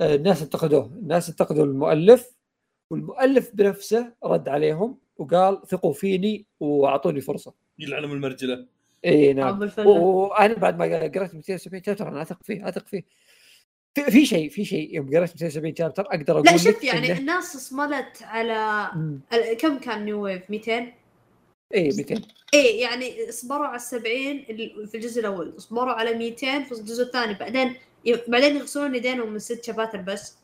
آه الناس انتقدوه. الناس انتقدوا المؤلف والمؤلف بنفسه رد عليهم. وقال ثقوا فيني وأعطوني فرصة. يلعنهم المرجله إي نعم. وأنا بعد ما قرأت 270 chapter أنا أثق فيه أثق فيه. في, في شيء في شيء يوم قرأت 270 chapter أقدر أقول لا شوف يعني إنه- الناس صملت على كم كان New Wave؟ 200 إي 200 إيه يعني اصبروا على السبعين اللي في الجزء الأول. اصبروا على 200 في الجزء الثاني. بعدين بعدين يغسلون يدينهم من ست شباتر بس.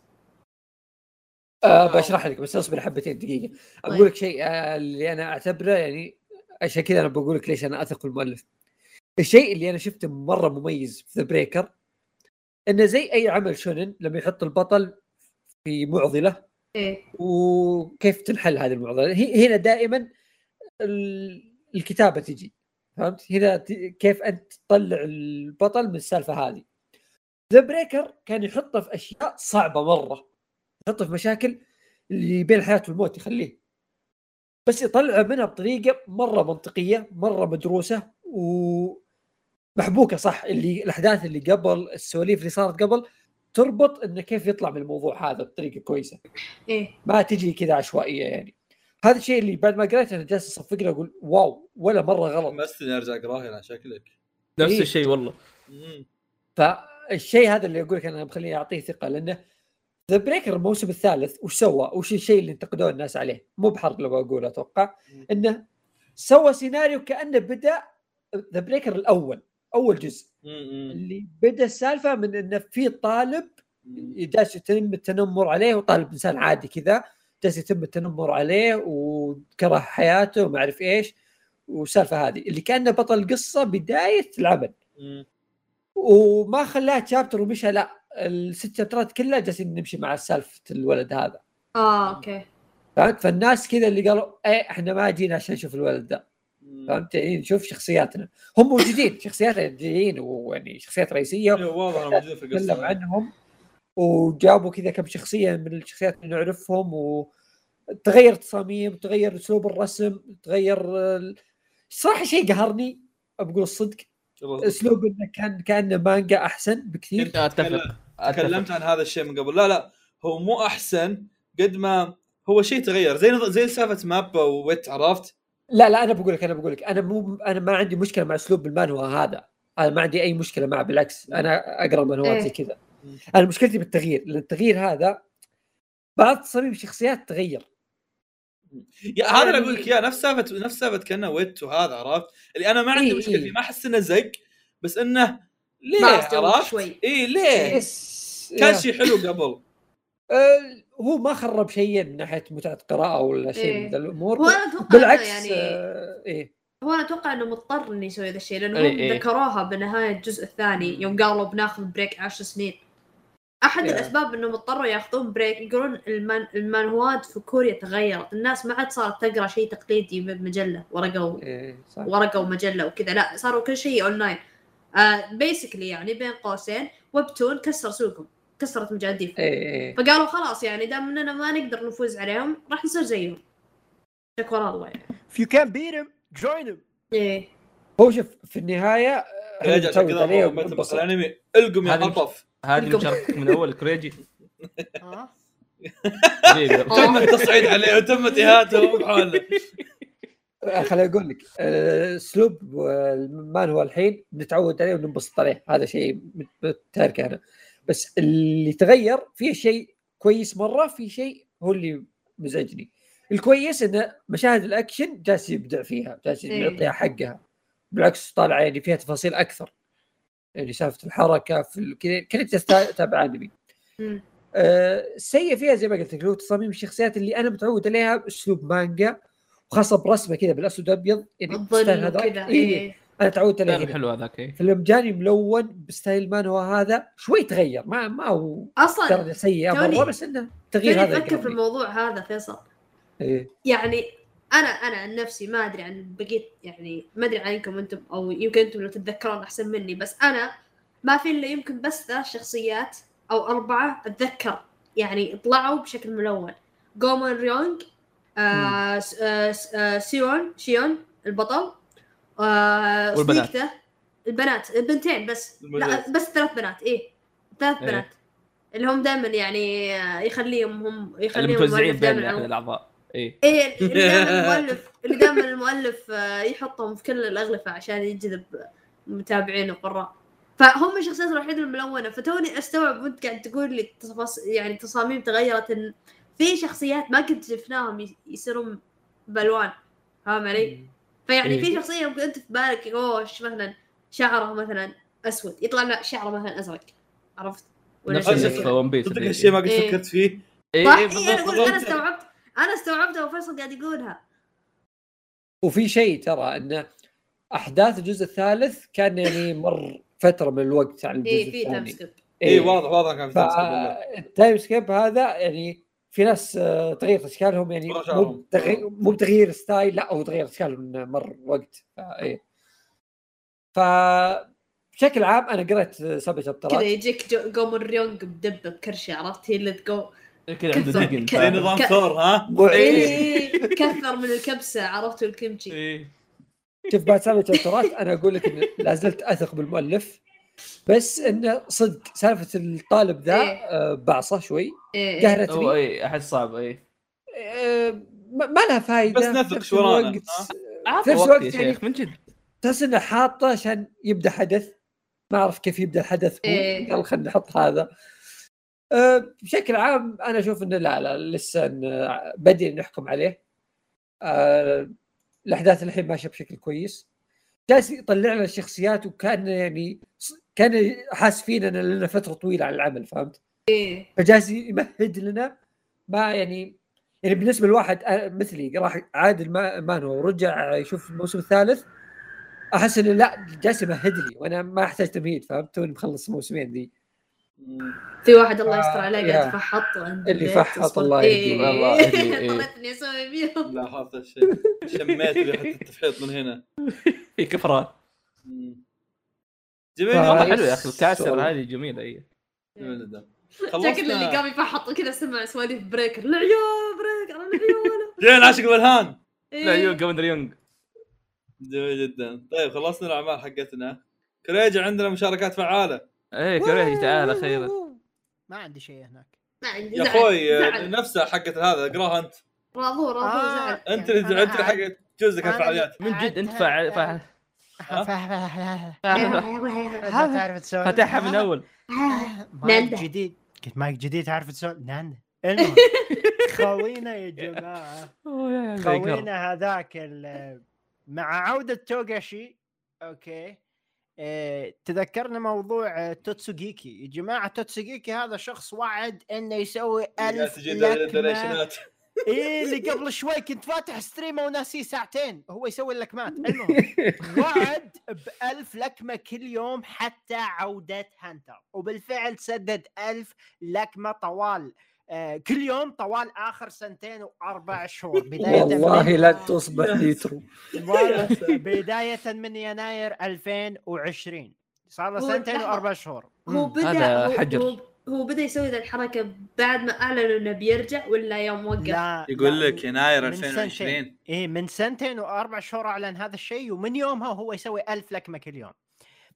آه بشرح لك بس اصبر حبتين دقيقة. طيب. أقول لك شيء آه اللي أنا أعتبره يعني عشان كذا أنا بقول لك ليش أنا أثق المؤلف. الشيء اللي أنا شفته مرة مميز في The Breaker إنه زي أي عمل شونن لما يحط البطل في معضلة إيه. وكيف تنحل هذه المعضلة. هي- هنا دائما ال- الكتابة تجي فهمت؟ هنا كيف أنت تطلع البطل من السالفة هذه. The Breaker كان يحطه في أشياء صعبة مرة. يحطه في مشاكل اللي بين الحياة والموت يخليه. بس يطلعه منها بطريقة مرة منطقية مرة مدروسة ومحبوكة صح. اللي الأحداث اللي قبل السواليف اللي صارت قبل تربط انه كيف يطلع من الموضوع هذا بطريقة كويسة. إيه. ما تجي كذا عشوائية يعني. هذا الشيء اللي بعد ما قريته أنا جالس أصفق له أقول wow ولا مرة غلط. حمستني أرجع اقراها أنا شكلك. نفس إيه. الشيء والله. مم. فالشيء هذا اللي أقول لك أنا مخليني أعطيه ثقة لأنه The Breaker الموسم الثالث وش سوى؟ وش الشيء اللي انتقدوه الناس عليه؟ مو بحرق لو بقول أتوقع إنه سوى سيناريو كأنه بدأ The Breaker الأول أول جزء. اللي بدأ السالفة من إنه في طالب. جالس يتم التنمر عليه وطالب إنسان عادي كذا جالس يتم التنمر عليه وكره حياته وما أعرف إيش والسالفة هذه اللي كأنه بطل قصة بداية العمل. وما خلاها تشابتر ومشى لا الست شابترات كلها جالسين نمشي مع سالفة الولد هذا. آه أوكي. فهمت؟ فالناس كذا اللي قالوا إيه إحنا ما جينا عشان نشوف الولد ده. فهمت؟ يعني نشوف شخصياتنا. هم موجودين شخصيات جايين ويعني شخصيات رئيسية. إيه، واضح إنهم موجودين في تكلم القصة عنهم وجابوا كذا كم شخصية من الشخصيات اللي نعرفهم وتغير تصاميم تغير أسلوب الرسم تغير ال- صراحة شيء قهرني بقول الصدق. اسلوب إنه كان كأنه مانجا أحسن بكثير. كنت أتفق. تكلمت عن هذا الشيء من قبل. لا لا. هو مو أحسن قد ما هو شيء تغير. زي نظ- زي سالفة مابا وويت عرفت؟ لا لا أنا بقول لك أنا بقول لك أنا مو أنا ما عندي مشكلة مع أسلوب المانوا هذا. أنا ما عندي أي مشكلة معه بالعكس. أنا أقرأ مانوات إيه. زي كذا. مم. أنا مشكلتي بالتغيير. لأن التغيير هذا بعض تصاميم الشخصيات تغير. يا هذا اللي أقول لك إياه نفس سالفة نفس سالفة كأنه ويت وهذا عرفت اللي أنا ما عندي إيه، مشكلة إيه. فيه ما أحس إنه زق بس إنه ليه عرفت؟ شوي. اي ليه؟ كان. شيء حلو قبل آه، هو ما خرب شيئا من ناحية متعة قراءة ولا شيء إيه. من ذا الأمور هو أنا أتوقع بالعكس إنه يعني آه، إيه هو أنا أتوقع إنه مضطر إنه يسوي ذا الشيء لأنه إيه، هم إيه. ذكروها بنهاية الجزء الثاني يوم قالوا بناخذ break عشر سنين أحد يا. الأسباب انهم اضطروا ياخذون break يقولون المان المانهوات في كوريا تغيرت الناس ما عاد صارت تقرأ شيء تقليدي بمجله ورقة و... إيه صح. ورقة ومجلة وكذا. لا صاروا كل شيء اونلاين بيسكلي يعني بين قوسين ويبتون كسر سوقهم كسرت مجاديف إيه إيه فقالوا خلاص يعني دام إننا ما نقدر نفوز عليهم راح نصير زيهم. شكرا الله يعني. If you can't beat him, join him. إيه. هو شوف في النهاية رجع نتعود كذا مثل الأنمي القم يا قطف هذه. مشاركتك من أول كريجي. تم التصعيد عليه وتم اهانته بحالة. آه، خليني أقول لك آه، أسلوب آه، المان هو الحين نتعود عليه وننبسط عليه. هذا شيء متارك أنا. بس اللي تغير في شيء كويس مرة في شيء هو اللي مزعجني. الكويس إن مشاهد الأكشن جالس يبدع فيها جالس إيه. يعطيها حقها. بالعكس طالع يعني فيها تفاصيل أكثر. يعني سالفة الحركة في كذا كنت اتابع انمي. آه، السيء فيها زي ما قلت لك اللي هو تصاميم الشخصيات اللي أنا متعود عليها أسلوب مانجا وخاصة برسمة كذا بالأسود وأبيض يعني ال style هذا إيه إيه أنا تعودت عليه. حلو هذاك إيه. فلما جاني ملون ب style مانهوا هذا شوي تغير ما ما هو أصلا درجه سيئه توني- مره بس إنه تغيير هذا أفكر في. الموضوع هذا فيصل إيه. يعني أنا أنا عن نفسي ما أدري عن بقيت يعني ما أدري عنكم أنتم أو يمكن أنتم لو تتذكرون أحسن مني بس أنا ما في إلا يمكن بس ثلاث شخصيات أو أربعة أتذكر. يعني طلعوا بشكل ملون. جومون ريونغ آه س- آه آه سيون شيون البطل آه. سبيكتا البنات البنتين بس. لا. بس ثلاث بنات إيه. ثلاث إيه. بنات. اللي هم دائما يعني آه، يخليهم هم يخليهم متوزعين المؤلف بين دائما الأعضاء. إيه إيه اللي دائما المؤلف اللي دائما المؤلف آه، يحطهم في كل الأغلفة عشان يجذب متابعين وقراء فهم الشخصيات الوحيدة الملونة فتوني أستوعب وأنت قاعد تقول لي تفاص... يعني تصاميم تغيرت إن في شخصيات ما كنت شفناهم يصيرون بألوان فاهم علي؟ فيعني إيه. في شخصية ممكن أنت في بالك أوه مثلا شعره مثلا أسود يطلع لا شعره مثلا أزرق عرفت؟ ولا نفس. ون بيس صدق اللي- هالشيء ما قد إيه. فكرت فيه إيه صح؟ إيه، إيه، بالضبط أنا أقول أنا. استوعبت أنا استوعبتها وفيصل قاعد يقولها. وفي شيء ترى إن أحداث الجزء الثالث كان يعني مر فترة من الوقت عن الجزء إيه في time الثاني. skip اي واضح واضح كان في تمثيل بالله. فال time skip هذا يعني في ناس آه، تغير أشكالهم يعني مو. بتغيير مو بتغيير style لا هو تغير اشكالهم من مر وقت. فايه ف بشكل عام أنا قريت سبع كذا شابترات يجيك جو- جومون ريونغ بدبه بكرشه عرفت؟ هي اللي تقو كذا عنده دقن. زي؟ نظام ثور ها؟ إيه، كثر من الكبسة عرفت؟ الكيمتشي إيه. شوف بعد سبع شابترات أنا أقول لك لا زلت أثق بالمؤلف. بس انه صدق سالفة الطالب ذا إيه. آه، بعصة شوي. إيه، إيه. قهرتني. إيه أحس صعب إيه. آه، ما لها فائده بس نثق شو ها؟ في نفس وقت الوقت يا يعني شيخ من جد. تحس إنه حاطه عشان يبدأ حدث. ما أعرف كيف يبدأ الحدث إيه. قال خلينا نحط هذا. أه بشكل عام أنا أشوف إنه لا لا لسه إنه بدري نحكم عليه أه الأحداث الحين ماشية بشكل كويس جالس يطلع لنا الشخصيات وكأن يعني كأن حاس فينا إن لنا فترة طويلة على العمل فهمت؟ إيه. فجالس يمهد لنا ما يعني يعني بالنسبة لواحد آه، مثلي راح عاد مانو ورجع يشوف الموسم الثالث أحس إنه لا جالس يمهد لي وأنا ما أحتاج تمهيد فهمت توني مخلص موسمين ذي في واحد الله آه، يستر عليه يا. قاعد يفحط اللي فحط. الله. يهديه. والله يهديه، اني أسوي فيهم لا هذا الشيء. شميت ريحه التفحيط من هنا. في كفرات مم. جميل. آه، والله حلو يا أخي الكاسر. هذه جميلة جميل جدا. شكل اللي قام يفحط كذا سمع سواليف بريكر العيون بريكر العيون. جينا عاشق والهان. إيه. لا يو جوندر يونغ. جميل جدا. طيب خلصنا الأعمال حقتنا. كريجة عندنا مشاركات فعالة. إيه كريهي تعال أخيرا. ما عندي شيء هناك. ما عندي. يا. أخوي نفسها حقت هذا اقرأها أنت. راضو راضو آه. زعل. أنت اللي انت اللي عاد- حق جزءك أنا الفعاليات. من جد أنت فاعل فاعل. انت تعرف تسوي؟ فتحها من أول. مايك. جديد. قلت مايك جديد تعرف تسوي؟ ناندا. المهم خوينا يا جماعة. خوينا هذاك ال- مع عودة توغاشي okay. تذكرنا موضوع آه، توتسوغيكي. يا جماعة توتسوغيكي هذا شخص وعد إنه يسوي ألف لكمة. إيه اللي قبل شوي كنت فاتح stream ه وناسيه ساعتين. هو يسوي اللكمات. المهم وعد بألف لكمة كل يوم حتى عودة هانتر. وبالفعل سدد ألف لكمة طوال. آه كل يوم طوال آخر سنتين وأربع شهور بداية والله لا تصبح نيترو والله بداية من يناير 2020 صار له سنتين. وأربع شهور. هو. بدأ هذا حجر. هو, بدأ يسوي ذا الحركة بعد ما أعلنوا إنه بيرجع ولا يوم وقف؟ لا يقول لك يناير من 2020 إيه من سنتين وأربع شهور أعلن هذا الشيء ومن يومها هو يسوي ألف لكمة كل يوم.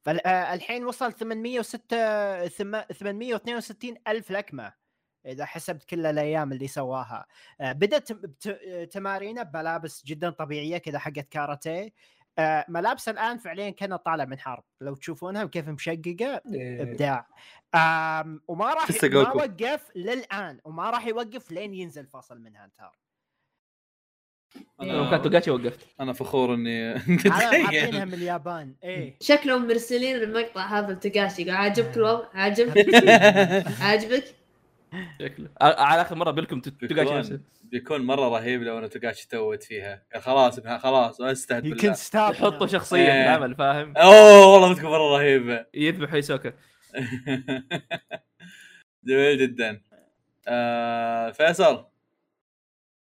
فالحين وصل 806 ثم- 862 ألف لكمة. إذا حسبت كل الأيام اللي سواها. آه، بدأت تمارينه بملابس جدا طبيعية كذا حقت كاراتيه. آه، ملابس الآن فعليا كانها طالع من حرب. لو تشوفونها كيف مشققة إيه. إبداع. وما راح ما. وقف للآن وما راح يوقف لين ينزل فصل من هانتر لو كان توغاتشي وقفت أنا فخور إني هذا حاطينها من اليابان. إيه. شكلهم مرسلين المقطع هذا لتقاشي قال عاجبك الوضع؟ عاجبك؟ عاجبك؟ شكله. على آخر مرة بلكم توغاتشي نفسه بيكون بيكون مرة رهيب لو أنا تقاش توت فيها. خلاص خلاص ما استهد يمكن يحطوا شخصية في إيه. العمل فاهم؟ أوه والله بتكون مرة رهيبة. يذبح هيسوكا جميل جدا. آه فيصل.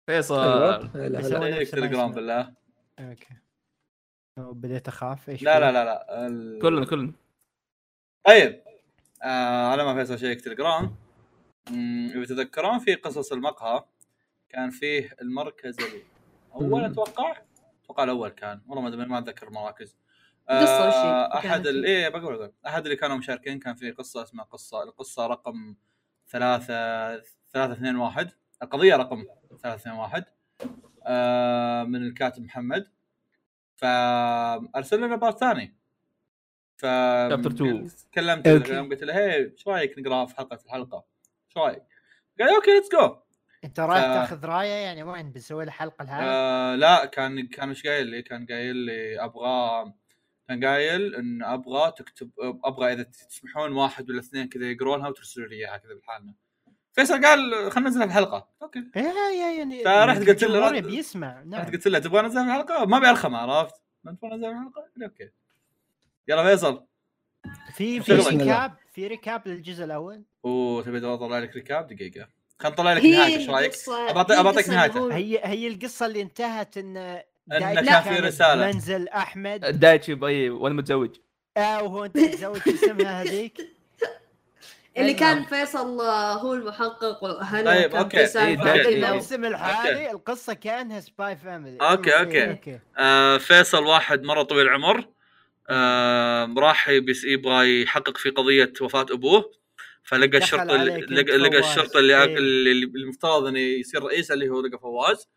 فيصل. شيك تليجرام. بالله. أوكي. أو بديت أخاف؟ إيش لا؟ لا لا لا. ال- كلنا كلنا. طيب. آه على ما فيصل شيك تليجرام. اذا تتذكرون في قصص المقهى كان فيه المركز الأول. أتوقع أتوقع الأول كان والله ما ما أتذكر المراكز هي؟ آه أحد؟ إيه بقول بقول. أحد اللي كانوا مشاركين كان في قصة اسمها قصة القصة رقم ثلاثة ثلاثة اثنين واحد القضية رقم ثلاثة اثنين واحد آه من الكاتب محمد فأرسل لنا part ثاني ف Chapter two. كلمت okay. له قلت له هي إيش رأيك نقرأ في حلقة الحلقة؟ إيش رايك؟ قال okay let's go أنت رايح آه. تاخذ راية يعني وين بنسوي له حلقه لهذا؟ آه لا كان كان إيش قايل لي؟ كان قايل لي أبغى كان قايل إن أبغى تكتب أبغى إذا تسمحون واحد ولا اثنين كذا يقرونها وترسلوا لي إياها كذا بحالنا. فيصل قال خلينا ننزلها في الحلقة، okay. إيه يعني فرحت قلت له الجمهور رد- يبي يسمع نعم رحت قلت له تبغى ننزلها في الحلقة؟ ما بيرخم عرفت؟ ما تبغى ننزلها في الحلقة؟ قال أوكي. يلا فيصل في في. ريكاب في ريكاب للجزء الأول أوه تبي أطلع لك ريكاب دقيقة. خلينا نطلع لك نهايه إيش رأيك؟ اللي نهايته. هي هي القصة اللي انتهت إن إن دايتشي كان في كان رسالة. منزل أحمد دايتشي باي وأنا متزوج آه وهو أنت متزوج شو اسمها هذيك اللي. كان فيصل آه، هو المحقق وهنا طيب، كان أوكي. في سالفة إيه،. الموسم الحالي القصة كانها سباي فاميلي أوكي، أوكي. okay آه فيصل واحد مرة طويل العمر راح يبغى يحقق في قضية وفاة أبوه فلقى الشرطة لقى. الشرطة اللي, إيه. اللي اللي المفترض إنه يصير رئيس اللي هو لقى فواز.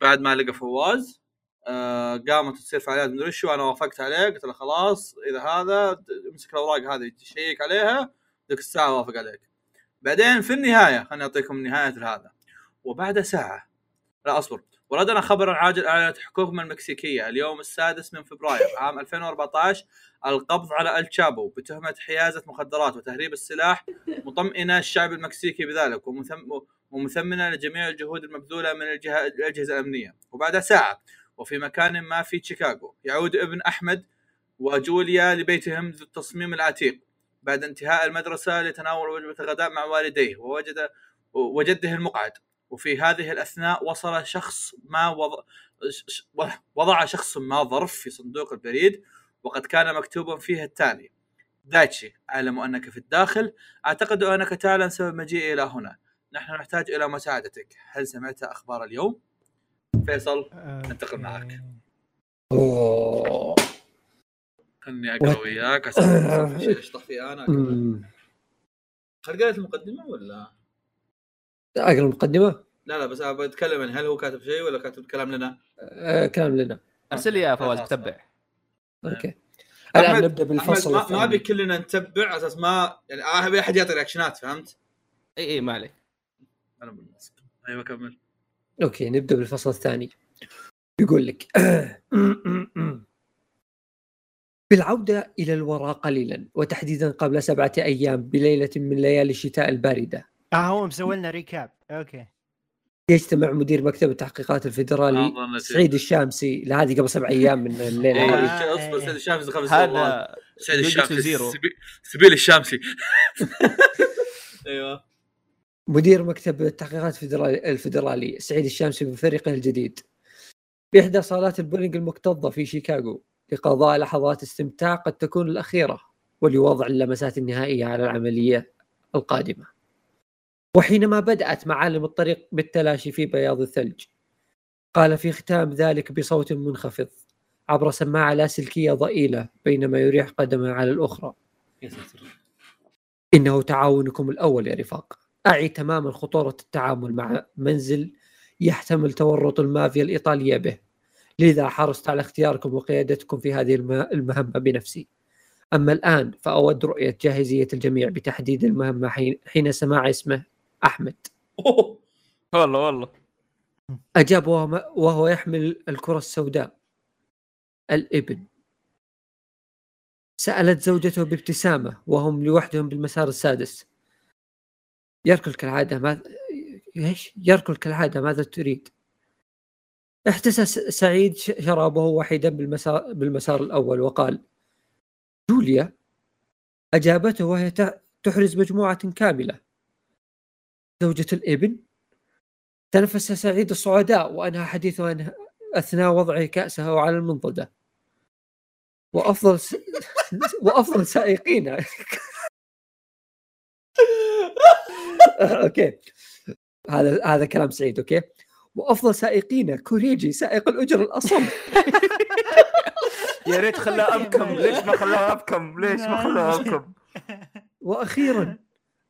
بعد ما لقى فواز آه قامت تصير فعاليات مدري شو أنا وافقت عليه قلت له خلاص إذا هذا امسك الأوراق هذه check عليها ذيك الساعة وافق عليك بعدين في النهاية خليني أعطيكم نهاية هذا وبعد ساعة لا أصبر وردنا خبرا عاجل اعلنت حكومه المكسيكية. اليوم السادس من فبراير عام 2014 القبض على الشابو بتهمة حيازة مخدرات وتهريب السلاح مطمئنة الشعب المكسيكي بذلك ومثم ومثمنة لجميع الجهود المبذولة من الجهه الأجهزة الأمنية. وبعد ساعة وفي مكان ما في شيكاغو يعود ابن أحمد وجوليا لبيتهم ذو التصميم العتيق. بعد انتهاء المدرسة لتناول وجبة الغداء مع والديه ووجد وجده المقعد. وفي هذه الأثناء وصل شخص ما وضع شخص ما ظرف في صندوق البريد وقد كان مكتوبا فيه التالي. دايتشي أعلم أنك في الداخل. أعتقد أنك تعلم سبب مجيئي إلى هنا. نحن نحتاج إلى مساعدتك. هل سمعت أخبار اليوم؟ فيصل أنتقل معك. خلني اقرا وياك أشطح فيه أنا قالت المقدمة ولا؟ أقرأ المقدمة؟ لا لا بس أنا بتكلم عن هل هو كاتب شيء ولا كاتب كلام لنا. آه كلام لنا. أرسل لي يا فواز. بتبع okay. الآن نبدأ بالفصل ما, ما ابي كلنا نتبع على أساس ما يعني أبي أحد يعطي reaction ات فهمت؟ إي إي ما عليك. أنا أيوه كمل. okay نبدأ بالفصل الثاني. يقول لك بالعودة إلى الوراء قليلا وتحديدا قبل سبعة أيام بليلة من ليالي الشتاء الباردة آه هو مسوي لنا recap okay. يجتمع مدير مكتب التحقيقات الفيدرالي شيء. سعيد الشامسي. لهذه قبل سبع أيام من الليلة. إيه. هذه. أصبر سعيد الشامسي خمس. هذا سعيد الشامسي. سبيل الشامسي. أيوه. مدير مكتب التحقيقات الفيدرالي, الفيدرالي سعيد الشامسي بفريقه الجديد. بإحدى صالات البولينج المكتظة في شيكاغو. لقضاء لحظات استمتاع قد تكون الأخيرة ولوضع اللمسات النهائية على العملية القادمة. وحينما بدأت معالم الطريق بالتلاشي في بياض الثلج قال في ختام ذلك بصوت منخفض عبر سماعة لاسلكية ضئيلة بينما يريح قدمه على الأخرى. إنه تعاونكم الأول يا رفاق. أعي تماما خطورة التعامل مع منزل يحتمل تورط المافيا الإيطالية به. لذا حرصت على اختياركم وقيادتكم في هذه الم- المهمة بنفسي. أما الآن فأود رؤية جاهزية الجميع بتحديد المهمة حين سماع اسمه. أحمد. أوه. والله والله. أجاب وهو, يحمل الكرة السوداء. الإبن. سألت زوجته بابتسامة وهم لوحدهم بالمسار السادس. يركل كالعادة ماذا إيش؟ يركل كالعادة ماذا تريد؟ احتسى سعيد شرابه وحيدا بالمسار بالمسار الأول وقال جوليا. أجابته وهي تحرز مجموعة كاملة. زوجة الإبن. تنفس سعيد الصعداء وأنهى حديثه أثناء وضعه كأسه على المنضدة. وأفضل س... وأفضل سائقين. okay. هذا هذا كلام سعيد okay. وأفضل سائقين كوريجي سائق الأجرة الأصم. يا ريت خلاه أبكم. ليش ما خلاه أبكم؟ ليش ما خلاه أبكم؟ وأخيرا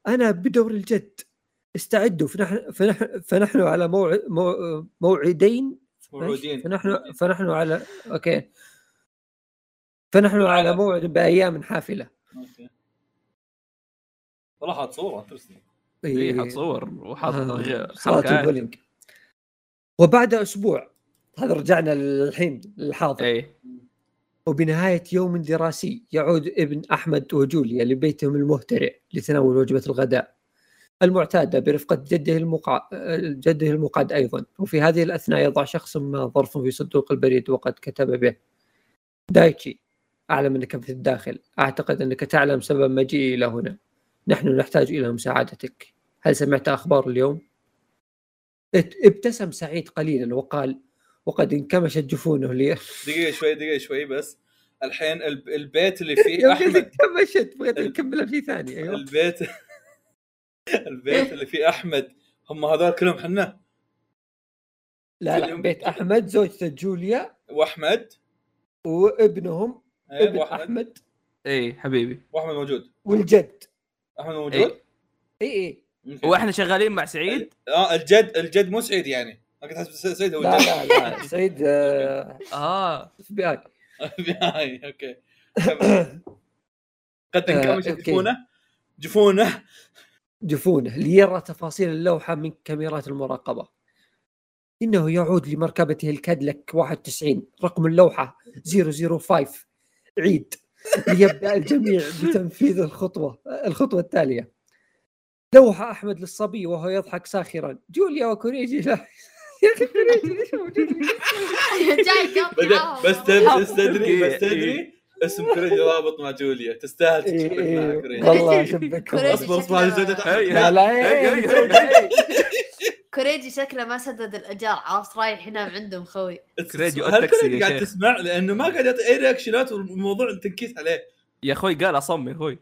أنا بدور الجد. استعدوا فنحن فنحن, فنحن على موعد مو- موعدين موعودين. فنحن فنحن على okay. فنحن على موعد بأيام حافلة. okay. والله حاط صوره اي حط صور وحط آه، غ- صلاة حركات البولينج. وبعد أسبوع هذا رجعنا للحين للحاضر. اي وبنهاية يوم دراسي يعود ابن أحمد وجوليا لبيتهم المهترئ لتناول وجبة الغداء. المعتادة برفقة جده المقع... جده المقعد أيضا. وفي هذه الأثناء يضع شخص ما ظرف في صندوق البريد وقد كتب به. دايتشي أعلم أنك في الداخل. أعتقد أنك تعلم سبب مجيئي إلى هنا. نحن نحتاج إلى مساعدتك. هل سمعت أخبار اليوم؟ ابتسم سعيد قليلا وقال وقد انكمشت جفونه لي. دقيقة شوي دقيقة شوي بس. الحين الب- البيت اللي فيه يوم قلت أحمد كمشت بغيت نكملها في ثانية أيوه. البيت البيت اللي فيه أحمد. هم هذول كلهم حنا؟ لا لا بيت أحمد زوجته جوليا وأحمد. وابنهم إيه، ابن وأحمد. أحمد. اي حبيبي. وأحمد موجود. والجد. أحمد اي موجود؟ اي اي. وإحنا شغالين مع سعيد؟ آه الجد الجد مو سعيد يعني. أنا كنت احسب سعيد هو لا الجد. لا لا سعيد آه، آه. اف بي آي. هاي أوكي. كمل. قد آه، انكمشت okay. جفونه. جفونه ليرى تفاصيل اللوحة من كاميرات المراقبة. إنه يعود لمركبته الكادلك 91 رقم اللوحة 005 عيد. ليبدأ الجميع بتنفيذ الخطوة الخطوة التالية. لوح أحمد للصبي وهو يضحك ساخرا. جوليا وكوريجي لا. يا أخي كوريجي ليش موجود؟ جاي تدري بس تدري بس إيه. تدري اسم كوريجي رابط مع جوليا. تستاهل إيه، تشبك مع إيه، كوريجي والله شبك اصبر اصبر لا لا. كوريجي شكله ما سدد الاجار عرفت؟ رايح ينام عندهم خوي. كوريجي هل كوريجي يا قاعد. تسمع؟ لأنه ما قاعد يعطي أي reaction ات والموضوع تنكيس عليه. يا أخوي قال اصم يا أخوي.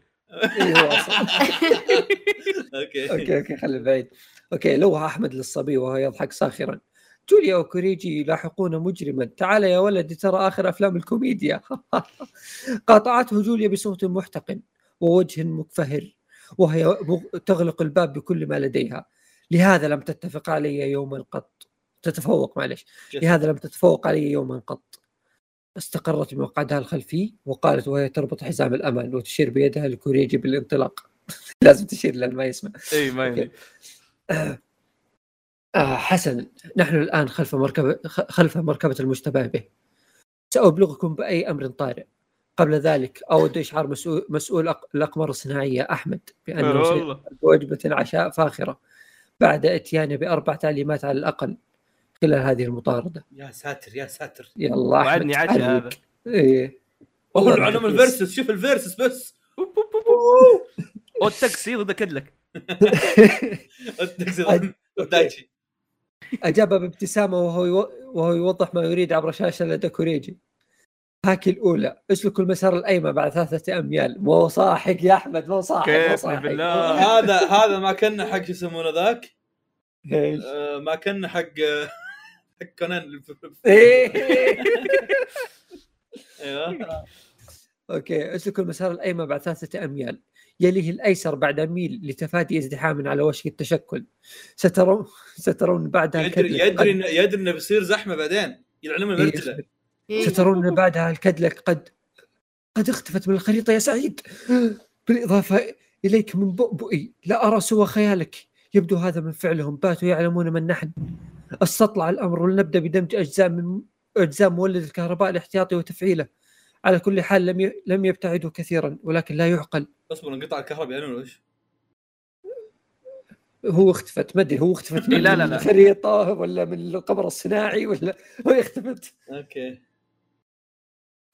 أوكي. أوكي أوكي خلي بعيد. أوكي لوح أحمد للصبي وهو يضحك ساخرا. جوليا وكوريجي يلاحقون مجرما. تعال يا ولدي ترى آخر أفلام الكوميديا. قاطعته جوليا بصوت محتقن ووجه مكفهر وهي تغلق الباب بكل ما لديها. لهذا لم تتفق علي يوما قط. تتفوق معلش لهذا لم تتفوق علي يوما قط. استقرت بمقعدها الخلفي وقالت وهي تربط حزام الأمان وتشير بيدها لكوريجي بالانطلاق. لازم تشير لأن ما يسمع. اي ما آه حسنا نحن الآن خلف مركبة خ- خلف مركبة المشتبه به. سأبلغكم بأي أمر طارئ. قبل ذلك أود إشعار مسؤول, مسؤول أق- الأقمار الصناعية أحمد بأنه والله. بوجبة عشاء فاخرة بعد إتيانه بأربع تعليمات على الأقل خلال هذه المطاردة. يا ساتر يا ساتر. يلا وعدني عشاء. هذا. إيه. العلم رخيص. الفيرسس شوف الفيرسس بس. أو التاكسي ضد كدلك. التاكسي دايتشي. أجاب بابتسامة وهو يو... وهو يوضح ما يريد عبر شاشة لدى كوريجي هاكي الأولى. اسلكوا المسار الأيمن بعد ثلاثة أميال. مو صاحق يا أحمد مو صاحق مو بالله. هذا هذا ما كنا حق شو يسمونه ذاك؟ إيش؟ آه، ما كنا حق حق كونان. إيه. أيوه. okay. اسلكوا المسار الأيمن بعد ثلاثة أميال. يليه الأيسر بعد ميل لتفادي ازدحام على وشك التشكل. سترون سترون بعدها يدري الكدلك يدري يدري انه بيصير زحمة بعدين. يلعنون إيه، المرجله إيه. سترون بعدها الكدلك قد قد اختفت من الخريطة يا سعيد. بالإضافة إليك من بؤبؤي. لا أرى سوى خيالك. يبدو هذا من فعلهم. باتوا يعلمون من نحن. أستطلع الأمر ولنبدأ بدمج أجزاء من أجزاء مولد الكهرباء الاحتياطي وتفعيله. على كل حال لم. لم يبتعدوا كثيرا ولكن لا يعقل. اصبر انقطع الكهرباء يعني ولا إيش؟ هو اختفت ما أدري هو اختفت من لا، لا، لا. الخريطة ولا من القمر الصناعي ولا هو اختفت. أوكي.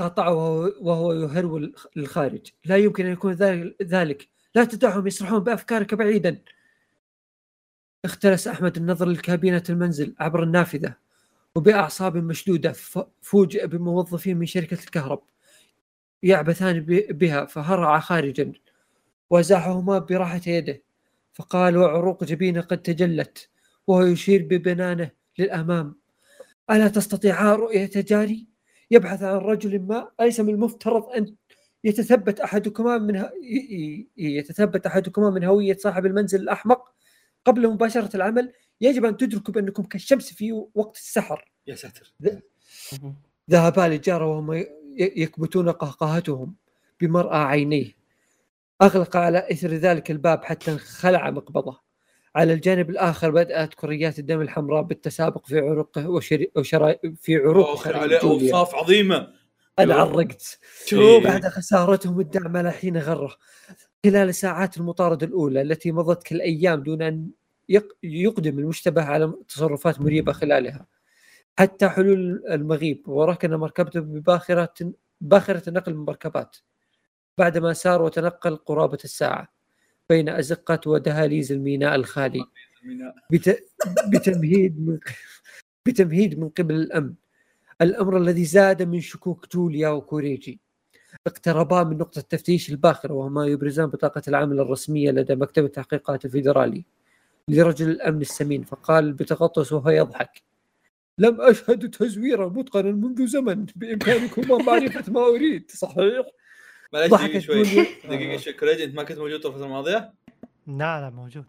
قاطعه وهو, وهو يهرول للخارج لا يمكن أن يكون ذلك- ذلك. لا تدعهم يسرحون بأفكارك بعيدا. اختلس أحمد النظر لكابينه المنزل عبر النافذة وبأعصاب مشدودة فوجئ بموظفين من شركة الكهرب يعبثان ب- بها فهرع خارجا. وازاحهما براحة يده. فقال وعروق جبينة قد تجلت وهو يشير ببنانه للأمام. ألا تستطيعا رؤية جاري؟ يبحث عن رجل ما أليس من المفترض أن يتثبت أحدكما من ه... يتثبت أحدكما من هوية صاحب المنزل الأحمق؟ قبل مباشرة العمل يجب أن تدركوا بأنكم كالشمس في وقت السحر. يا ساتر. ذهبا للجارة وهم يكبتون قهقهتهم بمرأى عينيه. أغلق على إثر ذلك الباب حتى انخلع مقبضة. على الجانب الآخر بدأت كريات الدم الحمراء بالتسابق في عروقه وشري... وشرا... في عروق اخ خريج عليه جوليا. أوصاف عظيمة. أنا عرقت. شوف بعد خسارتهم الدعم على حين غره. خلال ساعات المطاردة الأولى التي مضت كالأيام دون أن يق- يقدم المشتبه على تصرفات مريبة خلالها. حتى حلول المغيب وركن مركبته بباخرة باخرة نقل المركبات. بعدما سار وتنقل قرابة الساعة بين أزقة ودهاليز الميناء الخالي. بت... بتمهيد من بتمهيد من قبل الأمن. الأمر الذي زاد من شكوك جوليا وكوريجي. اقتربا من نقطة التفتيش الباخرة وهما يبرزان بطاقة العمل الرسمية لدى مكتب التحقيقات الفيدرالي لرجل الأمن السمين فقال بتغطس وهو يضحك. لم أشهد تزويرا متقنا منذ زمن بإمكانكما معرفة ما أريد. صحيح؟ معلش دقيقة شوي. دقيقة شوي. كريج أنت ما كنت موجود الفترة الماضيه؟ لا لا موجود.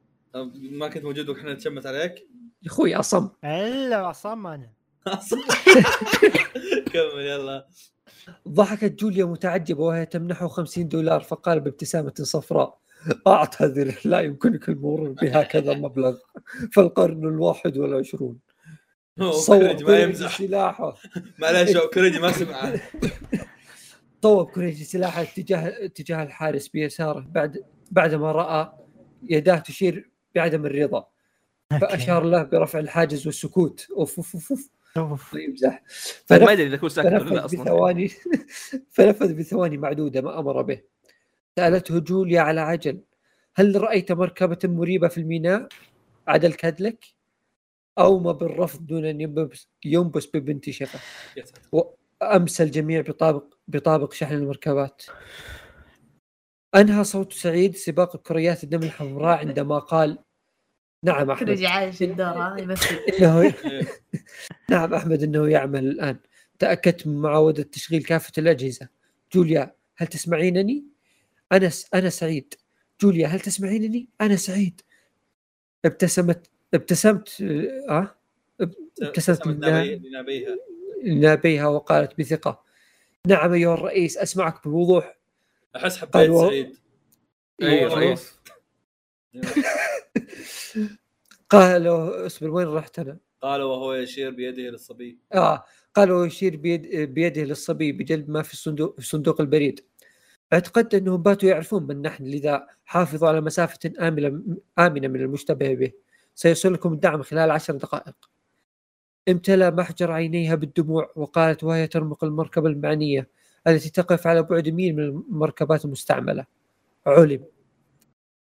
ما كنت موجود وإحنا نتشمت عليك؟ يا أخوي أصم إلا عصام أنا كمل يلا. ضحكت جوليا متعجبة وهي تمنحه 50 دولار فقال بابتسامة صفراء أعتذر لا يمكنك المرور بهكذا مبلغ فالقرن الواحد والعشرون. كريج ما يمزح. سلاحه معلش كريج ما سمع. صوب كوريجي سلاحه اتجاه اتجاه الحارس بيساره بعد بعدما رأى يداه تشير بعدم الرضا. فأشار له برفع الحاجز والسكوت. أوف أوف أوف, أوف. يمزح ما فنف- أدري إذا كنت ساكت ولا أصلا. بثواني. فنفذ بثواني معدودة ما أمر به. سألته جوليا على عجل. هل رأيت مركبة مريبة في الميناء؟ عدا الكادلك أومى بالرفض دون أن ينبس, ينبس ببنت يا ساتر. أمسى الجميع بطابق بطابق شحن المركبات أنهى صوت سعيد سباق كريات الدم الحمراء عندما قال نعم أحمد كريجي عايش الدور إيه. نعم أحمد أنه يعمل الآن تأكدت من معاودة تشغيل كافة الأجهزة جوليا هل تسمعينني؟ أنا س... أنا سعيد جوليا هل تسمعينني؟ أنا سعيد ابتسمت ابتسمت أه؟ ابتسمت لنبيها لنابيها وقالت بثقة. نعم أيها الرئيس أسمعك بوضوح. أحس حبيت سعيد. أيوه. والله. رئيس. قالوا اصبر وين رحت أنا؟ قال وهو يشير بيده للصبي. آه قال ويشير بيد بيده للصبي بجلب ما في الصندوق في صندوق البريد. اعتقدت أنهم باتوا يعرفون من نحن لذا حافظوا على مسافة آمنة آمنة من المشتبه به. سيصلكم الدعم خلال عشر دقائق. امتلأ محجر عينيها بالدموع وقالت وهي ترمق المركبة المعنية التي تقف على بعد ميل من المركبات المستعملة. علم.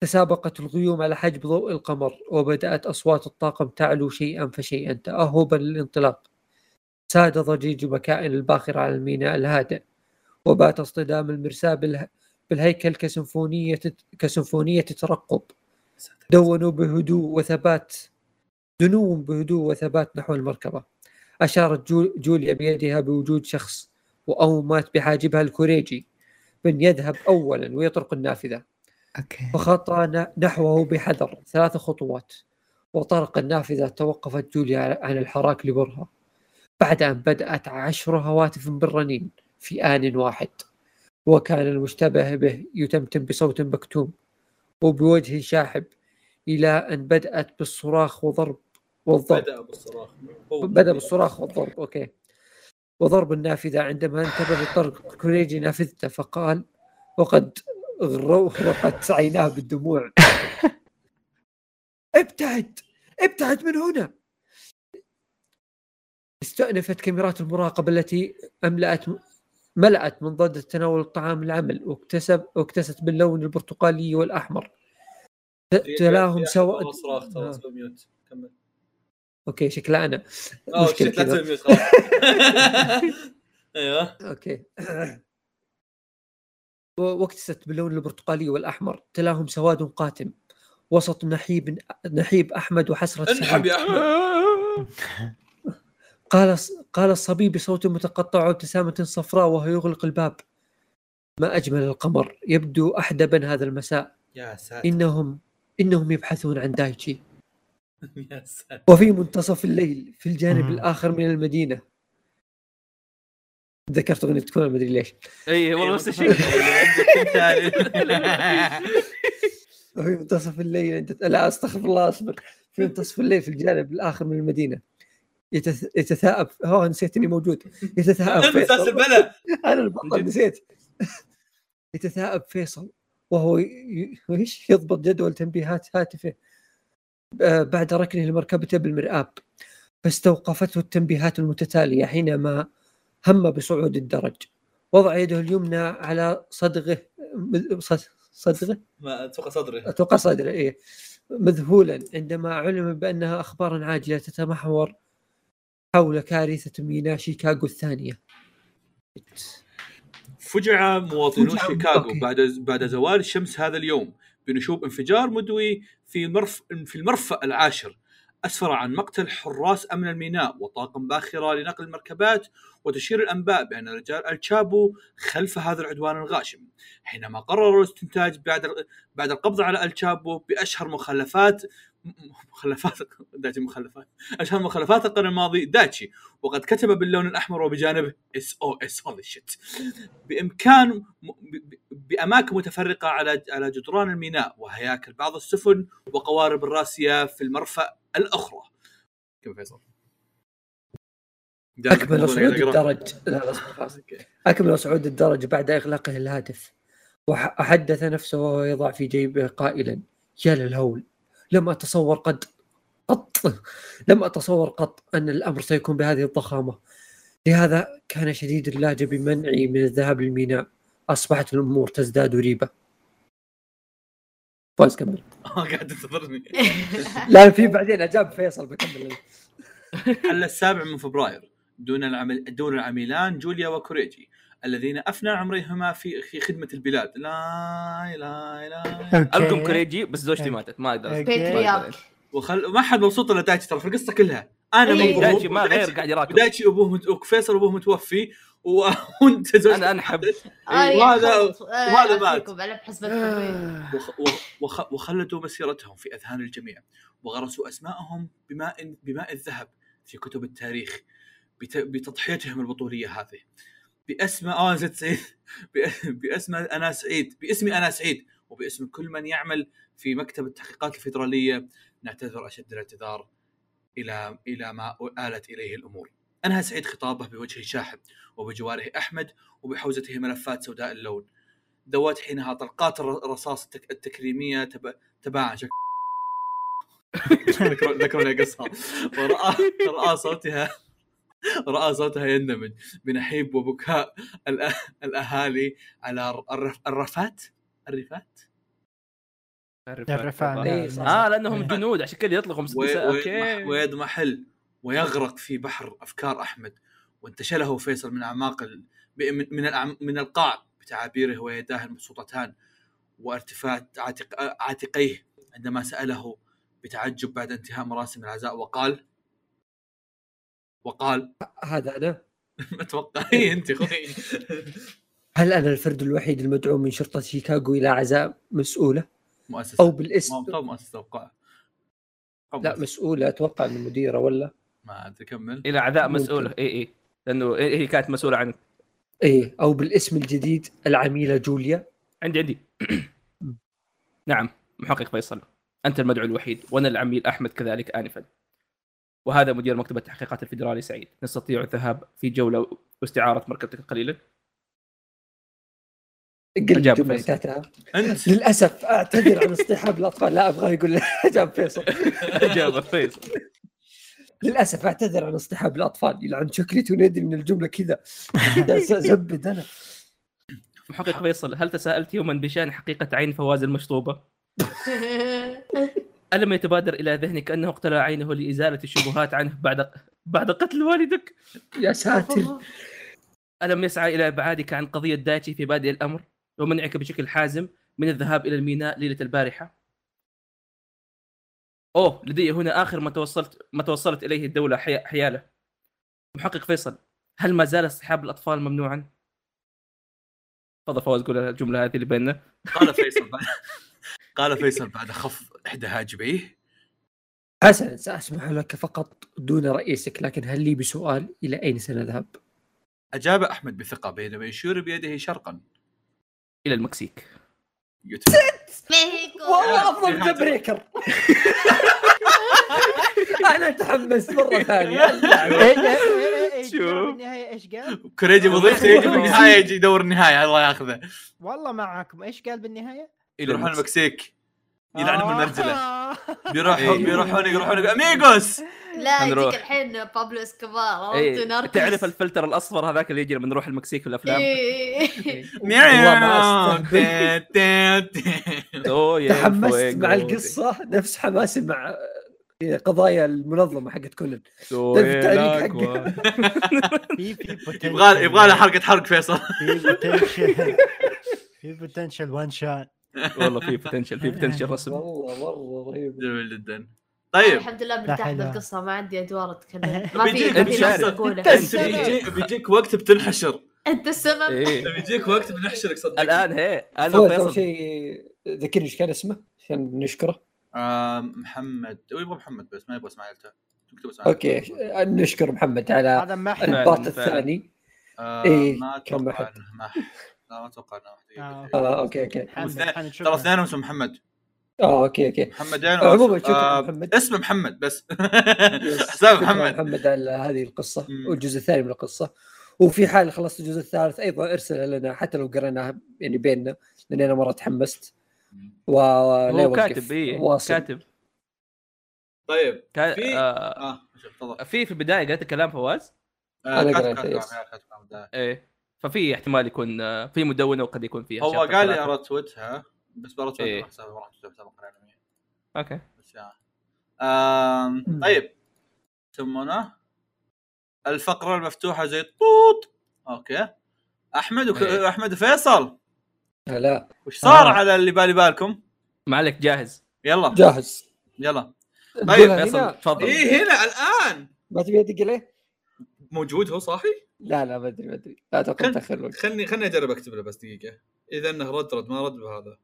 تسابقت الغيوم على حجب ضوء القمر وبدأت أصوات الطاقم تعلو شيئا فشيئا تأهبا للانطلاق. ساد ضجيج مكائن الباخرة على الميناء الهادئ وبات اصطدام المرساة باله... بالهيكل كسيمفونية كسيمفونية ترقب دونوا بهدوء وثبات دنو بهدوء وثبات نحو المركبة. أشارت جو... جوليا بيدها بوجود شخص وأومت بحاجبها لكوريجي من يذهب أولا ويطرق النافذة. okay. فخطى نحوه بحذر ثلاث خطوات وطرق النافذة توقفت جوليا عن الحراك لبرهة بعد أن بدأت عشر هواتف بالرنين في آن واحد. وكان المشتبه به يتمتم بصوت مكتوم وبوجه شاحب إلى أن بدأت بالصراخ وضرب والضرب. بدأ بالصراخ. بدأ بالصراخ والضرب okay. وضرب النافذة عندما انتبه لطرق كوريجي نافذته فقال وقد غرقت عيناه بالدموع. ابتعد! ابتعد من هنا! استأنفت كاميرات المراقبة التي أملأت ملأت منضدة تناول الطعام العمل واكتسب واكتست باللون البرتقالي والأحمر. تلاهم سوا صراخ آه. ترى سوي mute. كمل. okay شكلها أنا. مشكلة شكلها كذا. خلاص. أيوه. okay. واكتست باللون البرتقالي والأحمر تلاهم سواد قاتم. وسط نحيب نحيب أحمد وحسرة انحب يا أحمد. قال قال الصبي بصوت متقطع وابتسامه صفراء وهو يغلق الباب. ما أجمل القمر يبدو أحدبا هذا المساء. يا ساتر. إنهم إنهم يبحثون عن دايتشي. يا ساتر. وفي منتصف الليل في الجانب. الآخر من المدينة. ذكرت أغنية تكون ما أدري ليش. اي والله نفس الشيء. وفي منتصف الليل أنت لا أستغفر الله أصبر. في منتصف الليل في الجانب الآخر من المدينة. يتث... يتثاءب. أوه نسيت إني موجود. يتثاءب فيصل. أنا البطل نسيت. يتثاءب فيصل. وهو يضبط جدول تنبيهات هاتفه آه، بعد ركنه لمركبته بالمرآب. فاستوقفته التنبيهات المتتالية حينما هم بصعود الدرج. وضع يده اليمنى على صدغه صدغه؟ ما أتوقع صدري أتوقع صدره إيه. مذهولا عندما علم بأنها أخبار عاجلة تتمحور حول كارثة ميناء شيكاغو الثانية. فجع مواطنو فجع- شيكاغو. بعد بعد زوال الشمس هذا اليوم بنشوب انفجار مدوي في المرف في المرفأ العاشر. أسفر عن مقتل حراس أمن الميناء وطاقم باخرة لنقل المركبات وتشير الأنباء بأن رجال الشابو خلف هذا العدوان الغاشم. حينما قرروا الاستنتاج بعد بعد القبض على الشابو بأشهر مخلفات مخلفات داتشي مخلفات. اشهر مخلفات القرن الماضي داتشي وقد كتب باللون الأحمر وبجانبه SOS holy shit بإمكان بأماكن متفرقة على على جدران الميناء وهياكل بعض السفن وقوارب الراسية في المرفأ الأخرى. كيف فيصل؟ أكمل صعود الدرج. لا لا. أكمل صعود الدرج بعد إغلاقه الهاتف. وحدث نفسه وهو يضع في جيبه قائلا يا للهول. لم أتصور قد قط لم أتصور قط أن الأمر سيكون بهذه الضخامة. لهذا كان شديد اللهجه بمنعي من الذهاب للميناء. أصبحت الأمور تزداد ريبة. فايز كمل. قاعد تنتظرني. لا في بعدين أجاب فيصل بكمل. حل السابع من فبراير دون العمل دون العميلان جوليا وكوريجي. الذين أفنى عمرهما في في خدمة البلاد. لا لا لا ألكم كوريجي بس زوجتي ماتت. ما أقدر. باتريارك وخل ما حد مبسوط إلا دايتشي ترى في القصة كلها. أنا إيه. مو دايتشي ما غير قاعد يراكب. دايتشي أبوه مت... وفيصل أبوه متوفي و- وأنت زوجتك أنا انحب إيه، وهذا- وهذا مات. وخ... وخ... وخلدوا مسيرتهم في أذهان الجميع وغرسوا أسماءهم بماء بماء الذهب في كتب التاريخ بت... بتضحيتهم البطولية هذه. باسم آه نسيت سعيد. باسم أنا سعيد باسمي أنا سعيد وباسم كل من يعمل في مكتب التحقيقات الفيدرالية نعتذر أشد الاعتذار إلى إلى ما آلت إليه الأمور. أنهى سعيد خطابه بوجه شاحب وبجواره أحمد وبحوزته ملفات سوداء اللون. دوت حينها طلقات الر- الرصاص التك- التكريمية تب... تباعا شك... ذكروا ذكروا قصها ورأى رأى صوتها رأى صوتها يندمج. بنحيب وبكاء الأ- الأهالي على الرف... الرفات؟ الرفات؟ الرفان. إيه،. آه لأنهم جنود عشان كذا يطلقوا مسدسات أوكي. ويضمحل ويغرق في بحر أفكار أحمد. وانتشله فيصل من أعماق ال... ب- من من. من القاع بتعابيره ويداه المبسوطتان. وارتفاع عاتق... عاتقيه عندما سأله بتعجب بعد انتهاء مراسم العزاء وقال وقال هذا أنا. أتوقع إيه انت أخوي. هل أنا الفرد الوحيد المدعو من شرطة شيكاغو إلى عزاء مسؤولة؟ مؤسسه أو بالاسم مو- مؤسسة توقع. لا مسؤولة أتوقع إنه مديرة ولا؟ ما أدري كمل. إلى ممكن. مسؤولة. إي إي. لأنه إيه- هي كانت مسؤولة عن إيه أو بالاسم الجديد العميلة جوليا. عندي عندي. نعم محقق فيصل. أنت المدعو الوحيد وأنا العميل أحمد كذلك انفا. وهذا مدير مكتب التحقيقات الفيدرالي سعيد. نستطيع الذهاب في جولة واستعارة مركبتك القليله قل. بتاعتها أنت؟ للأسف أعتذر عن اصطحاب الأطفال. لا أبغى يقول أجاب فيصل. اجابه فيصل. للأسف أعتذر عن اصطحاب الأطفال. يلعن شكرتي وندري من الجملة كذا. كذا زبد أنا. محقق فيصل هل تساءلت يوما بشأن حقيقة عين فواز المشطوبة؟ ألم يتبادر إلى ذهنك أنه اقتلع عينه لإزالة الشبهات عنه بعد بعد قتل والدك؟ يا ساتر ألم يسعى إلى إبعادك عن قضية دايتشي في بادئ الأمر ومنعك بشكل حازم من الذهاب إلى الميناء ليلة البارحة؟ أوه لدي هنا آخر ما توصلت ما توصلت إليه الدولة حي... حياله محقق فيصل هل ما زال اصطحاب الأطفال ممنوعا؟ تفضل فواز قول الجملة هذه اللي بيننا قال فيصل بعد قال فيصل بعد خفض احدى حاجبيه حسنا سأسمح لك فقط دون رئيسك لكن هل لي بسؤال إلى أين سنذهب؟ أجاب أحمد بثقة بينما يشير بيده شرقا. إلى المكسيك. والله أفضل نهاية. The Breaker أنا تحمست مرة ثانية. إيه، إيه، شوف. بالنهايه إيش قال؟ كوريجي وظيفته يجي النهايه يجي يدور النهاية الله ياخذه. والله معكم إيش قال بالنهاية؟ يروحون المكسيك. يلعنهم آه. بيروحون إيه. بيروحون يروحون amigos لا. يجيك الحين بابلو إسكوبار. Narcos. تعرف الفلتر الأصفر هذاك اللي يجي لما نروح المكسيك في الأفلام إيه. تحمست. مع القصة نفس حماسي مع قضايا المنظمة حقت كونن potential. يبغى يبغى له حركة حرق فيصل في بوتنشل في potential one shot والله في potential في potential رسم. والله مرة رهيب. جميل جدا. طيب. الحمد لله مرتاح. بالقصة ما عندي أدوار أتكلم. ما في بيجيك- بيجيك بيجيك وقت بتنحشر. أنت السبب. إيه. بيجيك وقت بنحشرك صدق الآن هي أول وفيصل شيء ذكرني إيش كان اسمه عشان نشكره. آه محمد. هو يبغى محمد بس ما يبغى اسم عائلته okay نشكر محمد على هذا ما فعلاً، ال part. الثاني. آه إيه، ما أتوقع ما لا ما أتوقع انه واحد آه،. آه okay okay. ترى اثنينهم اسمه محمد. آه okay okay. محمد يعني عموماً شكراً آه محمد. اسمه محمد بس. حساب محمد. محمد على هذه القصة مم. والجزء الثاني من القصة. وفي حال خلصت الجزء الثالث أيضا ارسل لنا حتى لو قريناها يعني بيننا لاني أنا مرة تحمست. ولا هو كاتب إيه واصل. كاتب. طيب كا... في- آه آه شوف تفضل. في في البداية قالت كلام فواز؟ آه، كاتب- قريت، كاتب- يس. كاتب- كاتب- كاتب. إيه. ففي احتمال يكون في مدونة وقد يكون فيها هو قال لي. ارتوتها بس برتوتها إيه. ما حسابي ما سابقا يعني. أوكي بس يا آم،. طيب يسمونه الفقرة المفتوحة زي الطوط okay أحمد وك... إيه. أحمد وفيصل لا وش صار آه. على اللي بالي بالكم؟ ما عليك جاهز يلا جاهز يلا طيب، فيصل هنا؟ تفضل إيه هنا الآن ما تبي ادق عليه؟ موجود هو صاحي؟ لا لا ما أدري ما أدري. لا أتوقع الوقت خلني خلني أجرب أكتب له بس دقيقة. إذا إنه رد رد ما رد بهذا.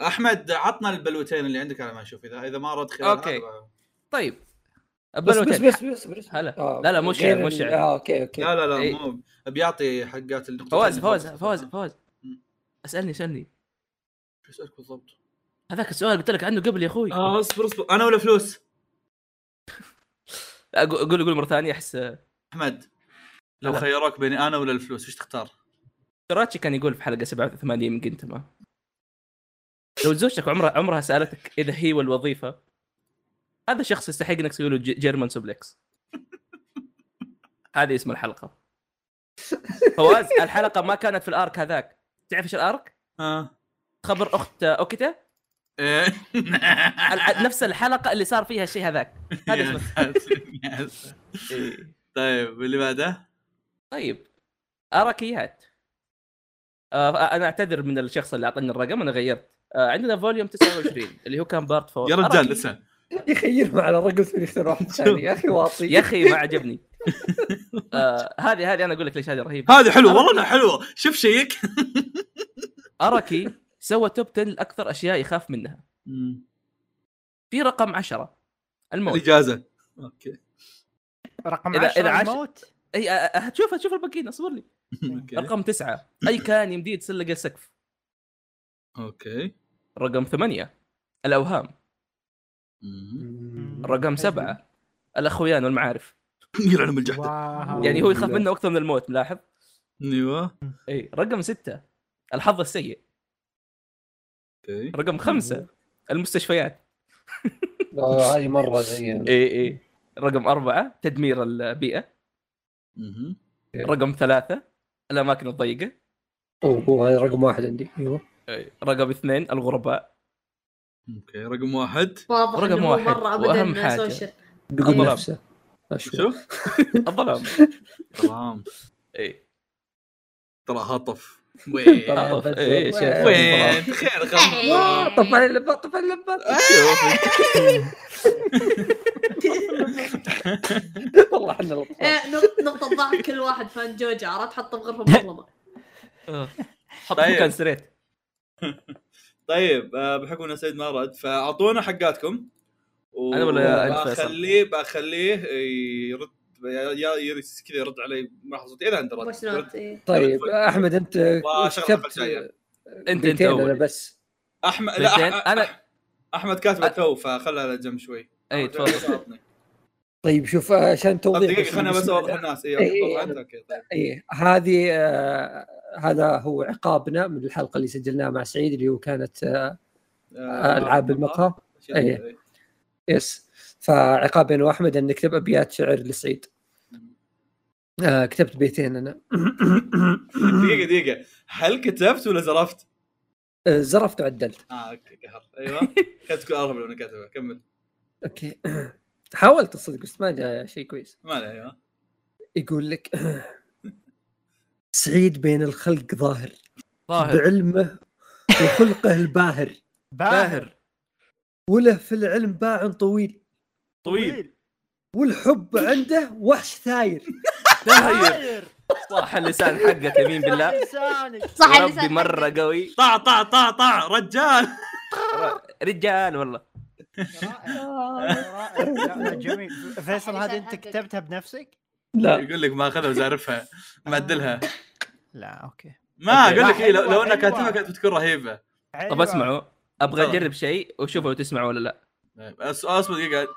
أحمد عطنا البلوتين اللي عندك على ما أشوف إذا إذا ما رد خلال okay. هذا- طيب. بس بس. بس بس, بس. هلا. آه، لا، لا، يعني، مش ال- يعني. آه okay okay. لا لا لا إيه. مو بيعطي حقات النقطة فواز فواز فواز فواز. مم. اسألني. اسالني اسألك بالضبط؟ هذاك السؤال قلت لك عنه قبل يا أخوي. آه اصبر اصبر. أنا ولا فلوس؟ أقو- قول قول مرة ثانية أحس. أحمد. لو. خيروك بيني أنا ولا الفلوس وش تختار؟ راتشي كان يقول في حلقة 87 من جنتما لو زوجتك عمرها عمرها سألتك إذا هي والوظيفة هذا شخص يستحق إنك تسوي له German suplex هذه اسم الحلقة فواز الحلقة ما كانت في ال arc هذاك تعرف إيش ال arc؟ آه خبر أخت أوكيتا إيه. نفس الحلقة اللي صار فيها الشيء هذاك هذا اسمه. إيه. طيب اللي بعده طيب أراكيات. آه أنا أعتذر من الشخص اللي أعطاني الرقم أنا غيرت. آه عندنا volume 29 اللي هو كان part four. يا رجال. لسه. يخيرهم على الرقم ثم يختار واحد ثاني يا أخي واطي. يا أخي ما عجبني. آه هذه هذه أنا أقول لك ليش هذه رهيبة. هذه حلوة والله انها حلوة. شوف check. أراكي سوى top 10 لأكثر أشياء يخاف منها. في رقم 10 الموت. الإجازة. okay. رقم إذا- 10 إذا عاش- الموت؟ أي هتشوف هتشوف الباقيين اصبر لي. okay. رقم تسعة. أي كان يمديه يتسلق السقف okay. رقم ثمانية. الأوهام. رقم سبعة. الأخويان والمعارف. يلعنهم الجحدة. واو. يعني هو يخاف منه أكثر من الموت ملاحظ؟ أيوه. إي. رقم ستة. الحظ السيء. okay. رقم خمسة. المستشفيات. آه، هذه مرة زي إي إي. رقم أربعة. تدمير البيئة. رقم ثلاثة. الأماكن الضيقة. أوه هذا رقم واحد عندي. أيوه. رقم اثنين الغرباء. أوكي رقم واحد. واضح رقم واحد. ابدا حاجة. بيقول الظلام. نفسه. شوف. الظلام. تمام أي. ترى هطف وين. إيه، شوف. وين خير خير طب على اللبات طب على اللبات والله إحنا. إيه، نق- نقطة ضعف كل واحد فان جوجا عرفت حطه بغرفة مظلمة. حط طيب. مكان ستريت طيب آه، بحكم ان سعيد ما رد فاعطونا حقاتكم و- أنا ولا؟ بخليه بخليه يرد يا كذا يرد علي ملاحظه اذا عنده رد. فويس نوت إيه. طيب أحمد أنت كتبت جاية. أنت انت أنا بس. أحمد لا. أح- أنا أحمد كاتب تو فخلها على جنب شوي. اي تفضل. طيب شوف عشان توضيح دقيقة خليني بس أوضح لنا. الناس اي okay طيب. إيه هذه آه هذا هو عقابنا من الحلقة اللي سجلناها مع سعيد اللي هو كانت آه آه، ألعاب المقهى. كذا، إيه. yes. فعقاب أنا واحمد أن نكتب أبيات شعر لسعيد. آه كتبت بيتين أنا. دقيقة دقيقة. هل كتبت ولا زرفت؟ آه، زرفت وعدلت. آه okay قهر. أيوه. كانت تكون ارهب لو أنا كاتبها. كمل. okay. حاولت الصدق بس ما جاء شيء كويس. ما عليه أيوه. يقول لك سعيد بين الخلق ظاهر. ظاهر. بعلمه وخلقه الباهر. باهر. وله في العلم باع طويل. طويل. والحب عنده وحش ثاير. داير صح اللسان حقك يمين بالله. صح ربي اللسان مرة حقك. قوي. طع طع طع طع. رجال. رجال والله. جميل. فيصل هذه أنت. كتبتها بنفسك؟ لا. يقول لك ما أخذها وزارفها معدلها لا أوكي. ما. أقول لك إيه لو, لو حلوة، انها. كاتبها كانت بتكون رهيبة. طب اسمعوا أبغى. أجرب شيء وشوفوا لو تسمعوا ولا لا. طيب، أصبر دقيقة.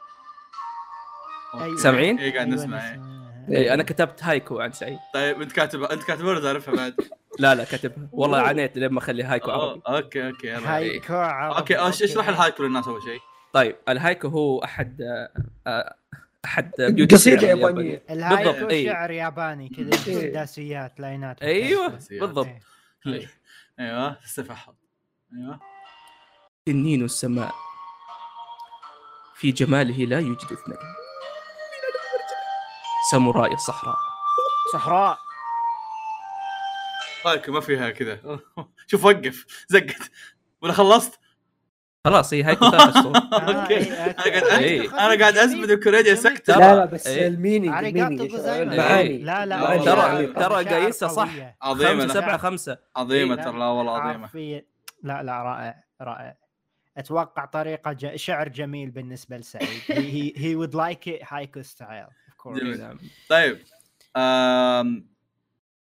أيوة. سامعين؟ إيه قاعد أيوة، نسمع إيه. اي أنا كتبت هايكو عن سعيد طيب أنت كاتبها أنت كاتبها ولا زارفها بعد؟ لا لا كتبها والله عانيت لين ما أخلي هايكو عربي. okay okay يلا. هايكو عربي. okay اشرح الهايكو للناس أول شيء. طيب الهايكو هو أحد آه، أحد بيوت قصيده الشعر يابانيه الهايكو بالضبط، إيه. شعر ياباني كذا إيه. سداسيات لاينات. أيوه بالضبط. إيه. أيوه تستفحل أيوه. تنين السماء في جماله لا يوجد اثنين. ساموراي الصحراء صحراء. هايكو ما فيها كذا. شوف وقف. زقت. ولا خلصت؟ خلاص هي هايكو ثالث اسطوره آه، أوكي. إيه، أنا قاعد إيه. قاعد ازبد الكوريجيا سكتة. لا لا بس إيه. المينينج المينينج. معاني لا لا. ترى. ترى قايسها صح. عظيمة. سبعة خمسة. عظيمة إيه، ترى لا والله عظيمة. لا لا رائع رائع. أتوقع طريقة ج... شعر جميل بالنسبة لسعيد. هي هي would like it haiku style. نعم طيب آم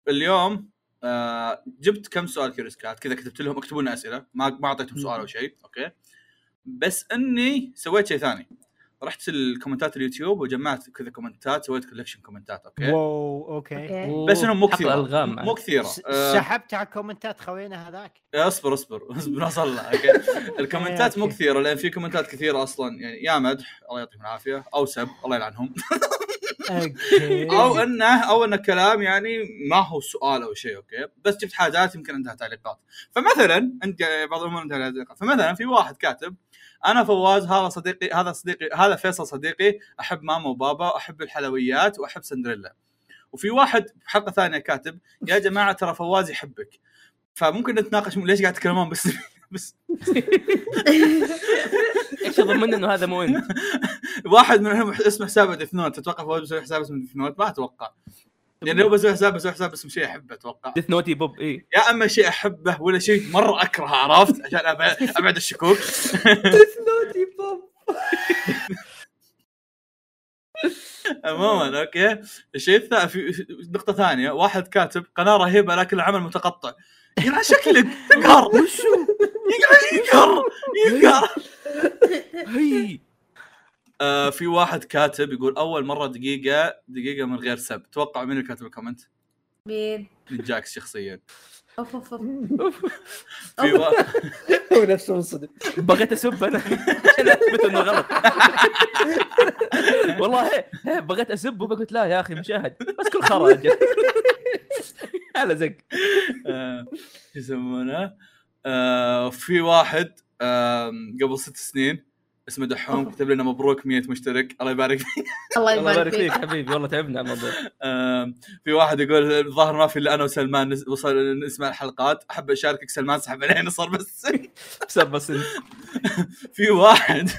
اليوم آه جبت كم سؤال Curious Cat كذا كتبت لهم اكتبوا لنا أسئلة. ما ما أعطيتهم سؤال أو شيء okay؟ بس إني سويت شيء ثاني. رحت الكومنتات اليوتيوب وجمعت كذا كومنتات سويت collection كومنتات okay؟ واو okay. بس إنهم مو كثيرة. الغام مو كثيرة. آه سحبت على الكومنتات خوينا هذاك. أصبر أصبر. أصبر نوصل لها okay. الكومنتات مو. كثيرة لأن في كومنتات كثيرة أصلا. يعني يا مدح الله يعطيهم العافية. أو سب الله يلعنهم. okay. أو إنه أو انه كلام يعني ما هو سؤال أو شيء okay؟ بس جبت حاجات يمكن عندها تعليقات. فمثلا أنت بعض الأمور عندها تعليقات. فمثلا في واحد كاتب أنا فواز هذا صديقي هذا صديقي هذا فيصل صديقي أحب ماما وبابا أحب الحلويات وأحب سندريلا. وفي واحد بحلقه ثانية كاتب يا جماعة ترى فواز يحبك. فممكن نتناقش ليش قاعد تتكلمون بس بس إيش اضمن إنه هذا مو انت واحد منهم اسمه حسابه Death Note تتوقع فواز بيسوي حساب اسمه Death Note ما أتوقع. يعني لو بسوي حساب بسوي حساب اسم شيء أحبه أتوقع. Death Note يبوب إي. يا أما شيء أحبه ولا شيء مرة أكرهه عرفت؟ عشان أبعد الشكوك. نوتي بوب. عموما okay. الشيء الثاني في نقطة ثانية. واحد كاتب قناة رهيبة لكن العمل متقطع. يقول شكلك تقهر. وشو؟ يقهر يقهر. هي. آه في واحد كاتب يقول أول مرة دقيقة دقيقة من غير سب. توقع مين اللي كاتب الكومنت؟ مين؟ من جاكس شخصيا. أوف أوف أوف. في وا... هو نفسه منصدم. بغيت أسب أنا. عشان اثبت إنه غلط؟ والله هي- هي بغيت أسب وقلت لا يا أخي مشاهد. بس كل خرا. على زق آه، يسمونه؟ آه في واحد قبل ست سنين اسمه دحوم كتب لنا مبروك 100 مشترك. الله يبارك فيك. الله الله يبارك فيك. حبيبي والله تعبنا الموضوع. في واحد يقول الظاهر ما في إلا أنا وسلمان وصل نسمع الحلقات. أحب أشاركك سلمان سحب علينا صار بس. بسب بس في واحد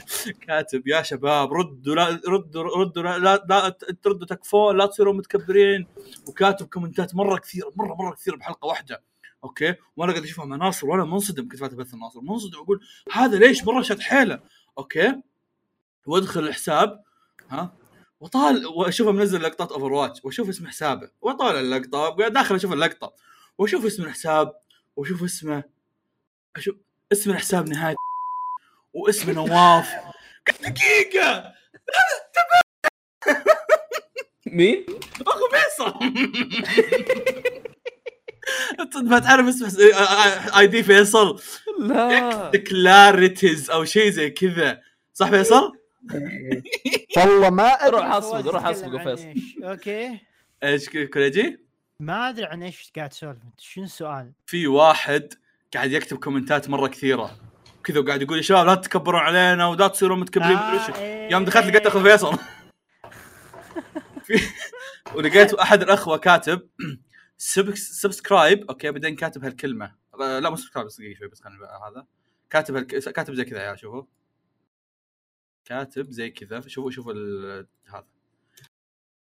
كاتب يا شباب ردوا لا ردوا ردوا لا, لا, لا تردوا تكفون لا تصيروا متكبرين. وكاتب كومنتات مرة كثير مرة مرة كثير بحلقة واحدة. okay؟ وأنا قاعد أشوفها مع ناصر وأنا منصدم كنت فاتح بث لناصر. منصدم أقول هذا ليش مرة شد حيله؟ okay. وادخل الحساب ها. وطال واشوفه منزل لقطات Overwatch وأشوف اسم حسابه. واطالع اللقطة وقاعد داخل أشوف اللقطة. وأشوف اسم الحساب وأشوف اسمه. أشوف اسم الحساب نهاية. واسمه نواف. قلت دقيقة. مين؟ أخو فيصل. ما تعرف اسم ID فيصل لا كلاريتيز أو شيء زي كذا صح فيصل؟ والله ما أدري روح فواز روح عن فيصل. إيش. أوكي إيش كوريجي؟ ما أدري عن إيش قاعد تسولف انت شنو السؤال؟ في واحد قاعد يكتب كومنتات مرة كثيرة كذا وقاعد يقول يا شباب لا تتكبرون علينا ولا تصيرون متكبرين آه، إيه. يوم دخلت لقيت أخو فيصل في ولقيت أحد الأخوة كاتب subscribe. أوكي بعدين كاتب هالكلمة. آه، لا مو subscribe بس دقيقة شوي بس خلينا هذا. كاتب هالك... كاتب زي كذا يا شوفوا. كاتب زي كذا. شوفوا شوفوا ال... هذا.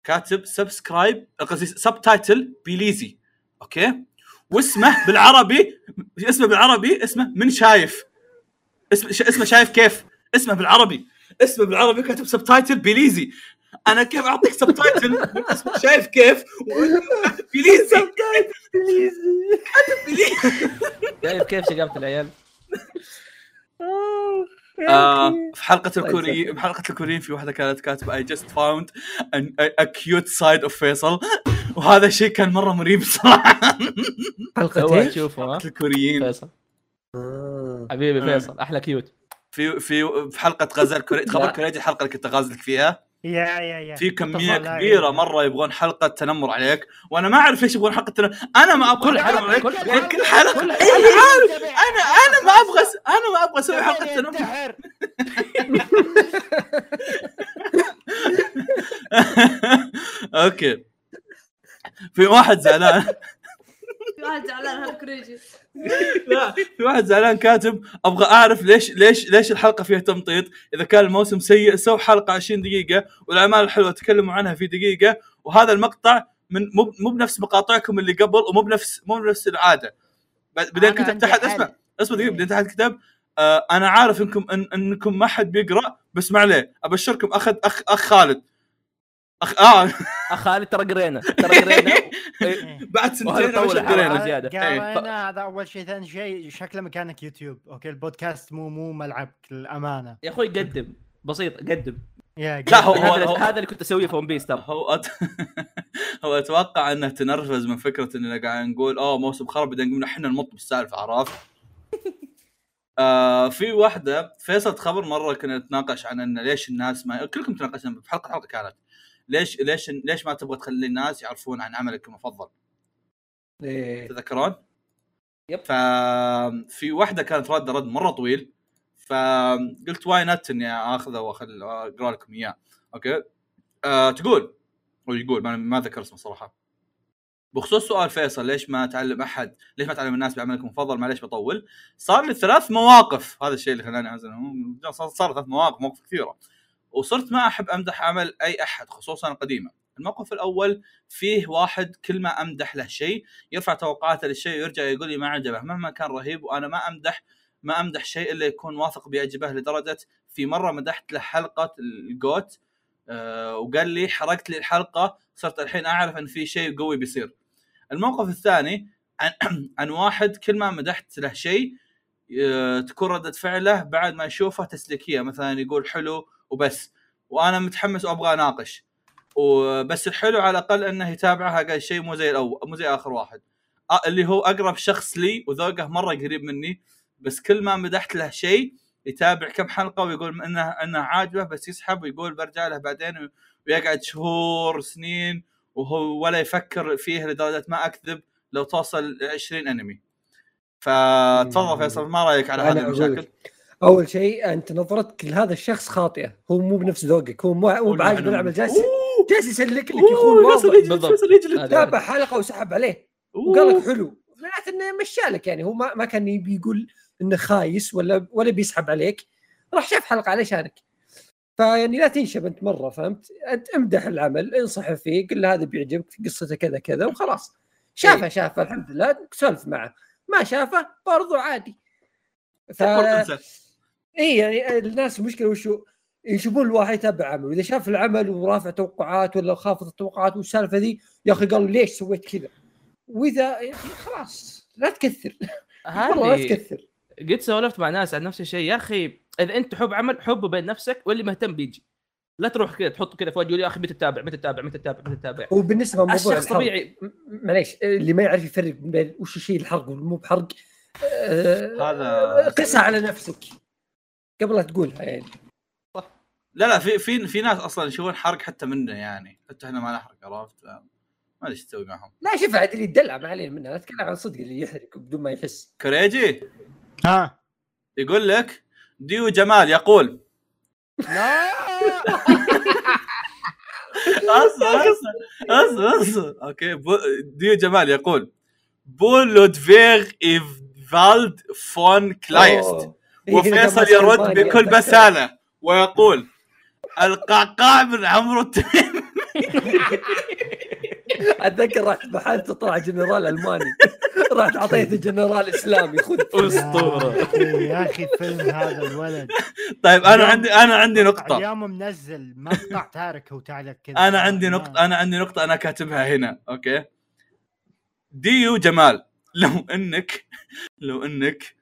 كاتب subscribe قصدي subtitle please أوكي؟ واسمه بالعربي اسمه بالعربي اسمه من شايف. اسمه اسمه شايف كيف؟ اسمه بالعربي. اسمه بالعربي كاتب subtitle please أنا كيف أعطيك subtitle شايف كيف؟ كاتب please شايف كيف شقافة العيال؟ آه في حلقة الله الكوريين في حلقة الكوريين في واحدة كانت كاتبة I just found an, a, a cute side of فيصل وهذا الشيء كان مرة مريب صراحة. حلقه سوى إيش؟ تشوفه ها؟ الكوريين. فيصل. آه. حبيبي آه. فيصل أحلى كيوت في في في حلقة غزل كوري تخبر لا. كوريجي الحلقة اللي كنت غازلك فيها؟ يا يا يا. في لا كبيرة يا- مرة يبغون حلقة تنمر عليك وأنا ما أعرف ليش يبغون حلقة تنمر. أنا ما أبغى كل حلقة حلقة- عليك. كل يعني حلقة- كل حلقة. كل أنا عارف؟ أنا أنا ما أبغى أنا ما أبغى أسوي حلقة تنمر. أوكي. في واحد زعلان. في واحد زعلان هالكريجي لا في واحد زعلان كاتب أبغى أعرف ليش ليش ليش الحلقة فيها تمطيط؟ إذا كان الموسم سيء سو حلقة 20 دقيقة والأعمال الحلوه تكلموا عنها في دقيقة. وهذا المقطع من مو مو بنفس مقاطعكم اللي قبل ومو بنفس مو بنفس العادة. بعد- بعدين كتب تحت. اسمع اسمع دقيقة بعدين تحت كتب آه أنا عارف انكم إن إنكم ما حد بيقرأ بس ما عليه. أبشركم أخذ اخ أخ خالد. أخ... آه. أخ خالد ترى قرينا. ترى قرينا. إيه. بعد سنتين. قرينا زيادة. قرينا هذا أول شيء. ثاني شيء شكله مكانك يوتيوب. أوكي البودكاست مو مو ملعبك الامانه يا أخوي قدم. بسيط قدم. لا، هو- هذا هو- هذا اللي كنت أسويه في One Piece ترى. هو أت... هو أتوقع أنه تنرفز من فكرة إننا قاعد نقول أوه موسم خرب. بعدين قمنا إحنا نمط بالسالفة عرفت؟ آه في واحدة فيصل خبر مرة كنا نتناقش عن ان ليش الناس ما كلكم تناقشنا في حلقه حلقة كانت. ليش ليش ليش ما تبغى تخلي الناس يعرفون عن عملك المفضل؟ إيه. تتذكرون؟ يب. ففي واحدة كانت رد رد مرة طويل فقلت واي نت إني آخذه واخل أقرأ لكم إياه؟ أوكي؟ آه تقول. هو يقول ما, ما ذكر اسمه صراحة. بخصوص سؤال فيصل ليش ما تعلم أحد؟ ليش ما تعلم الناس بعملك المفضل؟ معليش بطول. صار لي ثلاث مواقف. هذا الشيء اللي خلاني صار ثلاث مواقف مواقف كثيرة. وصرت ما أحب أمدح عمل أي أحد خصوصا القديمه الموقف الأول فيه واحد كل ما أمدح له شيء يرفع توقعاته للشيء ويرجع يقول لي ما عجبه مهما كان رهيب وأنا ما أمدح ما أمدح شيء إلا يكون واثق بيعجبه لدرجة في مرة مدحت له حلقة الجوت آه وقال لي حرقت لي الحلقة صرت الحين أعرف إن في شيء قوي بيصير. الموقف الثاني عن عن واحد كل ما مدحت له شيء آه، تكون ردة فعله بعد ما يشوفه تسليكية مثلا يقول حلو وبس. وأنا متحمس وأبغى أناقش. وبس الحلو على الأقل إنه يتابعها قال شيء مو زي الأول مو زي آخر واحد. اللي هو أقرب شخص لي وذوقه مرة قريب مني بس كل ما مدحت له شيء يتابع كم حلقة ويقول إنه إنه عاجبه بس يسحب ويقول برجع له بعدين ويقعد شهور سنين وهو ولا يفكر فيه لدرجة ما أكذب لو توصل 20 أنمي. فتفضل فيصل ما رأيك على هذه المشاكل؟ أول شيء أنت نظرتك لهذا الشخص خاطئة. هو مو بنفس ذوقك. هو مو مو بعاجبه العمل جالس جالس يسلك لك هذا- تابع حلقة وسحب عليه. وقال لك حلو. معناته إنه مشالك يعني. هو ما, ما كان يبي يقول إنه خايس ولا ولا بيسحب عليك. راح شاف حلقة علشانك فيعني لا تنشب أنت مرة فهمت؟ أنت امدح العمل انصح فيه قل له هذا بيعجبك قصته كذا كذا وخلاص. شافه شافه الحمد لله سولف معه. ما شافه برضو عادي. ف... اي يعني الناس المشكلة وشو يشوفون الواحد يتابع عمل واذا شاف العمل ورافع توقعات ولا خافض التوقعات والسالفة ذي يا أخي قال ليش سويت كذا؟ وإذا يا أخي خلاص لا تكثر. والله لا تكثر. قد سولفت مع ناس عن نفس الشيء. يا أخي إذا أنت تحب عمل حبه بين نفسك واللي مهتم بيجي. لا تروح كذا تحط كذا فوق يقول يا أخي متى تتابع متى تتابع متى تتابع متى تتابع. وبالنسبة لموضوع الشخص طبيعي. معليش اللي ما يعرف يفرق بين وش الشيء الحرق والمو بحرق آه، هذا- قسها على نفسك. قبل لا تقولها يعني. لا لا في في في ناس أصلا يشوفون حرق حتى منه يعني. حتى إحنا ما نحرق عرفت؟ ما أدري إيش تسوي معهم. لا شوف عاد اللي يدلع ما علينا منها لا اتكلم عن صدق اللي يحرق بدون ما يحس. كريجي؟ ها. يقول لك ديو جمال يقول. لا. اصبر اصبر اصبر أوكي بو- ديو جمال يقول. بول لودفيغ إيفالد فون كلايست. إيه، وفيصل يرد بكل. بسالة ويقول القعقاع من عمرو التميمي. أتذكر رحت بحثت طلع جنرال ألماني. رحت اعطيته جنرال إسلامي خذ. أسطورة. يا أخي فيلم هذا الولد. طيب أنا عندي أنا عندي نقطة. اليوم منزل مقطع تارك وتعلق كذا. أنا عندي نقطه أنا عندي نقطة أنا كاتبها هنا أوكي؟ ديو جمال لو إنك لو إنك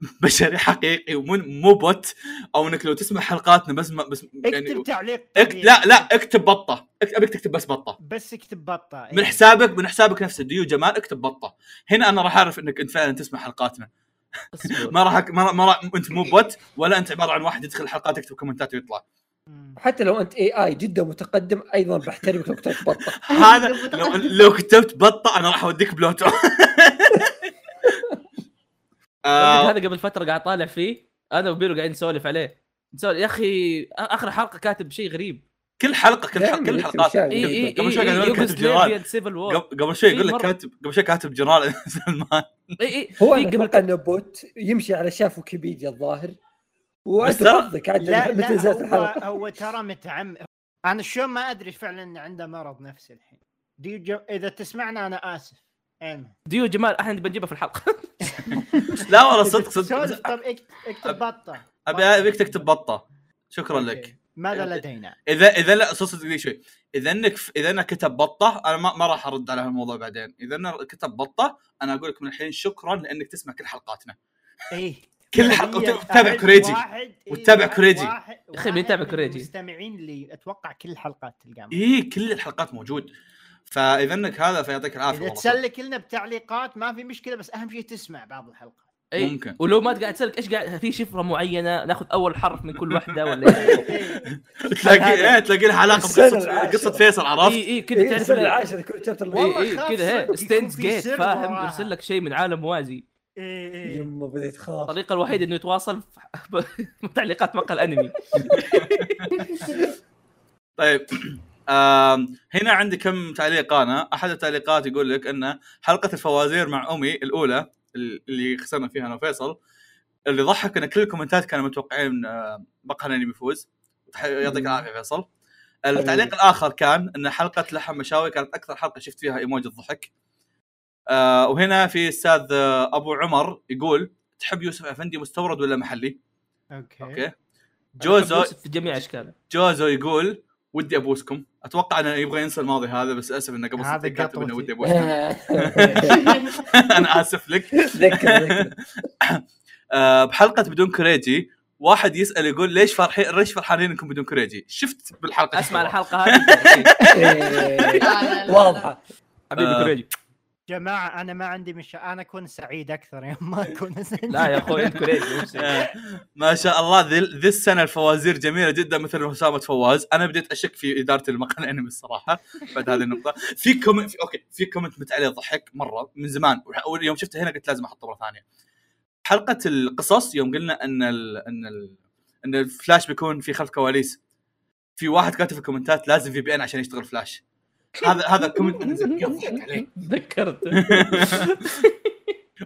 بشري حقيقي ومو مو bot أو إنك لو تسمع حلقاتنا بس ما بس اكتب يعني تعليق اكت. لا لا اكتب بطة. ابيك تكتب بس بطة. بس اكتب بطة من حسابك من حسابك نفسه. ديو جمال اكتب بطة. هنا أنا راح أعرف إنك انت فعلا تسمع حلقاتنا. ما راح ما راح- ما راح أنت مو bot ولا أنت عبارة عن واحد يدخل الحلقات يكتب كومنتات ويطلع. حتى لو أنت AI جدا متقدم أيضا بحترمك لو كنت بطة. هذا لو لو كتبت بطة أنا راح أوديك بلوتو. آه، هذا قبل فترة قاعد طالع فيه. أنا وبيرو قاعدين نسولف عليه. نسولف. يا أخي آخر حلقة كاتب شيء غريب. كل حلقة كل حلقة كل أشياء اي اي قبل شوي قاعد اي أقول كاتب جنرال. قبل قبل شوي يقول لك كاتب قبل شوي كاتب جنرال. سلمان. اي اي هو قبل إنه بوت يمشي على شاف ويكيبيديا الظاهر. حظك عاد متى نزلت هو, الحلقة. هو ترى متعمد أنا شو ما أدري فعلا ان عنده مرض نفسي الحين. دي جو... إذا تسمعنا أنا آسف. ديو جمال أحنا نبي نجيبه في الحلقة. لا والله صدق صدق طب اكتب بطة. أبي أبيك تكتب بطة. شكرا لك. ماذا لدينا؟ اذا إذا لا دقيقة شوي. إذا إنك إذا إنك كتب بطة أنا ما, ما راح أرد على هالموضوع بعدين. إذا انه كتب بطة أنا أقول لك من الحين شكرا لإنك تسمع كل حلقاتنا. إيه. كل حلقة هي وتتابع واحد- إيه، وتتابع. واحد- يا أخي مين يتابع واحد من كوريجي؟ المستمعين اللي أتوقع كل الحلقات تلقاها اي كل الحلقات موجود. فإذا إنك هذا فيعطيك العافية إذا تسلك لنا بتعليقات ما في مشكلة بس أهم شيء تسمع بعض الحلقات إي ممكن. ولو ما قاعد تسألك إيش قاعد في شفرة معينة ناخذ أول حرف من كل واحدة ولا إيه؟ تلاقي إيه تلاقي لها علاقة بقصه. قصة فيصل عرفت؟ إي إي كذا تعرف والله إي إي كذا ستينز في جيت فاهم. يرسل لك شيء من عالم موازي إيه، إيه. يما بديت خاف الطريقة الوحيدة إنه يتواصل تعليقات مقهى الانمي طيب هنا عندي كم تعليق أنا. أحد التعليقات يقول لك إن حلقة الفوازير مع أمي الأولى اللي خسرنا فيها أنا وفيصل اللي ضحك إن كل الكومنتات كانوا متوقعين مقهى الأنمي بيفوز يعطيك العافية فيصل. التعليق الآخر كان إن حلقة لحم مشاوي كانت أكثر حلقة شفت فيها إيموجي الضحك. آه وهنا في أستاذ أبو عمر يقول تحب يوسف أفندي مستورد ولا محلي؟ أوكي. أوكي. جوزو في جميع أشكاله. جوزو يقول ودي ابوسكم أتوقع انه يبغى ينسى الماضي هذا بس اسف إنه قبل هذا كاتب إنه. ودي أبوسكم أنا آسف لك ذكر آه بحلقة بدون كوريجي واحد يسأل يقول ليش فرحين ليش فرحانين إنكم بدون كوريجي شفت بالحلقة أسمع. الحلقة هذه إيه،. واضحة حبيبي آه. جماعة أنا ما عندي مش أنا أكون سعيد أكثر يوم ما سعيد. لا يا بسيء. آه، ما شاء الله ذي, ذي السنة الفوازير جميلة جدا مثل وسامه فواز. أنا بديت أشك في إدارة المقهى الأنمي الصراحة بعد هذه النقطة. في كومنت في أوكي في كومنت مت عليه ضحك مرة من زمان. ويوم شفته هنا قلت لازم أحطه مرة ثانية. حلقة القصص يوم قلنا إن ال إن ال إن الفلاش بيكون في خلف كواليس. في واحد كاتب في الكومنتات لازم VPN عشان يشتغل فلاش. هذا هذا ال comment أنا ضحكت عليه تذكرت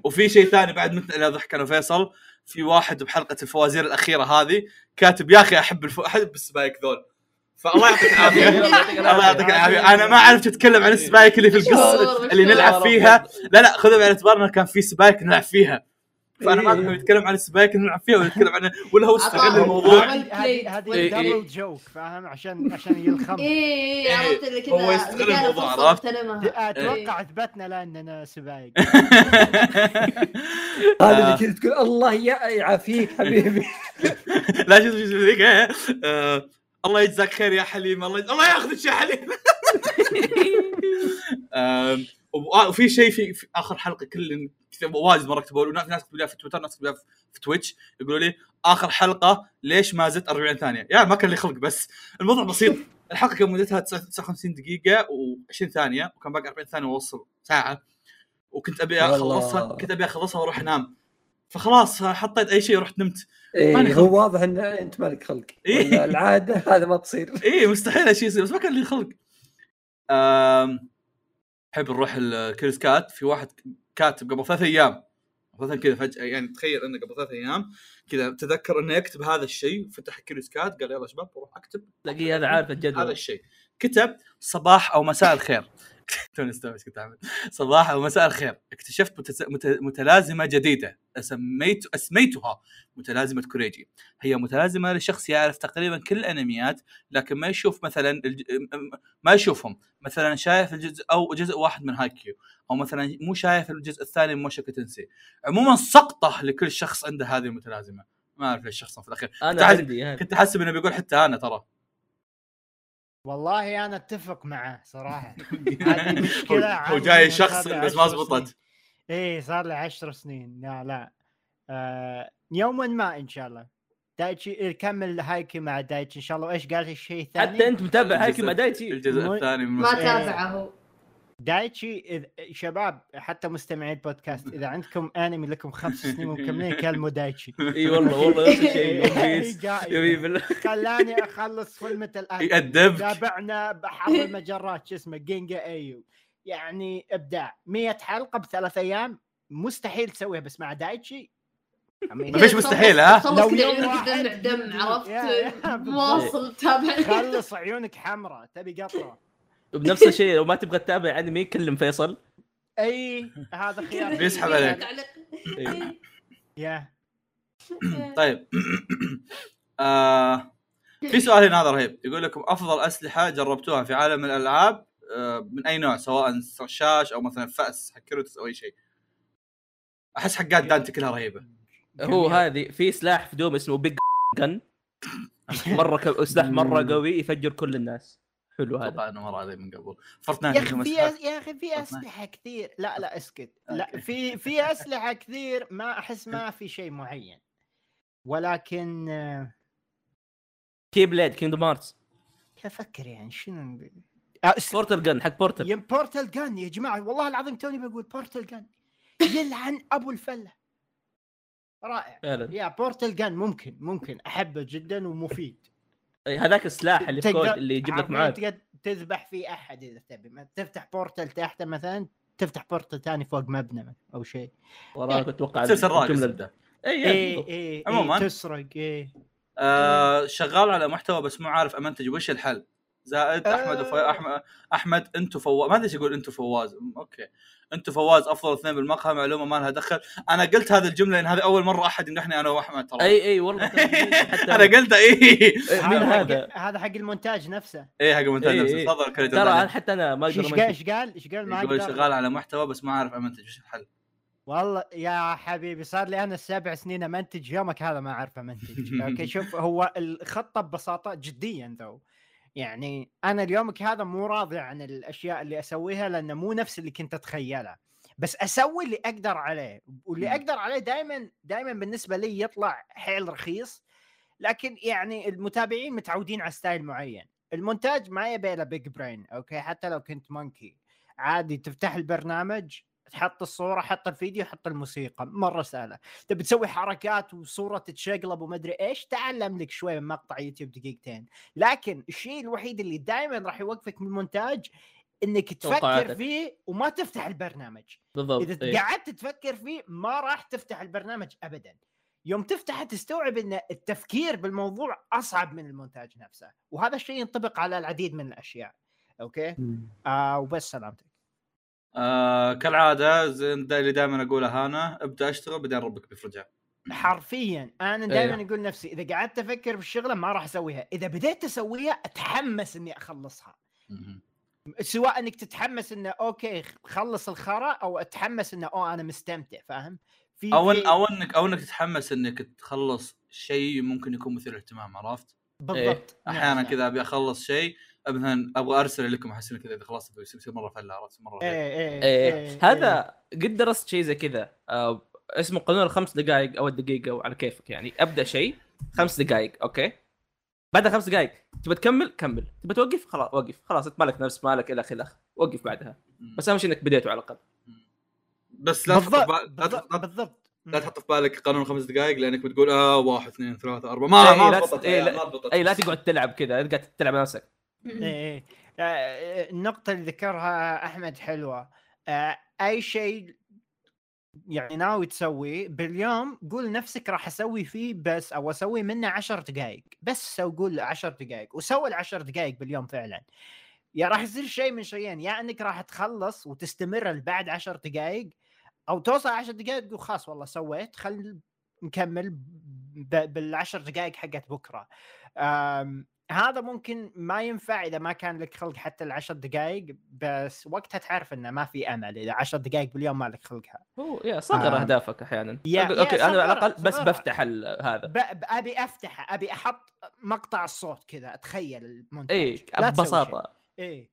وفي شيء ثاني بعد مثل اللي ضحك أنا وفيصل في واحد بحلقة الفوازير الأخيرة هذه كاتب يا أخي أحب الف... أحب ال spike ذول. فالله يعطيك العافية. الله يعطيك العافية. أنا ما عرفت أتكلم عن ال spike اللي في القصة اللي نلعب فيها. لا لا خذها بعين الاعتبار انه كان في spike نلعب فيها. فأنا ما أدري هو يتكلم عن السبايك اللي نلعب فيها ولا يتكلم عن ولا هو استغل. الموضوع هذه بليد. هذه إيه، إيه. دبل جوك فاهم عشان عشان يلخم إيه عرفت اللي كذا هو يستغل الموضوع، عرفت؟ أتوقع اثبتنا لاننا سبايك هذا اللي كذا تقول الله يعافيك حبيبي لا شوف شوف ذيك إيه، آه، الله يجزاك خير يا حليم الله. الله ياخذك يا حليم آه، وفي شيء في, في آخر حلقة كل كتب- واجد مرة كتبوا لي ناس كتبوا لي في تويتر ناس كتبوا لي في تويتش يقولوا لي آخر حلقة ليش ما زدت 40 ثانية؟ يا ما كان لي خلق بس. الموضوع بسيط. الحلقة كان مدتها 59 دقيقة و20 ثانية وكان باقي 40 ثانية واوصل ساعة. وكنت أبي. اخلصها كنت أبي أخلصها وأروح أنام. فخلاص حطيت أي شيء ورحت نمت. إيه هو واضح إن أنت مالك خلق. إيه. العادة هذا ما تصير. إيه مستحيل هالشيء يصير بس ما كان لي خلق. نحب نروح الكيرز كات. في واحد كاتب قبل ثلاث أيام. مثلا كذا فجأة يعني تخيل إنه قبل ثلاث أيام كذا تذكر إنه يكتب هذا الشيء فتح كيرز كات قال يلا شباب بروح أكتب. تلاقيه هذا عارف هذا الجدول الشيء. كتب صباح أو مساء الخير. توني إيش كنت اعمل صباح أو مساء الخير. اكتشفت متس... مت... متلازمة جديدة. سميت أسميتها متلازمة كوريجي. هي متلازمة لشخص يعرف تقريبا كل الانميات لكن ما يشوف مثلا الج... ما يشوفهم. مثلا شايف الجزء أو جزء واحد من هايكيو أو مثلا مو شايف الجزء الثاني من موشكو تنسي. عموما سقطه لكل شخص عنده هذه المتلازمة. ما أعرف ليش شخص في الأخير. أنا تعال- عندي هذا كنت احسب إنه بيقول حتى أنا ترى. والله أنا أتفق معه صراحة. هذه مشكلة هو جاي شخص بس ما زبطت. إيه صار لي عشر سنين. لا لا. آه يوما ما إن شاء الله. دايتشي يكمل هايكي مع دايتشي إن شاء الله. وإيش قال الشيء الثاني؟ حتى أنت متابع هايكي مع دايتشي. الجزء الثاني من ما. تابعه. دايتشي إذ... شباب حتى مستمعين البودكاست إذا عندكم أنمي لكم خمس سنين ومكملين كلموا دايتشي. إي والله والله نفس الشيء خلاني أخلص فيلم الآن. يأدبك. تابعنا بحر المجرات شو اسمه جينجا إيو. يعني إبداع. 100 حلقة بثلاث أيام مستحيل تسويها بس مع دايتشي؟ ما فيش مستحيل، ها؟ لو دمع دم عرفت. مواصل تابع. خلص عيونك حمراء تبي قطرة. بنفس الشيء لو ما تبغى تتابع أنمي كلم فيصل. أي هذا خيار. بيسحب عليك. تعليق. إيه. يا. طيب. آه في سؤال هنا هذا رهيب. يقول لكم أفضل أسلحة جربتوها في عالم الألعاب آه، من أي نوع؟ سواء رشاش أو مثلا فأس حق كريتوس أو أي شيء. أحس حقات دانتي كلها رهيبة. هو. هذه في سلاح في دوم اسمه Big Gun مرة ك... سلاح مرة قوي يفجر كل الناس. حلو هذا. أتوقع إنه مر علي من قبل. فورتنايت يا أخي في يا أخي في. أسلحة كثير. لا لا اسكت. لا. في في أسلحة كثير ما أحس ما في شيء معين. ولكن آه، كي بليد كينجدوم هارتس كيف أفكر يعني شنو آه، اس- بورتل جن حق بورتل يا بورتال جان يا جماعة. والله العظيم توني بقول بورتال جان يلعن أبو الفلة. رائع. فعلا. يا بورتال جان ممكن ممكن. أحبه جدا ومفيد. هذاك السلاح اللي في كود اللي يجيب لك معاه تقدر تذبح فيه أحد إذا تبي. تفتح بورتال تحته مثلا تفتح بورتال ثاني فوق مبنى أو شيء. وراك أتوقع تصير سراق الجملة الزبده اي اي اي إيه عموماً. تسرق اي آه شغال على محتوى بس مو عارف أمنتج وش الحل. زائد أحمد آه. وفي... أحمد احمد أنتو فواز. ما أدري إيش يقول أنتو فواز. okay. أنتو فواز أفضل اثنين بالمقهى معلومة ما لها دخل. أنا قلت هذه الجملة لأن هذه أول مرة أحد يمدحني أنا وأحمد ترى. اي أي والله حتى أنا قلت اي إيه، مين حق- هذا؟ هذا حق المونتاج نفسه. اي حق المونتاج إيه، نفسه. إيه. تفضل ترى حتى أنا ما إيش أقدر. إيش قال؟ إيش قال ما يقول أقدر. شغال على محتوى بس ما عارف أمنتج. وش الحل؟ والله يا حبيبي صار لي أنا سبع سنين أمنتج يومك هذا ما أعرف أمنتج. okay شوف هو الخطة ببساطة جديا ذو. يعني أنا اليومك هذا مو راضي عن الأشياء اللي أسويها لأنه مو نفس اللي كنت أتخيله. بس أسوي اللي أقدر عليه واللي. أقدر عليه دائما دائما بالنسبة لي يطلع حيل رخيص. لكن يعني المتابعين متعودين على style معين. المونتاج ما يبي له big brain okay؟ حتى لو كنت monkey عادي تفتح البرنامج تحط الصورة حط الفيديو حط الموسيقى مرة سهلة. تبي تسوي حركات وصورة تتشقلب وما ادري إيش؟ تعلم لك شوي من مقطع يوتيوب دقيقتين. لكن الشيء الوحيد اللي دائما راح يوقفك من المونتاج إنك تفكر. فيه وما تفتح البرنامج. بالضبط إذا إيه. قعدت تفكر فيه ما راح تفتح البرنامج ابدا. يوم تفتحه تستوعب إن التفكير بالموضوع أصعب من المونتاج نفسه. وهذا الشيء ينطبق على العديد من الأشياء. okay؟ آه وبس سلامتك. آه كالعادة اللي دائما أقوله أنا ابدأ أشتغل بعدين ربك بيفرجها. حرفيا. أنا دائما أيوه. أقول نفسي إذا قعدت أفكر بالشغلة ما راح أسويها. إذا بديت اسويها أتحمس إني أخلصها. سواء إنك تتحمس إنه okay خلص الخرا أو أتحمس إنه أوه أنا مستمتع فاهم؟ في أو في- إن أو انك أو إنك تتحمس إنك تخلص شيء ممكن يكون مثير للاهتمام عرفت؟ بالضبط. نعم، أحيانا نعم. كذا أبي أخلص شيء مثلا أبغى أرسل لكم أحس كذا إذا خلصت بيصير يصير مرة فلة عرفت؟ مرة إيه. إيه إيه. إيه، هذا قد درست شيء زي كذا. آه اسمه قانون الخمس دقائق أو الدقيقة وعلى كيفك يعني. أبدأ شيء خمس دقائق أوكي؟ بعد خمس دقائق تبى تكمل؟ كمل. تبى توقف؟ خلاص وقف. خلاص إنت مالك نفس مالك إلى آخره. وقف بعدها. بس أهم شيء إنك بديته على الأقل. بس لا تحط في بالضبط بال- لا بالضبط تحط- بالضبط لا تحط في بالك قانون خمس دقائق لأنك بتقول آه واحد اثنين ثلاثة أربعة. ما إيه، ما لا ضبطت تست- إيه، لا- اي تقعد تلعب كذا تقعد تلعب على نفسك. إيه إيه. آه، النقطة اللي ذكرها أحمد حلوة. آه، أي شيء يعني ناوي تسويه باليوم قول نفسك راح أسوي فيه بس أو أسوي منه عشر دقائق بس سو قول عشر دقائق وسوي العشر دقائق باليوم فعلا. يا راح يصير شيء من شيئين يا إنك راح تخلص وتستمر لبعد عشر دقائق أو توصل عشر دقائق تقول خلاص والله سويت خل نكمل بالعشر دقائق حقت بكرة. هذا ممكن ما ينفع إذا ما كان لك خلق حتى العشر دقائق بس وقتها تعرف إنه ما في أمل إذا عشر دقائق باليوم ما لك خلقها. هو يا صغر آه. أهدافك أحيانا. يا- okay يا okay، أنا على الأقل بس. بفتح ال- هذا. ب- ب- أبي أفتحه أبي أحط مقطع الصوت كذا أتخيل المونتاج. اي ببساطة. إيه.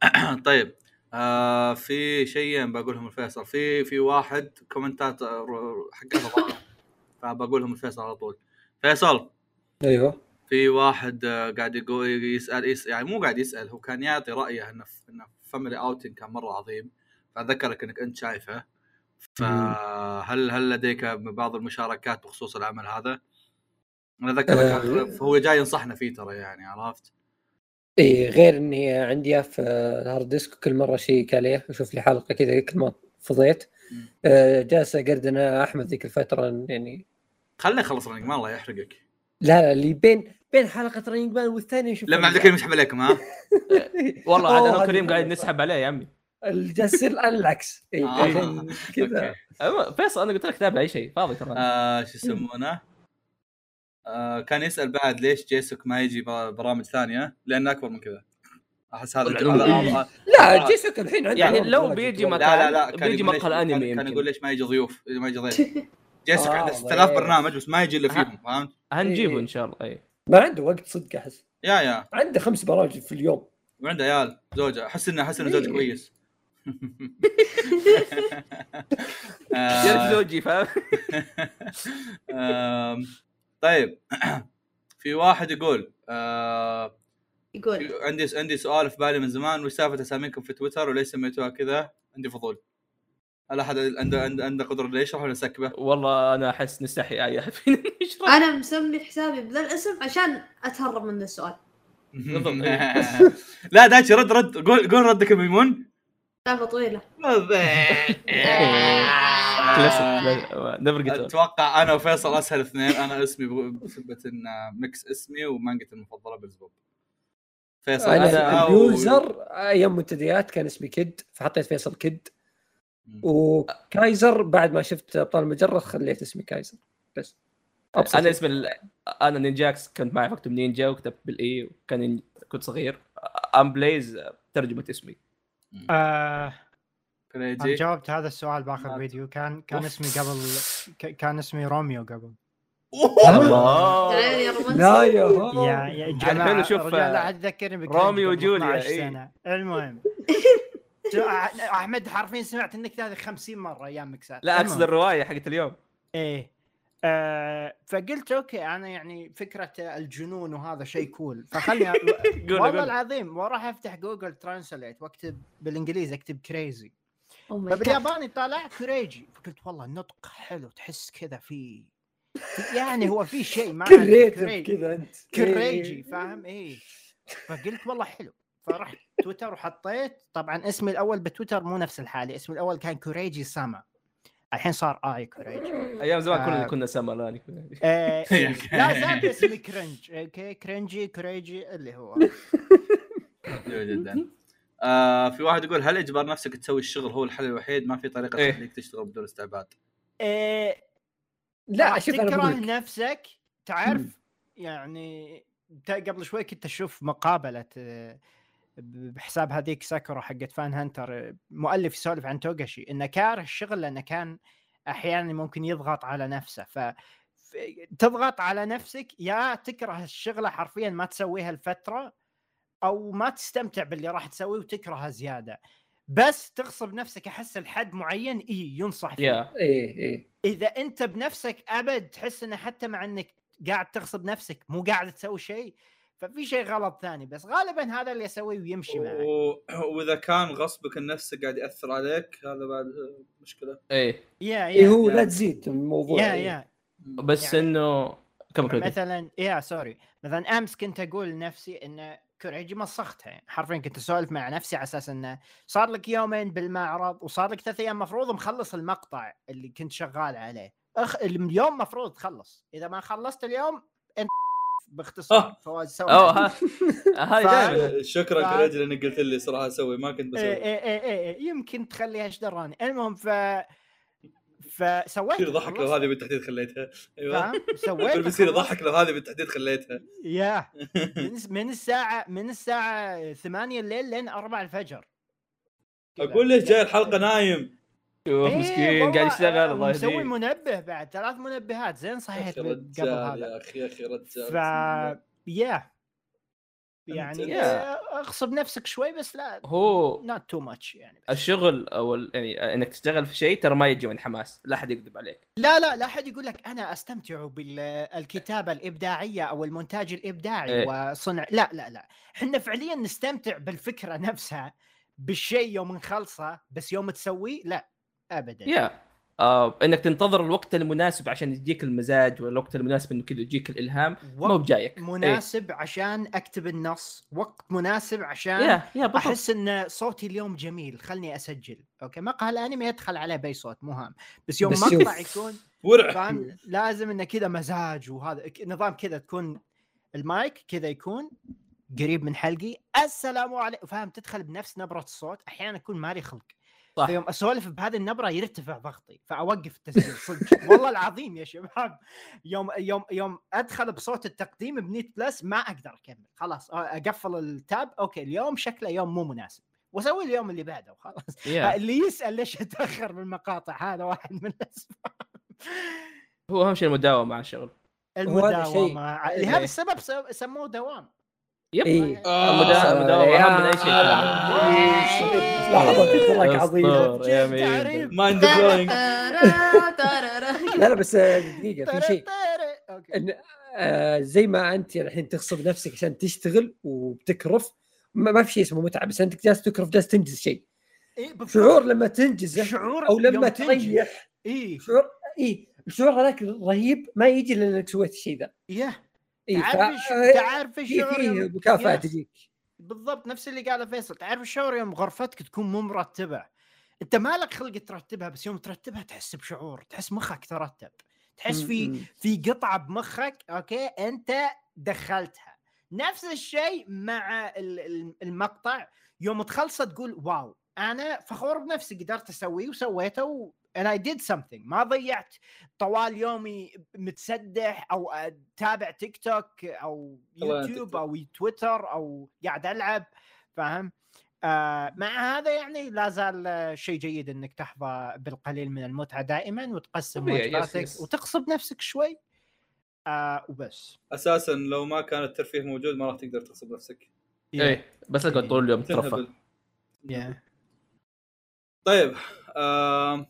طيب آه في شيئين بقولهم لفيصل في في واحد commentات آه، ضاع فبقولهم لفيصل على طول. فيصل. أيوه في واحد آه، قاعد يقول يسال يس يعني مو قاعد يسأل هو كان يعطي رأيه انه انه family outing كان مرة عظيم فذكرك إنك أنت شايفه فهل هل لديك بعض المشاركات بخصوص العمل هذا؟ أنا ذكرك آه. هو جاي ينصحنا فيه ترى يعني عرفت؟ إي غير إني عندي اياه في ال hard disk كل مرة اشيك عليه أشوف لي حلقة كذا كل ما فضيت. آه، جالس أقرد أنا أحمد ذيك الفترة يعني خليه يخلص Running Man الله يحرقك لا لا اللي بين بين حلقة Running Man والثانية نشوف لما عبد الكريم يسحب عليكم ها؟ والله عاد أنا وكريم قاعد نسحب عليه يا عمي. اللي جالس يصير الان العكس اي آه. كذا فيصل أنا قلت لك تابع أي شيء فاضي ترى. آه شو يسمونه؟ آه كان يسأل بعد ليش جيسوك ما يجي بر- برامج ثانية؟ لأنه أكبر من كذا. أحس هذا هذا- لا جيسوك الحين عنده يعني لو بيجي. مكان- لا لا لا كان بيجي يقول ليش- مقهى أنمي كان-. يقول ليش ما يجي ضيوف ما يجي ضيف. جيسوك آه، عنده 6000 ضيف. برنامج بس ما يجي إلا فيهم فهمت؟ هنجيبه إيه. إن شاء الله اي ما عنده وقت صدق أحس. يا يا. عنده خمس برامج في اليوم. وعنده عيال زوجة. أحس انه أحس إنه زوج إيه. كويس. زوجي فاهم؟ طيب. في واحد يقول آه، يقول. عندي عندي سؤال في بالي من زمان وش سالفة أساميكم في تويتر وليش سميتوها كذا؟ عندي فضول. هل احد عنده عنده عنده قدرة انه يشرح ولا سكبة؟ والله أنا أحس نستحي اي احد فينا يشرح أنا مسمي حسابي بذا الاسم عشان أتهرب من السؤال. لا دايتشي رد رد. قول قول ردك الميمون سالفه طويلة. نفر أتوقع أنا وفيصل أسهل اثنين. أنا اسمي بسبه إن ميكس اسمي ومانجتي المفضلة بالزبوب. فيصل أنا اليوزر أيام منتديات كان اسمي كيد فحطيت فيصل كيد. وكايزر بعد ما شفت أبطال المجرة خليت اسمي كايزر. بس. أبسط أنا ال... أنا نينجاكس كنت معي اكتب نينجا وكتبت بالإي وكان كنت صغير. أم بليز ترجمة اسمي. آه أنا جاوبت هذا السؤال بآخر. فيديو. كان كان. اسمي قبل ك- كان اسمي روميو قبل. الله! لا يا. يا جماعة شوف، لا تذكرني روميو وجوليا، 12. سنة. المهم. أحمد حرفيا سمعت النكته هذه 50 مرة أيام مكسات. لا أقصد. الرواية حقت اليوم. إيه. آه فقلت okay أنا يعني فكرة الجنون وهذا شيء cool فخلني والله العظيم وأروح أفتح Google Translate وأكتب بالإنجليزي أكتب crazy Oh. فبالياباني طالع كوريجي فقلت والله النطق حلو تحس كذا في يعني هو في شيء ما creative كريجي كذا أنت. كريجي إيه. فاهم؟ إيه. فقلت والله حلو. فرحت تويتر وحطيت طبعا اسمي الأول بتويتر مو نفس الحالي اسمي الأول كان كوريجي ساما الحين صار آي كوريجي. أيام زمان كلنا آه. كنا سما لا آه، إيه. لا زاد اسمي cringe. okay cringeي كريجي اللي هو. حلو جدا. آه في واحد يقول هل إجبار نفسك تسوي الشغل هو الحل الوحيد؟ ما في طريقة إيه. تخليك تشتغل بدون استعباد. لا شوف أنا تكره نفسك. تعرف يعني قبل شوي كنت أشوف مقابلة بحساب هذيك ساكورا حقت فان هانتر مؤلف يسولف عن توغاشي إنه كاره الشغل لأنه كان أحيانا ممكن يضغط على نفسه. ف تضغط على نفسك يا تكره الشغلة حرفيا ما تسويها الفترة أو ما تستمتع باللي راح تسويه وتكرهه زيادة. بس تغصب نفسك أحس لحد معين اي ينصح فيه. يا إيه إيه. إذا أنت بنفسك أبد تحس إنه حتى مع إنك قاعد تغصب نفسك مو قاعد تسوي شيء ففي شيء غلط ثاني بس غالبا هذا اللي اسويه ويمشي معك. و... وإذا كان غصبك النفسي قاعد يأثر عليك هذا بعد مشكلة. إيه. يا هو يا. لا تزيد الموضوع. يا إيه. يا. بس يعني- انه كم كم مثلا يا sorry. مثلا أمس كنت أقول لنفسي إن كوريجي مسختها يعني حرفيا كنت أسولف مع نفسي على أساس إنه صار لك يومين بالمعرض وصار لك ثلاث أيام مفروض مخلص المقطع اللي كنت شغال عليه. أخ... اليوم مفروض تخلص. إذا ما خلصت اليوم أنت باختصار آه. فواز سوي. اوه ها هاي دائما شكرا ف- كوريجي لأنك قلت لي صراحة أسوي ما كنت بسوي. إيه إيه إيه يمكن تخليها إيش دراني المهم ف فسويت يصير يضحك لو هذه بالتحديد خليتها. أيوه. سويت بيصير يضحك لو هذه بالتحديد خليتها. يا. من, من الساعة من الساعة 8 الليل لين 4 الفجر. أقول ليش جاي الحلقة نايم؟ شوف إيه، مسكين قاعد يشتغل الله مسوي يهديه. منبه بعد ثلاث منبهات زين أخي قبل هذا. يا أخي يا أخي رجال ف يا. يعني أغصب نفسك شوي بس لا هو not too much يعني بس. الشغل أو ال- يعني إنك تشتغل في شيء ترى ما يجي من حماس لا أحد يكذب عليك. لا لا لا أحد يقول لك أنا أستمتع بالكتابه الإبداعية أو المونتاج الإبداعي إيه. وصنع لا لا لا. إحنا فعليا نستمتع بالفكرة نفسها بالشيء يوم نخلصه بس يوم تسويه لا. ابدا. يا آه إنك تنتظر الوقت المناسب عشان يجيك المزاج والوقت المناسب انه كذا يجيك الإلهام. مو بجايك. مناسب عشان أكتب النص. وقت مناسب عشان إيه. يا يا بالضبط. أحس إن صوتي اليوم جميل. خلني أسجل. okay؟ مقهى الأنمي يدخل عليه بأي صوت مو هام. بس يوم بس مقطع. يكون ورع. فاهم لازم انه كذا مزاج وهذا نظام كذا تكون المايك كذا يكون قريب من حلقي. السلام عليكم فاهم؟ تدخل بنفس نبرة الصوت. أحيانا أكون مالي خلق. صح. فيوم أسولف بهذه النبرة يرتفع ضغطي فأوقف التسجيل صدق. والله العظيم يا شباب. يوم يوم يوم أدخل بصوت التقديم ب نيت بلس ما أقدر أكمل. خلاص أقفل ال tab okay اليوم شكله يوم مو مناسب. وأسوي اليوم اللي بعده وخلاص يا. اللي يسأل ليش أتأخر بالمقاطع هذا واحد من الأسباب. هو أهم شيء المداومة مع الشغل. المداومة. لهذا السبب سو- سموه دوام. yep. اي آه. المداومه اهم من أي شيء؟ آه. لحظة تراك عظيم. mind blowing لا لا بس آه، دقيقة في شيء. إن آه زي ما أنت الحين تغصب نفسك عشان تشتغل وبتكرف ما, ما في شيء اسمه متعة بس أنت جالس تكرف جالس تنجز شيء. إيه. شعور لما تنجزه شعور أو لما تنجز. تريح. إيه. شعور اي الشعور هذاك رهيب ما يجي إلا إنك سويت الشيء ذا. تعرف ف- الش- تعرف الشعور يوم- مكافأة. تجيك بالضبط نفس اللي قاله فيصل تعرف الشعور يوم غرفتك تكون مو مرتبة أنت ما لك خلق ترتبها بس يوم ترتبها تحس بشعور تحس مخك ترتب تحس في. في قطعة بمخك okay أنت دخلتها نفس الشيء مع ال- ال- المقطع يوم تخلصه تقول wow أنا فخور بنفسي قدرت أسويه وسويته. And I did something ما ضيعت طوال يومي متسدح أو اتابع تيك توك أو يوتيوب. أو تويتر أو قاعد ألعب فاهم آه مع هذا يعني لا زال آه، شيء جيد إنك تحظى بالقليل من المتعة دائما وتقسم yes. وتغصب نفسك شوي آه وبس أساسا لو ما كان الترفيه موجود ما راح تقدر تغصب نفسك إيه بس اقعد طول اليوم ترفه تنهبل Yeah. طيب آم،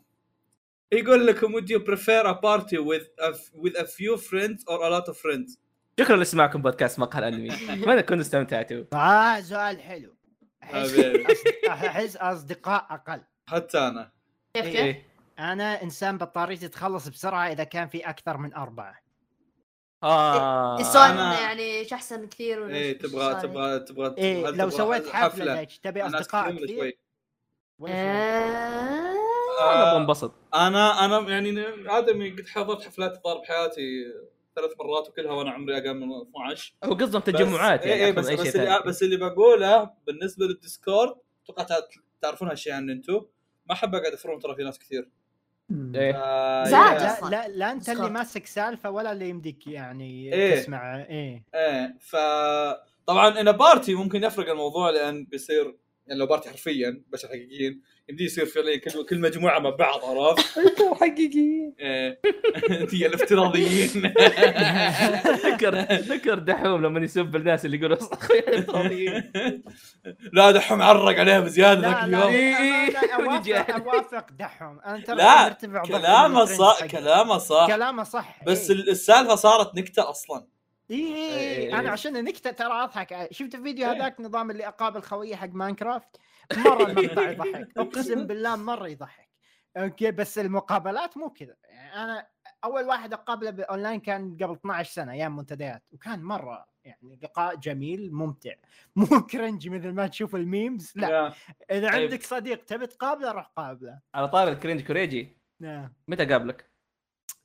يقول لكم would you prefer a party with a, with a few friends or a lot of friends? شكرا لسماعكم بودكاست مقهى الأنمي. اتمنى تكونوا استمتعتوا؟ آه سؤال حلو. احس أصدقاء أقل. حتى أنا. كيف كيف؟ إيه أنا إنسان بطاريتي تخلص بسرعة إذا كان في أكثر من أربعة. آه. السؤال أنا- انه يعني إيش أحسن كثير ولا إيه تبغى؟ تبغى تبغى إيه هل لو تبغى سويت حفلة تبي أصدقاء كثير؟ أنا أبغى آه، انبسط أنا أنا يعني ادمي قد حضرت حفلات الظاهر بحياتي ثلاث مرات وكلها وأنا عمري أقل من 12 هو قصدهم تجمعات إيه يعني إيه أكثر بس شيء بس اللي, بس اللي بقوله بالنسبة للديسكورد أتوقع تع- تعرفون هالشيء عن أنتم ما أحب أقعد افرم ترى في ناس كثير م. إيه آه،. لا لا, لا أنت اللي. ماسك سالفة ولا اللي يمديك يعني إيه. تسمع إيه إيه ف طبعا أنا party ممكن يفرق الموضوع لأن بيصير يعني لو party حرفيا بشر حقيقيين يمدي يصير فعليا كل كل مجموعة مع بعض عرفت؟ أنتم حقيقيين. إيه. أنتي الافتراضيين. ذكر ذكر دحوم لما يسب الناس اللي يقولوا افتراضيين لا دحوم عرق عليها بزياده ذاك اليوم. إيه. اوافق دحهم أنا ترى لا، كلامه صح. كلامه صح. كلامه صح بس إيه. ال- السالفة صارت نكتة أصلا. اي اي إيه. أنا عشان نكتة ترى أضحك. شفت الفيديو هذاك نظام اللي أقابل خويي حق ماينكرافت؟ مرة المقطع يضحك. أقسم بالله مرة يضحك. okay بس المقابلات مو كذا. يعني أنا أول واحد أقابله بأونلاين كان قبل 12 سنة أيام منتديات. وكان مرة يعني لقاء جميل ممتع. مو cringe مثل ما تشوف ال memes لا. إذا طيب. عندك صديق تبي تقابله روح قابله. على طار الكرنج كوريجي. نعم. متى قابلك؟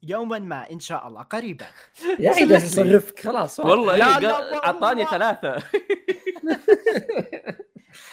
يوما ما إن شاء الله. قريبا. يا أخي يصرفك خلاص. والله لا، لا، قا- والله. أعطاني ثلاثة.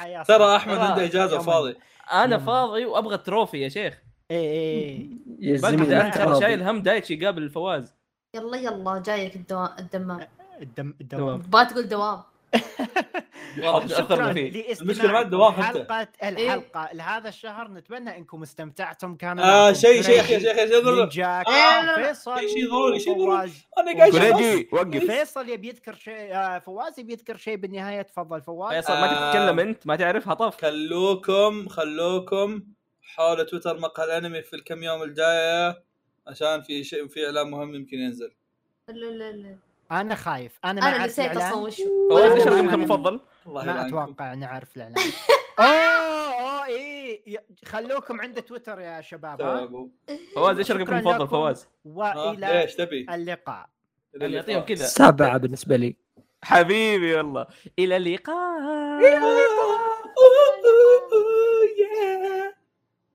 حياة ترى. أحمد آه، عنده إجازة. فاضي. أنا. فاضي وأبغى تروفي يا شيخ. ده لا، ترى شايل هم دايتش يقابل الفواز. يلا يلا جايك الدوام الدمام. الدم الدوام. دوام تبغى تقول دوام. واضح. شكرا. لاستماعكم. حلقة الحلقة. لهذا الشهر نتمنى إنكم استمتعتم. كانوا آه شيء شيء شيء شيء شيء آه، فيصل في شيء ضروري، شيء ضروري. أنا قاعد وقف. فيصل يبي يذكر شيء آه، فواز يبي يذكر شيء بالنهاية. تفضل فواز. فيصل ما آه. تتكلم أنت؟ ما تعرفها طف خلوكم خلوكم حول تويتر مقهى الأنمي في الكم يوم الجاية عشان في شيء في إعلان مهم يمكن ينزل. لا لا لا. أنا خايف. أنا ما أنا أعرف نسيت أصلا إيش رقمك المفضل؟ ما. أتوقع نعرف الإعلان. أوه أوه إيه ي- خلوكم عند تويتر يا شباب. فواز إيش رقمك المفضل. فواز؟ آه، وإلى تبي؟ اللقاء. يعني يعطيهم كذا. سبعه بالنسبة لي. حبيبي والله إلى اللقاء.